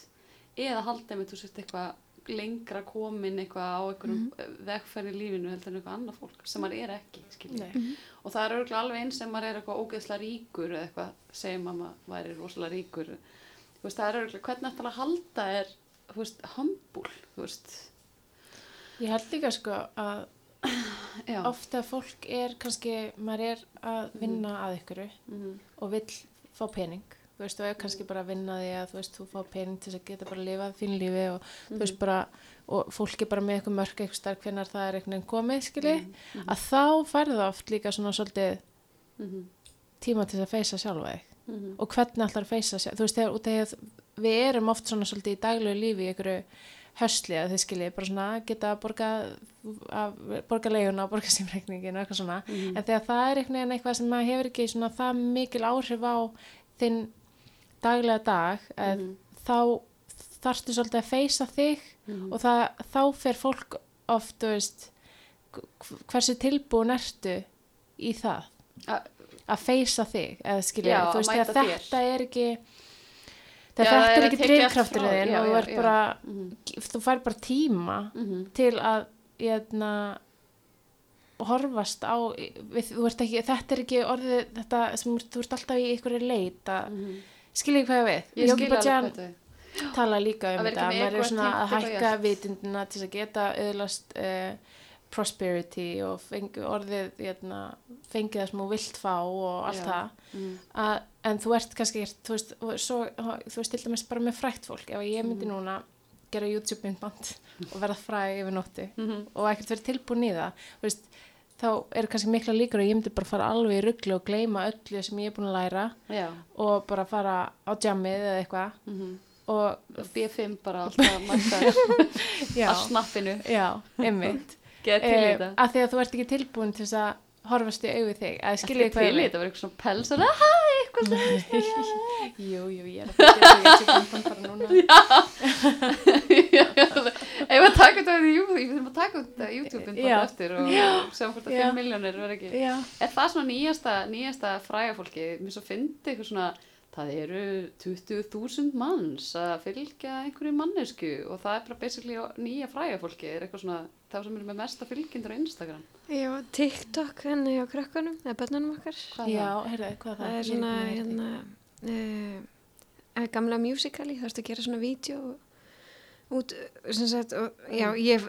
S2: eða halda einmitt þú veist, eitthvað lengra komin eitthvað á einhverjum mm. vegferð í lífinu heldur en eitthvað annað fólk sem maður er ekki skilji.
S1: Nei.
S2: og það er örgulega alveg eins sem maður er eitthvað ógeðslega ríkur eða eitthvað segjum að maður væri rosalega ríkur þú veist, það er örgulega hvernig ætlar að halda er þú veist, humble þú veist,
S1: Ég held líka sko að
S2: já.
S1: Ofta fólk er kannski, maður er að vinna að ykkur
S2: mm
S1: og vill fá pening. Þú veist, og er kannski bara að vinna því að þú veist, þú fá pening til þess að geta bara að lifa þín lífi og þú veist bara, og fólk er bara með eitthvað mörg eitthvað starf hvenar það er veginn komið, skilji, að þá færðu það oft líka svona svolítið
S2: mm
S1: tíma til að feysa sjálfa þig. Og hvernig að feysa sjálf, þú veist, þegar, að við erum oft svona svolítið í daglegu lífi í einhverju höstli að þið skilji, bara svona geta að borga, að borga leiguna og borga símreikningin og eitthvað svona
S2: Mhm.
S1: en þegar það er eitthvað sem maður hefur ekki svona það mikil áhrif á þinn daglega dag
S2: Mhm.
S1: þá þarftu svolítið að feysa þig
S2: Mhm.
S1: og það, þá fer fólk oft, veist hv- hversu tilbúin ertu í það að feysa þig eða skilja, þú veist, þetta er ekki þegar
S2: það
S1: þetta
S2: er
S1: ekki
S2: já,
S1: og
S2: já, já.
S1: bara
S2: Mhm.
S1: þú fær bara tíma
S2: Mhm.
S1: til að jötna, horfast á við, ekki, þetta er ekki orðið þetta sem þú ert alltaf í einhverju leit að
S2: Mhm.
S1: skilja hvað ég við
S2: Ég skil alveg hvað er.
S1: tala líka um þetta
S2: ekki
S1: maður er svona að hækka vitundina til að geta auðlast uh, prosperity og fengi, orðið jötna, fengi það sem þú vilt fá og allt
S2: Já.
S1: það
S2: Mhm.
S1: að, en þú ert kannski þú veist, og svo, þú veist til dæmis bara með frækt fólk ef ég myndi núna gera YouTube myndband og verða fræg yfir nóttu
S2: Mhm.
S1: og ekkert verið tilbúin í það veist, þá er kannski mikla líkur að ég myndi bara fara alveg í rugglu og gleyma öllu sem ég er búin að læra
S2: Já.
S1: og bara fara á jammið eða eitthvað
S2: Mhm.
S1: og
S2: B5 bara alltaf að snappinu
S1: já, einmitt
S2: Get til í
S1: Eh,
S2: þetta.
S1: að því að þú ert ekki tilbúin til þess að horfast í augu þig að skilja
S2: Ekki til í þetta? Var eitthvað svona pels og hæ, eitthvað svona
S1: jú, jú, ég er að fara að gera YouTube myndband bara núna.
S2: Já, Ef að taka þetta í YouTube, við þurfum að taka þetta YouTube
S1: Já.
S2: bara eftir og sjá hvort að
S1: Já.
S2: 5 miljónir verður ekki?
S1: Já,
S2: Er það svona nýjasta, nýjasta fræga fólki mér svo fyndi eitthvað svona það eru 20.000 manns að fylgja einhverju mannesku og það er bara basically nýja fræga fólki er eitthvað svona það sem eru með mesta fylgjendur á Instagram.
S3: Já, TikTok henni á krökkunum, eða börnunum okkar.
S2: Hvað
S1: já, heyrðu, hvað er það
S3: er svona, hérna, uh, gamla musicali, ertu að gera svona vídeo út, sem sagt, og, já, ég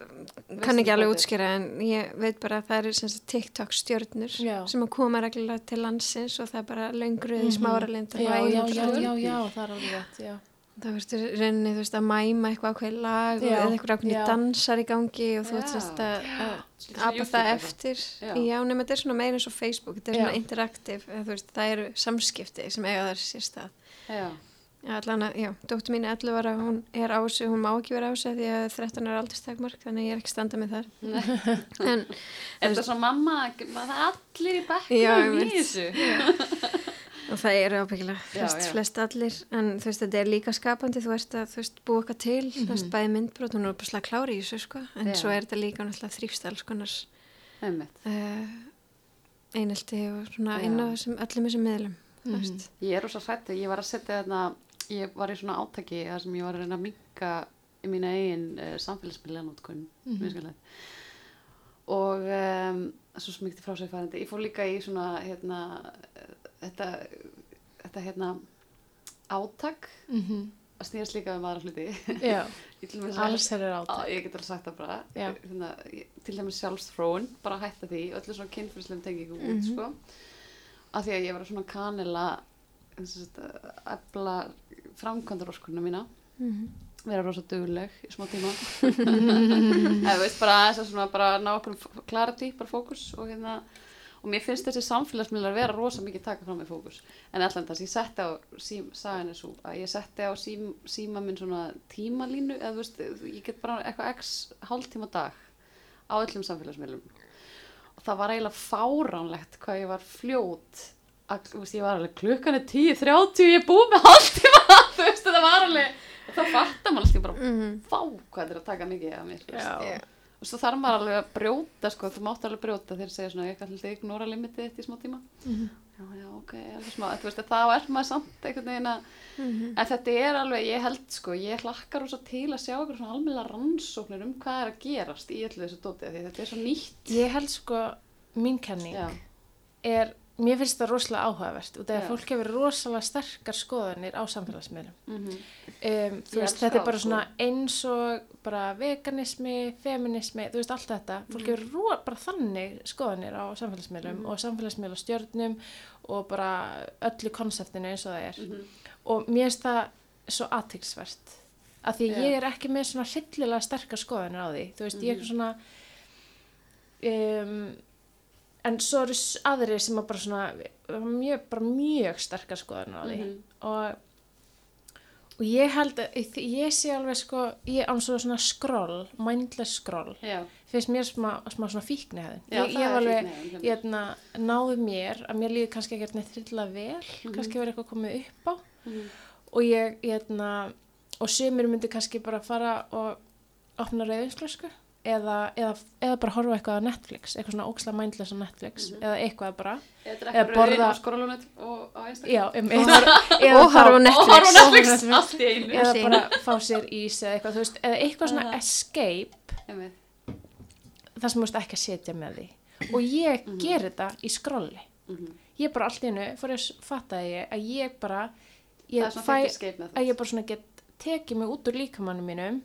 S3: kann ekki alveg útskýra en ég veit bara að það eru sem sagt TikTok stjörnur
S1: Já.
S3: sem að koma reglulega til landsins og það er bara löngruði mm
S1: Mhm.
S3: smáralind
S1: já, já, já, já, já, það er alveg rétt, já
S3: Það verður rauninni, þú veist, að mæma eitthvað ákveð lag eða eitthvað ákveð
S1: já.
S3: dansar í gangi og þú veist að að apa það eftir.
S2: Já.
S3: Já, nema þetta er svona meira eins og Facebook, þetta er
S1: Já.
S3: svona interaktiv, veist, það eru samskipti sem eiga þar sér stað.
S2: Já,
S3: allan að, já, dóttur mín er 11 ára, hún er á þessu, hún má ekki vera á þessu því að 13 er aldurstakmark, þannig að ég er ekki standa með þar. en,
S2: er þetta svona mamma það er allir í
S3: Já,
S2: bekknum í þessu
S3: og það eru ábyggilega flest, allir, en þú veist, þetta er líka skapandi, þú veist að, þú veist, búa eitthvað til, þú veist, bæði myndbrot, hún er bara slag klári í þessu, sko, en
S2: Já.
S3: svo er þetta líka náttúrulega þrýfst alls konar
S2: Einmitt.
S3: uh, einelti og svona inn á öllum þessum miðlum,
S1: Mhm.
S3: veist.
S2: Ég er rosa hrættu, ég var að setja þarna ég var í svona átaki þar sem ég var að reyna að minka í mína eigin uh, samfélagsmiðlanótkun mm
S1: Mhm.
S2: og um, svo smíkti frá sig færandi ég fór líka í svona hérna, eh, þetta, þetta hérna átak
S1: Mhm.
S2: að snýðast líka um aðra hluti að-
S1: alls er
S2: Á,
S1: átt
S2: ég get alveg sagt það bara.
S1: Já.
S2: hérna, ég- til dæmis sjálfsfróun bara hætta því, öllu svona kynfyrslegum tengingum út
S3: Mhm.
S2: sko. Af því að ég var svona kanila efla framkvæmdaróskurna mína.
S3: Mm
S2: vera rosa dugleg í smá tíma. Eða veist bara aðeins að svona bara ná okkur clarity, bara fókus og hérna og mér finnst þessi samfélagsmiðlar vera rosa mikið taka fram með fókus en allan þess, ég setti á sím, sagan er svo að ég setti á sím, síma minn svona tímalínu eða þú veist, ég get bara eitthvað x hálftíma dag á öllum samfélagsmiðlum og það var eiginlega fáránlegt hvað ég var fljót að, þú veist, ég var alveg klukkan er 10.30 ég er búið með hálftíma þú veist, það var alveg þá fattar maður alltaf bara,
S3: Mhm.
S2: fá hvað þetta er að taka mikið af mér,
S1: Já.
S2: Og svo þarf maður alveg að brjóta sko, þú mátt alveg brjóta þegar segja svona ég kann alltaf ignora limitið þitt í smá tíma
S1: Mhm.
S2: já, já, ok, alveg smá þú veist, þá er maður samt einhvern veginn að
S3: Mhm.
S2: en þetta er alveg, ég held sko ég hlakkar rosa til að sjá eitthvað svona almennilega rannsóknir um hvað er að gerast í öllu þessu dótið, því þetta er svo nýtt
S1: Ég held sko, mín kenning
S2: já,
S1: er, mér finnst það rosalega áhugavert og það er fólk hefur rosalega sterkar skoðanir á samfélagsmiðlum.
S2: mm
S1: Um, þú veist, þetta er
S2: það,
S1: bara
S2: sko.
S1: svona eins og bara veganismi, feminismi, þú veist, allt þetta. Fólk hefur ro, bara þannig skoðanir á samfélagsmiðlum
S2: Mhm.
S1: og samfélagsmiðlastjörnum og bara öllu konseptinu eins og það er.
S2: -hmm.
S1: Og mér finnst það svo aðtíksvert. Af því
S2: Já.
S1: ég er ekki með svona hryllilega sterkar skoðanir á því. Þú veist, ég er
S2: Mhm.
S1: svona... Um, en svo eru aðrir sem að bara svona mjög, bara mjög sterkar skoðanir á því
S2: Mhm.
S1: og, og ég held að ég, ég sé alveg sko ég án svo svona scroll, mindless scroll.
S2: Já,
S1: finnst mér smá, smá svona
S2: já,
S1: ég, ég alveg
S2: fínn,
S1: ég hérna, náði mér að mér líði kannski ekkert neitt hryllilega vel
S2: Mhm.
S1: kannski verið eitthvað komið upp á.
S2: Mhm.
S1: og ég, hérna og sömur myndi kannski bara fara og opna reyðinslösku eða, eða, eða bara horfa eitthvað á Netflix eitthvað svona óksla mindless á Netflix
S2: Mhm.
S1: eða eitthvað bara
S2: eða
S1: Eða borða- já, um,
S3: Og- horfa á
S2: og
S3: Netflix.
S2: horfa á Netflix,
S1: Netflix.
S2: allt í einu
S1: eða bara fá sér ís eða eitthvað, þú veist, eða eitthvað svona
S2: Aha.
S1: escape
S2: Einmitt.
S1: það sem þú veist ekki að setja með því og ég
S2: Mhm.
S1: ger þetta í skrolli
S2: Mhm.
S1: ég bara allt í hennu, fór ég að fatta ég að ég bara ég fæ, að ég bara svona get tekið mig út úr líkamannum mínum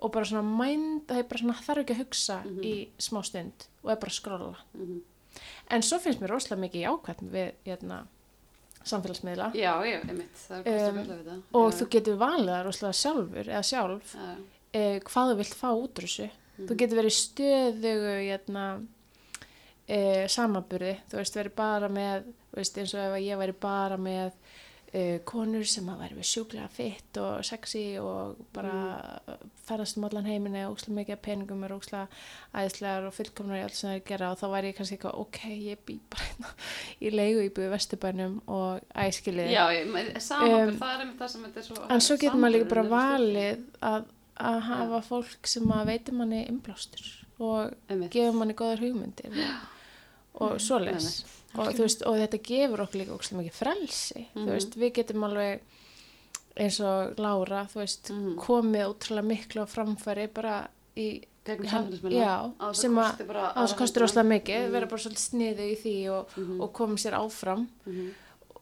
S1: og bara svona mind, það er bara svona þarf ekki að hugsa
S2: Mhm.
S1: í smá stund og er bara að skrolla
S2: Mhm.
S1: en svo finnst mér rosalega mikið jákvæmt við hérna, samfélagsmiðla.
S2: Já, já, einmitt,
S1: Um, og
S2: já,
S1: þú getur valið rosalega sjálfur eða sjálf
S2: já,
S1: eh, hvað þú vilt fá út úr þessu. Þú
S2: Mhm.
S1: getur verið stöðugu hérna, eh, samaburði þú veist verið bara með veist, eins og ef ég væri bara með eh, konur sem að væri við sjúklega fitt og sexy og bara mm. ferðast um allan heiminni og ókslega mikið peningum er ókslega æðislegar og fullkomnar í allt sem það er gera og þá væri ég kannski eitthvað ok, ég bý bara hérna í leigu í búið vesturbænum og æskilið.
S2: Já, ég, samanbyrð,
S1: Um,
S2: það er einmitt það sem þetta er svo
S1: En svo getur maður líka bara
S2: er
S1: valið að, að hafa fólk sem að veitir manni innblástur og gefur manni góðar hugmyndir. Og, og svoleiðis. Og, þú veist, og þetta gefur okkur líka ókslega mikið frelsi.
S2: Mhm.
S1: Þú veist, við getum alveg eins og þú veist,
S2: Mhm.
S1: komið útrúlega miklu á framfæri bara í já, sem að-
S2: kosti bara
S1: á þess
S2: aðra
S1: að kostur
S2: höndina.
S1: óslega mikið,
S2: Mhm.
S1: vera bara svolítið sniðu í því og,
S2: Mhm.
S1: og komið sér áfram.
S2: Mhm.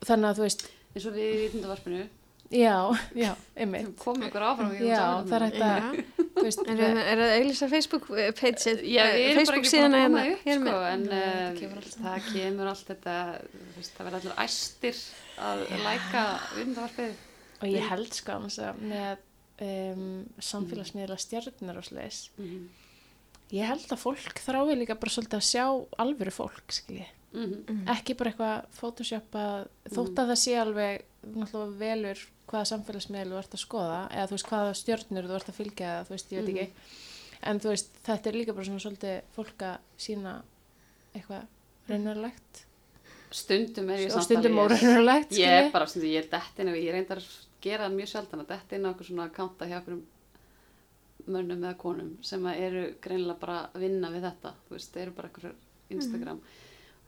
S1: Þannig að þú veist,
S2: eins og við í vítundavarpinu
S1: já, já, einmitt.
S2: komum ykkur áfram
S1: Já, það er þú veist,
S3: Er það er það auðvitað Facebook page
S2: Já, bara
S3: Facebook síðan
S2: að
S3: hérna
S2: upp
S3: hér
S2: sko,
S3: með-
S2: en
S1: Nei, þetta
S2: uh,
S1: kemur allt
S2: það kemur allt þetta, þú veist, það verður allir æstir að læka vindavarpið.
S1: Og ég held sko með um, samfélagsmiðla stjörnir og sliðis,
S2: Mhm.
S1: ég held að fólk þrái líka bara svolítið að sjá alvöru fólk, skilji.
S2: Mhm.
S1: Ekki bara eitthvað photoshoppa, þótt að það sé alveg náttúrulega velur hvaða samfélagsmiðl þú ert að skoða, eða þú veist hvaða stjörnur þú ert að fylgja, þú veist, ég veit ekki. En þú veist, þetta er líka bara svona svolítið fólk að sína eitthvað raunverulegt
S2: Stundum er ég
S1: og
S2: samt
S1: stundum óraunverulegt,
S2: Ég
S1: skilji.
S2: er bara, stundum, ég er dettin og ég reyndar að gera mjög sjaldan að dettin okkur svona kanta hjá okkur mönnum eða konum sem að eru greinilega bara að vinna við þetta, þú veist, eru bara okkur Instagram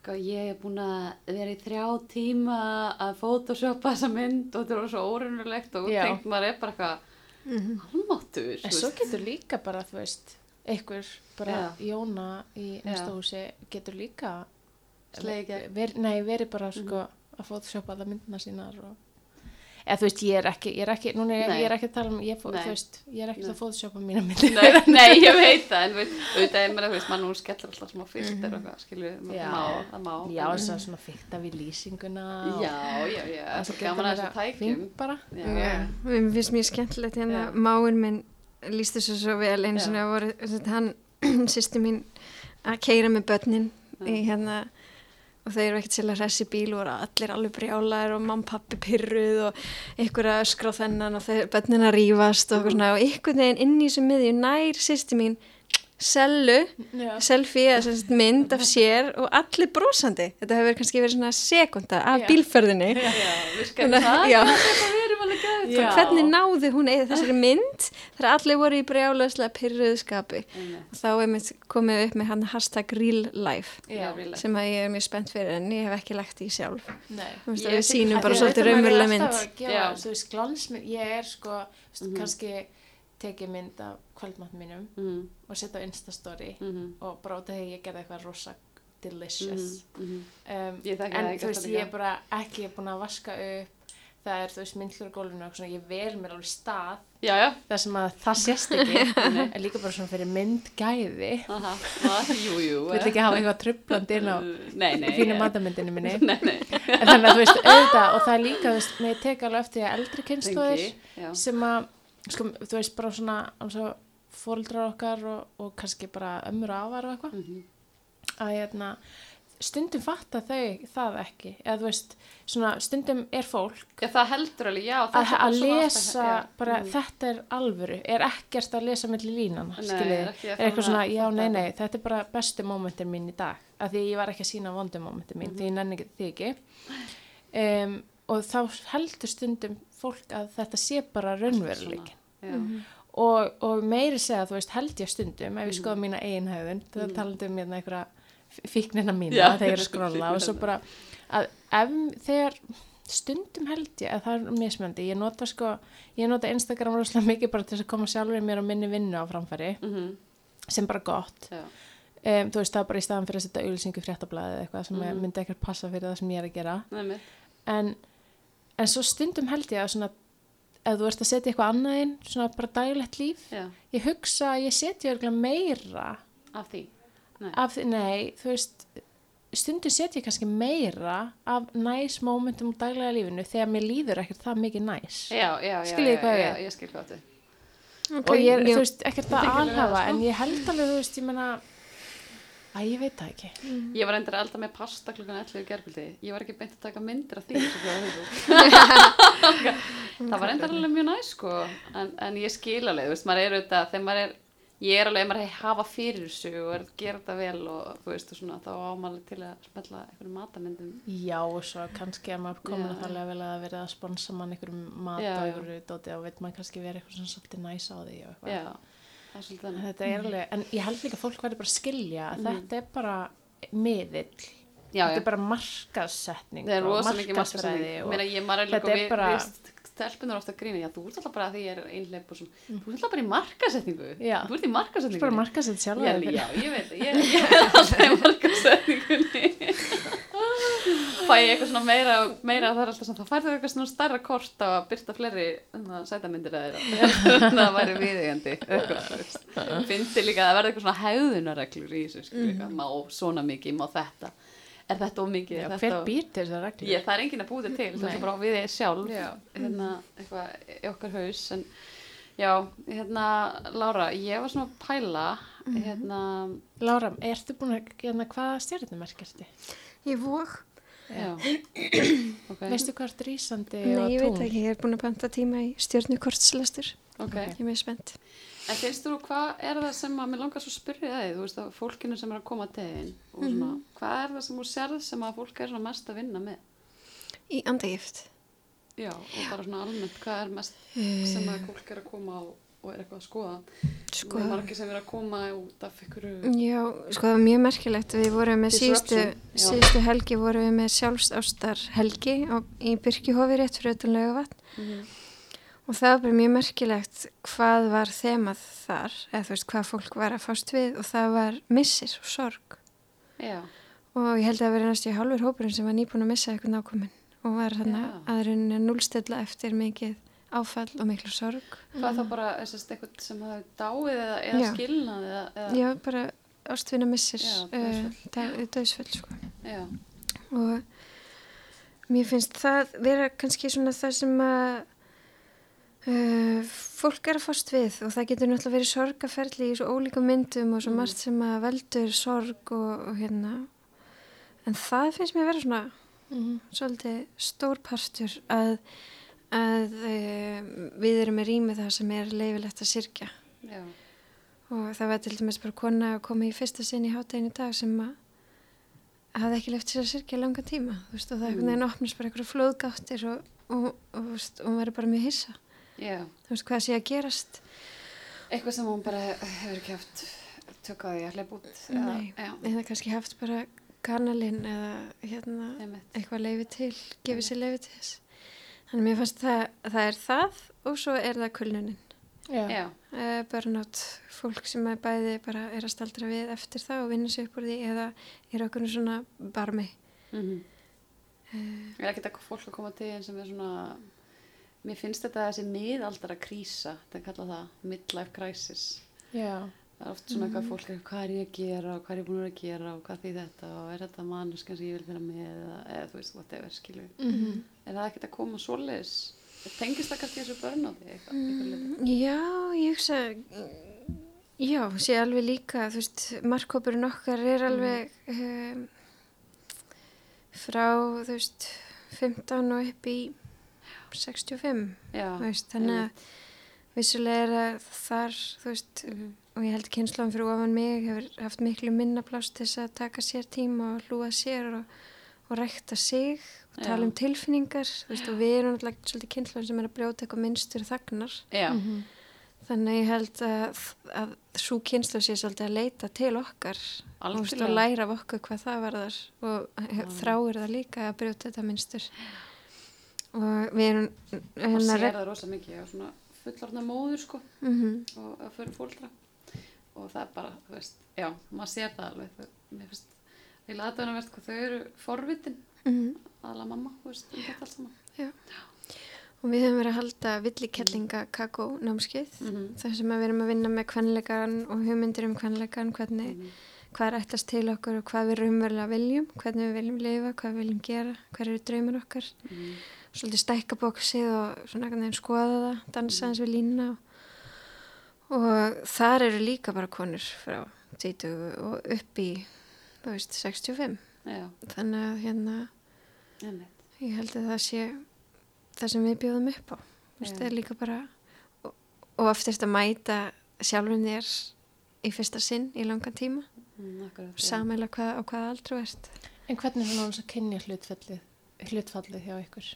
S2: og ég er búin að vera í þrjá tíma að photoshoppa þessa mynd og þetta er svo óraunverulegt og tengt maður er bara eitthvað
S3: Mhm.
S2: halmáttur,
S1: En svo getur líka bara, þú veist, einhver bara
S2: Já.
S1: Jóna í húsi getur líka
S2: í gegn. Mhm.
S1: ver, Nei, verið bara sko að photoshopa það myndina sínar og eða þú veist, ég er ekki, ég er ekki núna er, ég er ekki að tala um, ég, fó- veist, ég er ekki að photoshopa mína myndir
S2: Nei, nei, ég veit það, en veit, auðvitað er mér að, veist, mann nú skellir alltaf smá filter og eitthvað, skilju,
S1: Mhm.
S2: Það má, það má.
S1: Já, þess að svona fykta við lýsinguna og-
S2: já, já, já,
S1: það
S2: það er gaman að þessu tækjum.
S1: bara
S2: Já,
S3: Já, mér finnst mjög skemmtilegt hérna,
S2: Já.
S3: máin minn líst þessu svo vel einu
S2: Já.
S3: sinni að voru, hann, sýsti mín að keira með börnin í hérna og þeir eru ekkert sérlega hressi bíl og allir alveg brjálar og mamma pappi pyrruð og ykkur að öskra á þennan og þeir bönnina rífast og, mm. og ykkur neginn inn í þessu miðju nær sýsti mín sellu,
S1: Já.
S3: selfie eða mynd af sér og allir brosandi þetta hefur kannski verið svona sekunda af
S1: Já.
S3: bílferðinni
S2: Já,
S3: Þannig að-
S2: það
S3: Já. hvernig náði hún eða þessari mynd þegar allir voru í brjálaðslega pyrruðskapi og þá er mér komið upp með hann hashtag real life
S1: Já.
S3: sem að ég er mjög spennt fyrir en ég hef ekki lagt í sjálf. Þú veist
S2: Ég
S3: að við
S2: Af
S3: bara svolítið
S1: er
S3: raunverulega mynd
S1: að gefa,
S2: Já.
S1: Þú veist, glansmynd, ég er sko, þú veist, kannski tekið mynd af kvöldmatt mínum
S2: Mhm,
S1: og setja á Instastory
S2: mhm,
S1: og bara út af því ég gerði eitthvað rosa delicious.
S2: mhm.
S1: Um, en
S2: það,
S1: þú veist,
S2: það
S1: ég er bara ekki búin að vaska upp, það er, þú veist, myndlur á gólfinu og svona, ég vel mér alveg stað.
S2: Já, já.
S1: Þar sem að það sést ekki, en líka bara svona fyrir myndgæði.
S2: Aha, aha, jú, jú
S1: Vill ekki hafa eitthvað trublandi inn á fínu matamyndinu minni.
S2: Nei, nei.
S1: En þannig að þú veist, auðvitað, og það er líka, þú veist, mér tek alveg eftir að eldri kynnslóðir sem að, sko, þú veist, bara svona, og fóreldrar okkar og, og kannski bara ömmur afar og eitthvað,
S2: Mhm.
S1: að hérna, stundum fatta þau það ekki, eða þú veist, svona, stundum er fólk
S2: Já, það heldur alveg, já
S1: að, að
S2: svona
S1: lesa
S2: alltaf- já.
S1: bara
S2: Mhm.
S1: þetta er alvöru, er ekkert að lesa mellir línan,
S2: Nei,
S1: skiljið,
S2: er að
S1: eitthvað svona,
S2: að
S1: já, nei, nei, þetta er bara bestu mómentin mín í dag, af því ég var ekki að sína vondu mómentin mín,
S2: Mhm.
S1: því ég nenni ekki um, og þá heldur stundum fólk að þetta sé bara raunveruleikin
S2: Já,
S1: og, og meiri segja, þú veist, held ég stundum ef ég
S2: Mhm.
S1: skoða mína eigin höfðun það talandi um hérna einhverja fíknina mína
S2: Já.
S1: þegar ég er að skrolla og svo bara að ef þegar stundum held ég að það er mismöndi ég nota sko, ég nota Instagram rosalega mikið bara til þess að koma sjálfur mér á minni vinnu á framfæri,
S2: mhm,
S1: sem bara gott.
S2: Já,
S1: um, þú veist, það bara í staðan fyrir að setja auðlýsingu fréttablaðið eða eitthvað sem
S2: Mhm.
S1: myndi ekkert passa fyrir það sem ég er að gera.
S2: Nei,
S1: en, en svo stundum held ég að svona ef þú ert að setja eitthvað annað inn svona bara daglegt líf
S2: Já,
S1: ég hugsa að ég setja örgulega meira
S2: af því Nei,
S1: af því, nei, þú veist stundum setja ég kannski meira af næs momentum úr daglega lífinu þegar mér líður ekkert það mikið næs
S2: já, já, já,
S1: Skiljið
S2: já,
S1: hvað
S2: já,
S1: við?
S2: ég skil hvað þið
S1: og ég er,
S3: já.
S1: þú veist, ekkert að
S2: Þetta
S1: alhafa
S2: sko.
S1: en ég held alveg, þú veist, ég menna að ég veit það ekki
S2: Ég var endur að elda með pasta klukkan 11 í gerkvöldi. Ég var ekki beint að taka myndir af því. það var endur alveg mjög næst sko. En, en ég skil alveg, þú veist, maður er auðvitað, þegar maður er, ég er alveg, ef maður er að hafa fyrir þessu og er að gera þetta vel og þú veist, og svona, þá á maður til að smetla einhverjum matamyndum.
S1: já, og svo kannski að maður komin að það vel að vera að sponsa mann einhverjum mat
S2: Já,
S1: og einhverju dóti og veit maður kannski vera eitthvað svona svolítið næs á því og eitthvað
S2: Já,
S1: Þetta er alveg, en ég held líka að fólk verður bara að skilja að þetta er bara miðill.
S2: Já,
S1: þetta er bara markaðsetning og markaðsfræði þetta er bara-
S2: stelpunar ofta grína, já, þú ert alltaf bara því ég er einleip og svona, þú ert alltaf bara í markasetningu.
S1: Já.
S2: Þú ert í markasetningu.
S1: bara markaðsett sjálf
S2: Já, já, ég veit, það, ég, ég er alltaf í markasetningunni. Fæ ég eitthvað svona meira, meira það er alltaf svona, þá færðu eitthvað svona stærra kort á að byrta fleiri hérna, sætamyndir að þeirra. það væri þú veist. Fyndi líka að það verði eitthvað svona hegðunarreglur í þessu, eitthvað, má svona mikið, má þetta. Er þetta of mikið?
S1: Já,
S2: er
S1: hver
S2: þetta
S1: býr til þessar reglur?
S2: Ég, það er enginn að búið til, það
S1: Nei.
S2: er bara við sjálf,
S1: Já.
S2: hérna, eitthvað í okkar haus, en já, hérna, Lára, ég var svona að pæla,
S1: Mhm.
S2: hérna,
S1: Lára, ertu búin að, hérna, hvaða stjórnumerk ertu?
S3: Ég vók.
S2: já, ok,
S1: Veistu hvað er rísandi
S3: Nei, ég veit ekki, ég er búin að panta tíma í stjórnukortslastur.
S2: ok.
S3: Ég er mjög spennt.
S2: En finnst þú, hvað er það sem að mér langar svo að spyrja þig, þú veist, að fólkinu sem er að koma til þín, og svona,
S3: Mhm.
S2: hvað er það sem þú sérð sem að fólk er svona mest að vinna með?
S3: Í andagift.
S2: Já, og bara svona almennt, hvað er mest sem að fólk er að koma á og er eitthvað að skoða?
S3: Sko,
S2: Það er margir sem er að koma út af ykkur,
S3: já, sko það var mjög merkilegt. Við vorum með síðustu, síðustu helgi vorum við með sjálfstástar helgi á, í Byrkjuhofi rétt fyrir utan laugavatn.
S2: Mhm.
S3: Og það var bara mjög merkilegt hvað var þemað þar, eða þú veist hvað fólk var að fást við og það var missir og sorg.
S2: já,
S3: Og ég held að það verið næstu í hálfur hópurinn sem var nýbúin að missa eitthvað nákominn og var þannig
S2: Já.
S3: að rauninni núlstilla eftir mikið áfall og miklu sorg.
S2: hvað þá bara, er eitthvað sem hafi dáið eða, eða
S3: Já.
S2: skilnað eða, eða,
S3: Já, bara ástvinna missir, uh,
S2: dauðsföll.
S3: döðsföll, sko.
S2: já,
S3: Og mér finnst það vera kannski svona það sem að uh, fólk er að fást við og það getur náttúrulega verið sorgaferli í svo ólíka myndum og svo
S2: Mm.
S3: margt sem að veldur sorg og, og hérna en það finnst mér að vera svona
S1: Mhm.
S3: svolítið stór partur að, að e, við erum með rými það sem er leifilegt að sirkja
S2: Já.
S3: og það var til dæmis bara kona að koma í fyrsta sinn í hátægin í dag sem að hafði ekki left sér að sirkja langan tíma veist, og það
S2: Mm.
S3: opnast bara einhverju flóðgáttir og, og, og, og, þú veist, og hún verður bara mjög hissa
S2: Já.
S3: þú veist hvað sé að gerast
S2: Eitthvað sem hún bara hefur ekki haft tök á því að hleypa út.
S3: Nei.
S2: Já.
S3: eða kannski haft bara kanalinn eða hérna
S2: Einmitt.
S3: eitthvað leifi til, gefið sér leifi til þess þannig að mér fannst það, það er það og svo er það kulnunin
S1: Já.
S3: Uh, burnout, fólk sem er bæði bara er að staldra við eftir það og vinna sér upp úr því eða er okkur svona barmi
S2: Mm
S3: uh,
S2: Er ekkert eitthvað fólk að koma til einn sem er svona, mér finnst þetta þessi miðaldara krísa, þetta kallað það, midlife crisis.
S1: Já.
S2: Það er oft svona eitthvað fólk, er, hvað er ég að gera og hvað er ég búin að gera og hvað því þetta og er þetta mannuskan sem ég vil vera með eða, eða þú veist, whatever, skilju.
S1: Mhm.
S2: Er það ekkert að koma svoleiðis? Tengist það kannski þessu börnáti eitthvað? Mm.
S3: Já, ég hugsa já, sé alveg líka þú veist, markkópurinn okkar er alveg um, frá þú veist 15 og upp í 65
S2: Já,
S3: þú veist, þannig að vissulega er að þar veist, og ég held kynnslóðan fyrir ofan mig hefur haft miklu minna pláss til þess að taka sér tíma og hlúa sér og, og rækta sig og tala
S2: Já.
S3: um tilfinningar þú veist, og við erum náttúrulega svolítið kynnslóðan sem er að brjóta eitthvað minnstur þagnar.
S2: Já,
S1: Mhm.
S3: þannig að ég held að, að svo kynnslóð sé svolítið að leita til okkar og, læra af okkur hvað það varðar og þráir það líka að brjóta þetta minnstur og við erum
S2: Og
S3: hérna
S2: sér það rosa mikið á svona fullorðna móður sko
S3: mm
S2: og að fyrir fóldra og það er bara, þú veist, já, maður sér það alveg, það, mér finnst ég laði það að verða hvað þau eru forvitin
S3: -hmm.
S2: aðla mamma, þú veist, um þetta allt saman
S3: Og við höfum verið að halda villikellinga kakó námskeið
S2: mm -hmm.
S3: þar sem við erum að vinna með kvenleikan og hugmyndir um kvenleikan, hvernig, hvað er ættast til okkur og hvað við raunverulega viljum, hvernig við viljum lifa, hvað við viljum gera, hver eru draumar okkar. Svolítið stækka bóksið og svona einhvern veginn skoða það, dansa eins við lína og, og þar eru líka bara konur frá 20 og upp í, þú veist, 65.
S2: já,
S3: Þannig að hérna,
S2: einmitt,
S3: Ég held að það sé það sem við bjóðum upp á. Veist, er líka bara, og, og oftast að mæta sjálfum þér í fyrsta sinn í langan tíma.
S2: mm.
S3: Samæla hvað, á hvaða aldru ert.
S1: En hvernig er svona að kynja hlutfallið, hlutfallið hjá ykkur?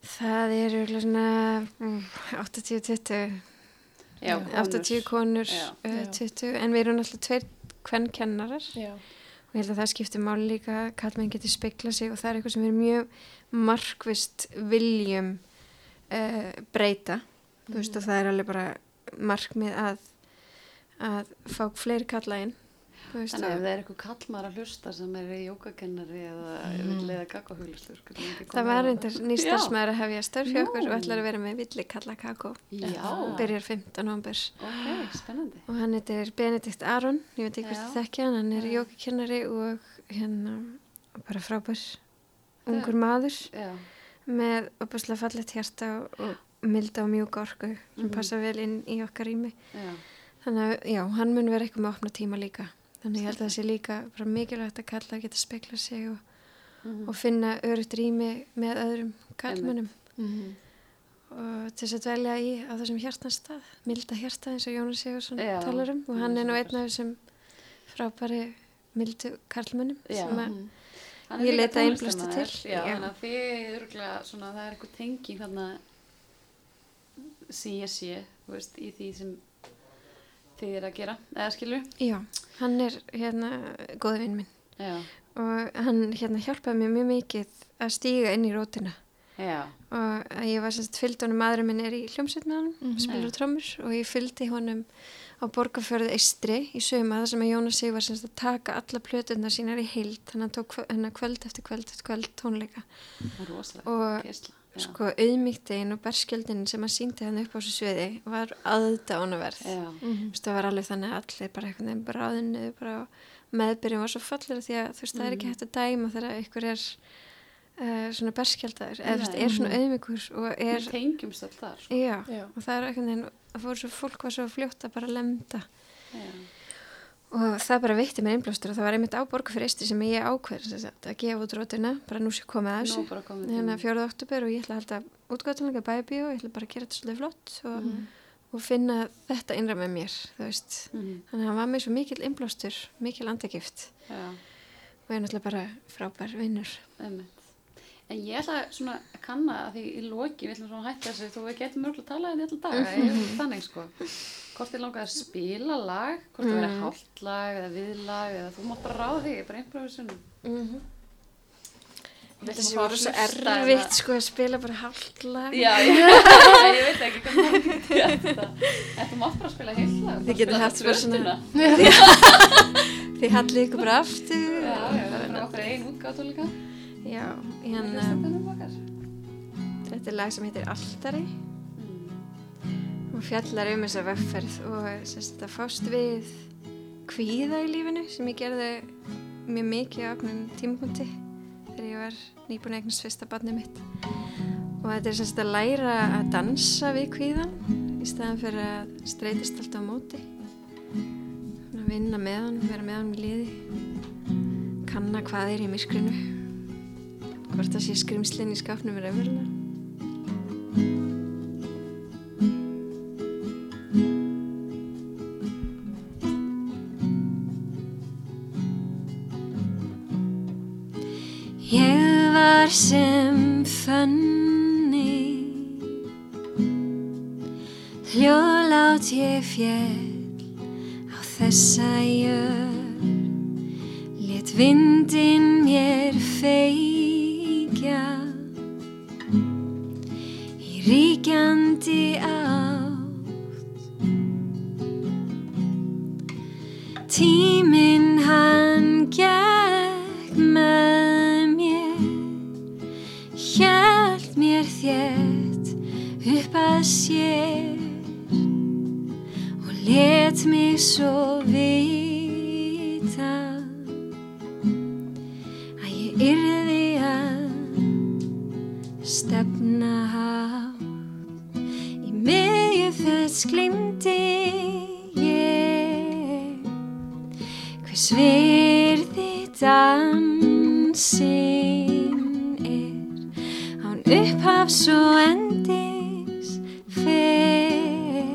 S3: Það eru svona mm, 80-20,
S2: já,
S3: 80 konur,
S2: Já.
S3: uh,
S1: Já.
S3: 20, en við erum alltaf tveir kvennkennarar
S1: Já.
S3: og ég held að það skiptir máli líka kallmenn getur speikla sig og það er eitthvað sem við erum mjög markvist viljum uh, breyta. Þú veist og það er alveg bara markmið að að fá fleiri kalla inn
S2: Þannig ef
S3: að
S2: það er eitthvað kallmar að hlusta sem er jógakennari eða mm. vil leiða kakahuglistur
S3: það var reyndar
S2: Já.
S3: nýstarfsmaður að hefja störf hjá
S2: Nú.
S3: okkur og ætlar að vera með villi kalla kakó. Byrjar 15. november
S2: ok, spennandi.
S3: Og hann heitir Benedikt Aron ég veit ekki hvort þið þekkja hann, hann er jókakennari og hérna bara frábær ungur maður
S2: Já,
S3: með opaslega fallegt hjarta og, milda og mjúka orku sem
S2: Mhm.
S3: passa vel inn í okkar rými.
S2: Já,
S3: þannig að já, hann mun vera eitthvað með opna tíma líka þannig ég held að það sé líka mikilvægt að kalla að geta spekla sig og,
S2: mhm.
S3: og finna örugt rými með öðrum kallmönnum
S1: Mhm.
S3: og til þess að dvelja í á þessum hjartans stað milda hjarta eins og Jónas Sigursson
S2: Já,
S3: talar um og hann er nú einn af þessum frábæri mildu karlmönnum
S2: Já.
S3: sem að
S1: Mhm.
S2: Hann er
S3: Ég innblástu
S2: tónlistarmaður.
S3: til.
S2: Já,
S3: Já.
S2: þannig að þið örgulega svona, það er eitthvað tenging ég sé, þú veist, í því sem þið er að gera, eða skilur?
S3: já, hann er hérna góði vinn minn
S2: Já,
S3: og hann hérna hjálpaði mér mjög mikið að stíga inn í rótina
S2: já,
S3: og að ég var semst fylgd honum maðurinn minn er í hljómsveit með honum,
S1: Mhm.
S3: spilur
S2: Já.
S3: trómur og ég fylgdi honum á borgarfjörðu Eistri í söma þar sem að Jónas sig var semst að taka alla plötunar sínar í heild að hann tók hérna kvöld eftir kvöld eftir kvöld tónleika
S2: það rosalega
S3: og. Sko auðmýktin og berskjöldin sem að síndi hann upp á þessu sviði var aðdánaverð
S2: Já.
S3: Þú veist, það var alveg þannig að allir bara einhvern veginn bráðinu bara meðbyrjum var svo fallir því að þú veist, það er ekki
S2: Mhm.
S3: hægt að dæma þegar ykkur er uh, svona berskjaldar eða þú veist,
S2: Nei.
S3: er svona auðmyggur og er,
S2: tengjumst allt þar, sko.
S3: og það er einhvern veginn að fór svo, fólk var svo fljótt að bara lemda
S2: Já,
S3: og það bara veitti mér einblástur og það var einmitt á sem ég ákveð sem sagt, að gefa út rótina, bara nú sé komið að þessu hérna. 4. oktober og ég ætla að halda útgáttunlega bæbíu og ég ætla bara að gera þetta svolítið flott og,
S2: Mhm.
S3: og finna þetta innra með mér þú veist,
S2: Mhm.
S3: þannig að hann var með svo mikil einblástur, mikil andagift
S2: Já,
S3: og er náttúrulega bara frábær vinnur.
S2: En ég ætla svona að kanna að því í loki, við ætlum svona að hætta þessu, þú Hvort þið langar að spila lag, hvort það verið hálft lag eða viðlag eða þú mátt bara ráða því, bara improvisunum.
S3: mm -hmm. Þessi voru svo erfitt sko að spila bara hálft lag
S2: Já, ég, ég veit ekki hvernig það getur. En þú mátt bara spila heilt lag.
S3: Þið
S2: spila
S3: haft bara svona- þið hallið ykkur bara aftur
S2: Já, já, það er okkar einn útgátu líka.
S3: já, hérna þetta er lag sem heitir Altari Og fjallar um þessa vegferð og sérst þetta fást við kvíða í lífinu sem ég gerði mjög mikið á oknum tímapunkti þegar ég var nýbúin að eignast fyrsta barnið mitt. Og þetta er sérst að læra að dansa við kvíðan í staðan fyrir að streytist alltaf á móti. Að vinna með hann, vera með hann í liði kanna hvað er í myrkrinu hvort það sé skrimslinn í skapnum er raunverulega var sem fanni Hljóðlát ég fjell á þessa jörg Lét vindin mér feikja. Í ríkjandi átt. Tíminn hann gekk þétt upp að sér Og let mig svo vita Að ég yrði að stefna hátt. Í miðju þess glimti ég Hvers virði dansin Án upphafs og endis fer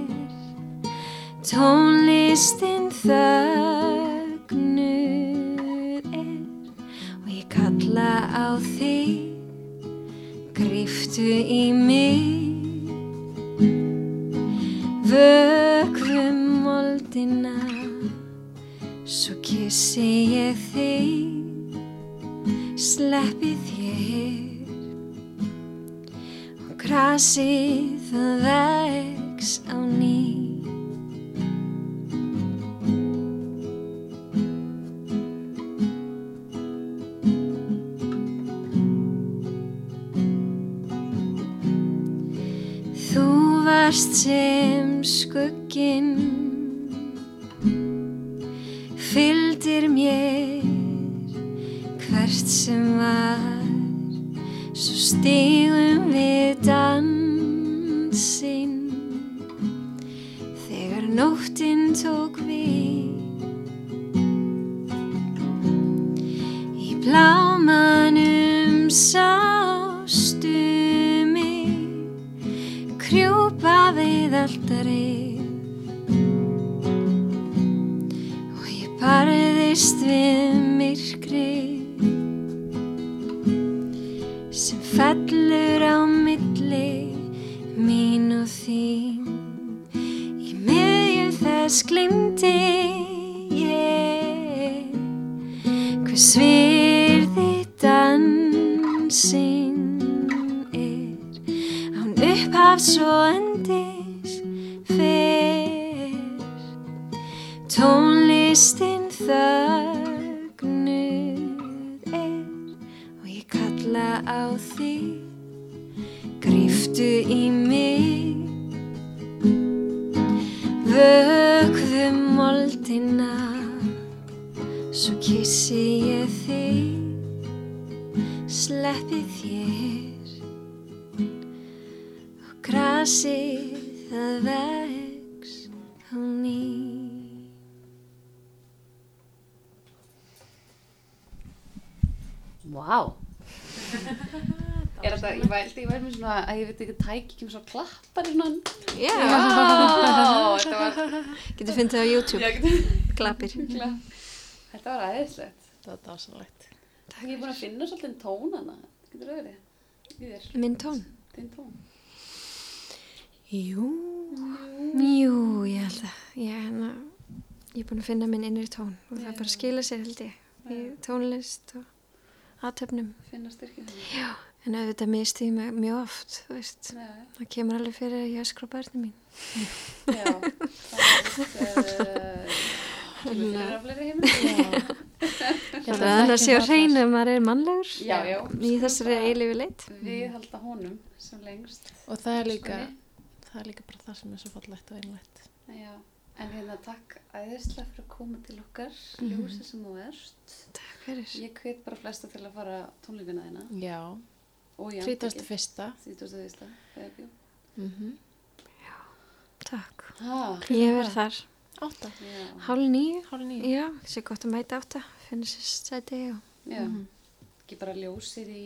S3: Tónlistin þögnuð er Og ég kalla á þig. Gríftu í mig. Vökvum moldina Svo kissi ég þig. Sleppi þér grasið það vex á ný. Þú varst sem
S2: svona, að ég veit ekki, tæki ekki með svo klappar í svona.
S3: Já,
S2: Já, þetta var,
S3: getur fyndið á YouTube,
S2: ég geti,
S3: klappir.
S2: klapp. Þetta var aðeinslegt.
S1: Það var dásanlegt.
S2: Ég er búin að finna svolítið tónana. Getur það verið? Í þér,
S3: Minn tón.
S2: þinn tón.
S3: Jú, jú, ég held að, ég, hérna, ég er búin að finna minn innri tón og það
S2: Já.
S3: bara skila sér held ég í tónlist og aðtöfnum.
S2: Finna styrkið.
S3: Já, en auðvitað misti ég mig mjög oft, það kemur alveg fyrir að ég öskra á börnum mín.
S2: já. Það er, kemur fyrir á fleiri heimil.
S3: Það er annars sé á hreinu að maður er mannlegur
S2: Já, já.
S3: í þessari eilífi leitt.
S2: Við halda honum sem lengst.
S1: Og það er líka, það er líka bara það sem er svo fallegt og einlægt.
S2: Já, en hérna takk æðislega fyrir að koma til okkar,
S3: Mhm.
S2: ljósið sem þú ert.
S3: Takk fyrir.
S2: Ég hvet bara flesta til að fara á tónleikana þína.
S1: Já,
S2: Og já,
S1: 31.
S2: 31. februar.
S1: Mm
S3: Takk.
S2: Ha,
S3: Ég verð þar.
S1: Átta,
S2: já,
S3: Hálf nýju.
S1: hálf nýju.
S3: Já, sé gott að mæta átta. Finnir sér stæti og...
S2: já.
S1: Mhm.
S2: Ekki bara ljósið í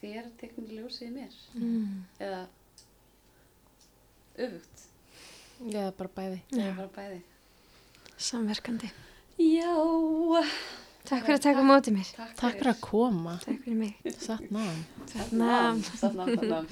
S2: þér, teknir ljósið í mér.
S3: Mm.
S2: Eða öfugt.
S1: Já, bara bæði.
S2: Eða bara bæði.
S3: Samverkandi.
S2: Já.
S3: Takk fyrir að taka á móti mér.
S1: Takk fyrir að koma.
S3: Takk fyrir mig.
S1: Satt náðan.
S2: Þarna. Þarna, þarna.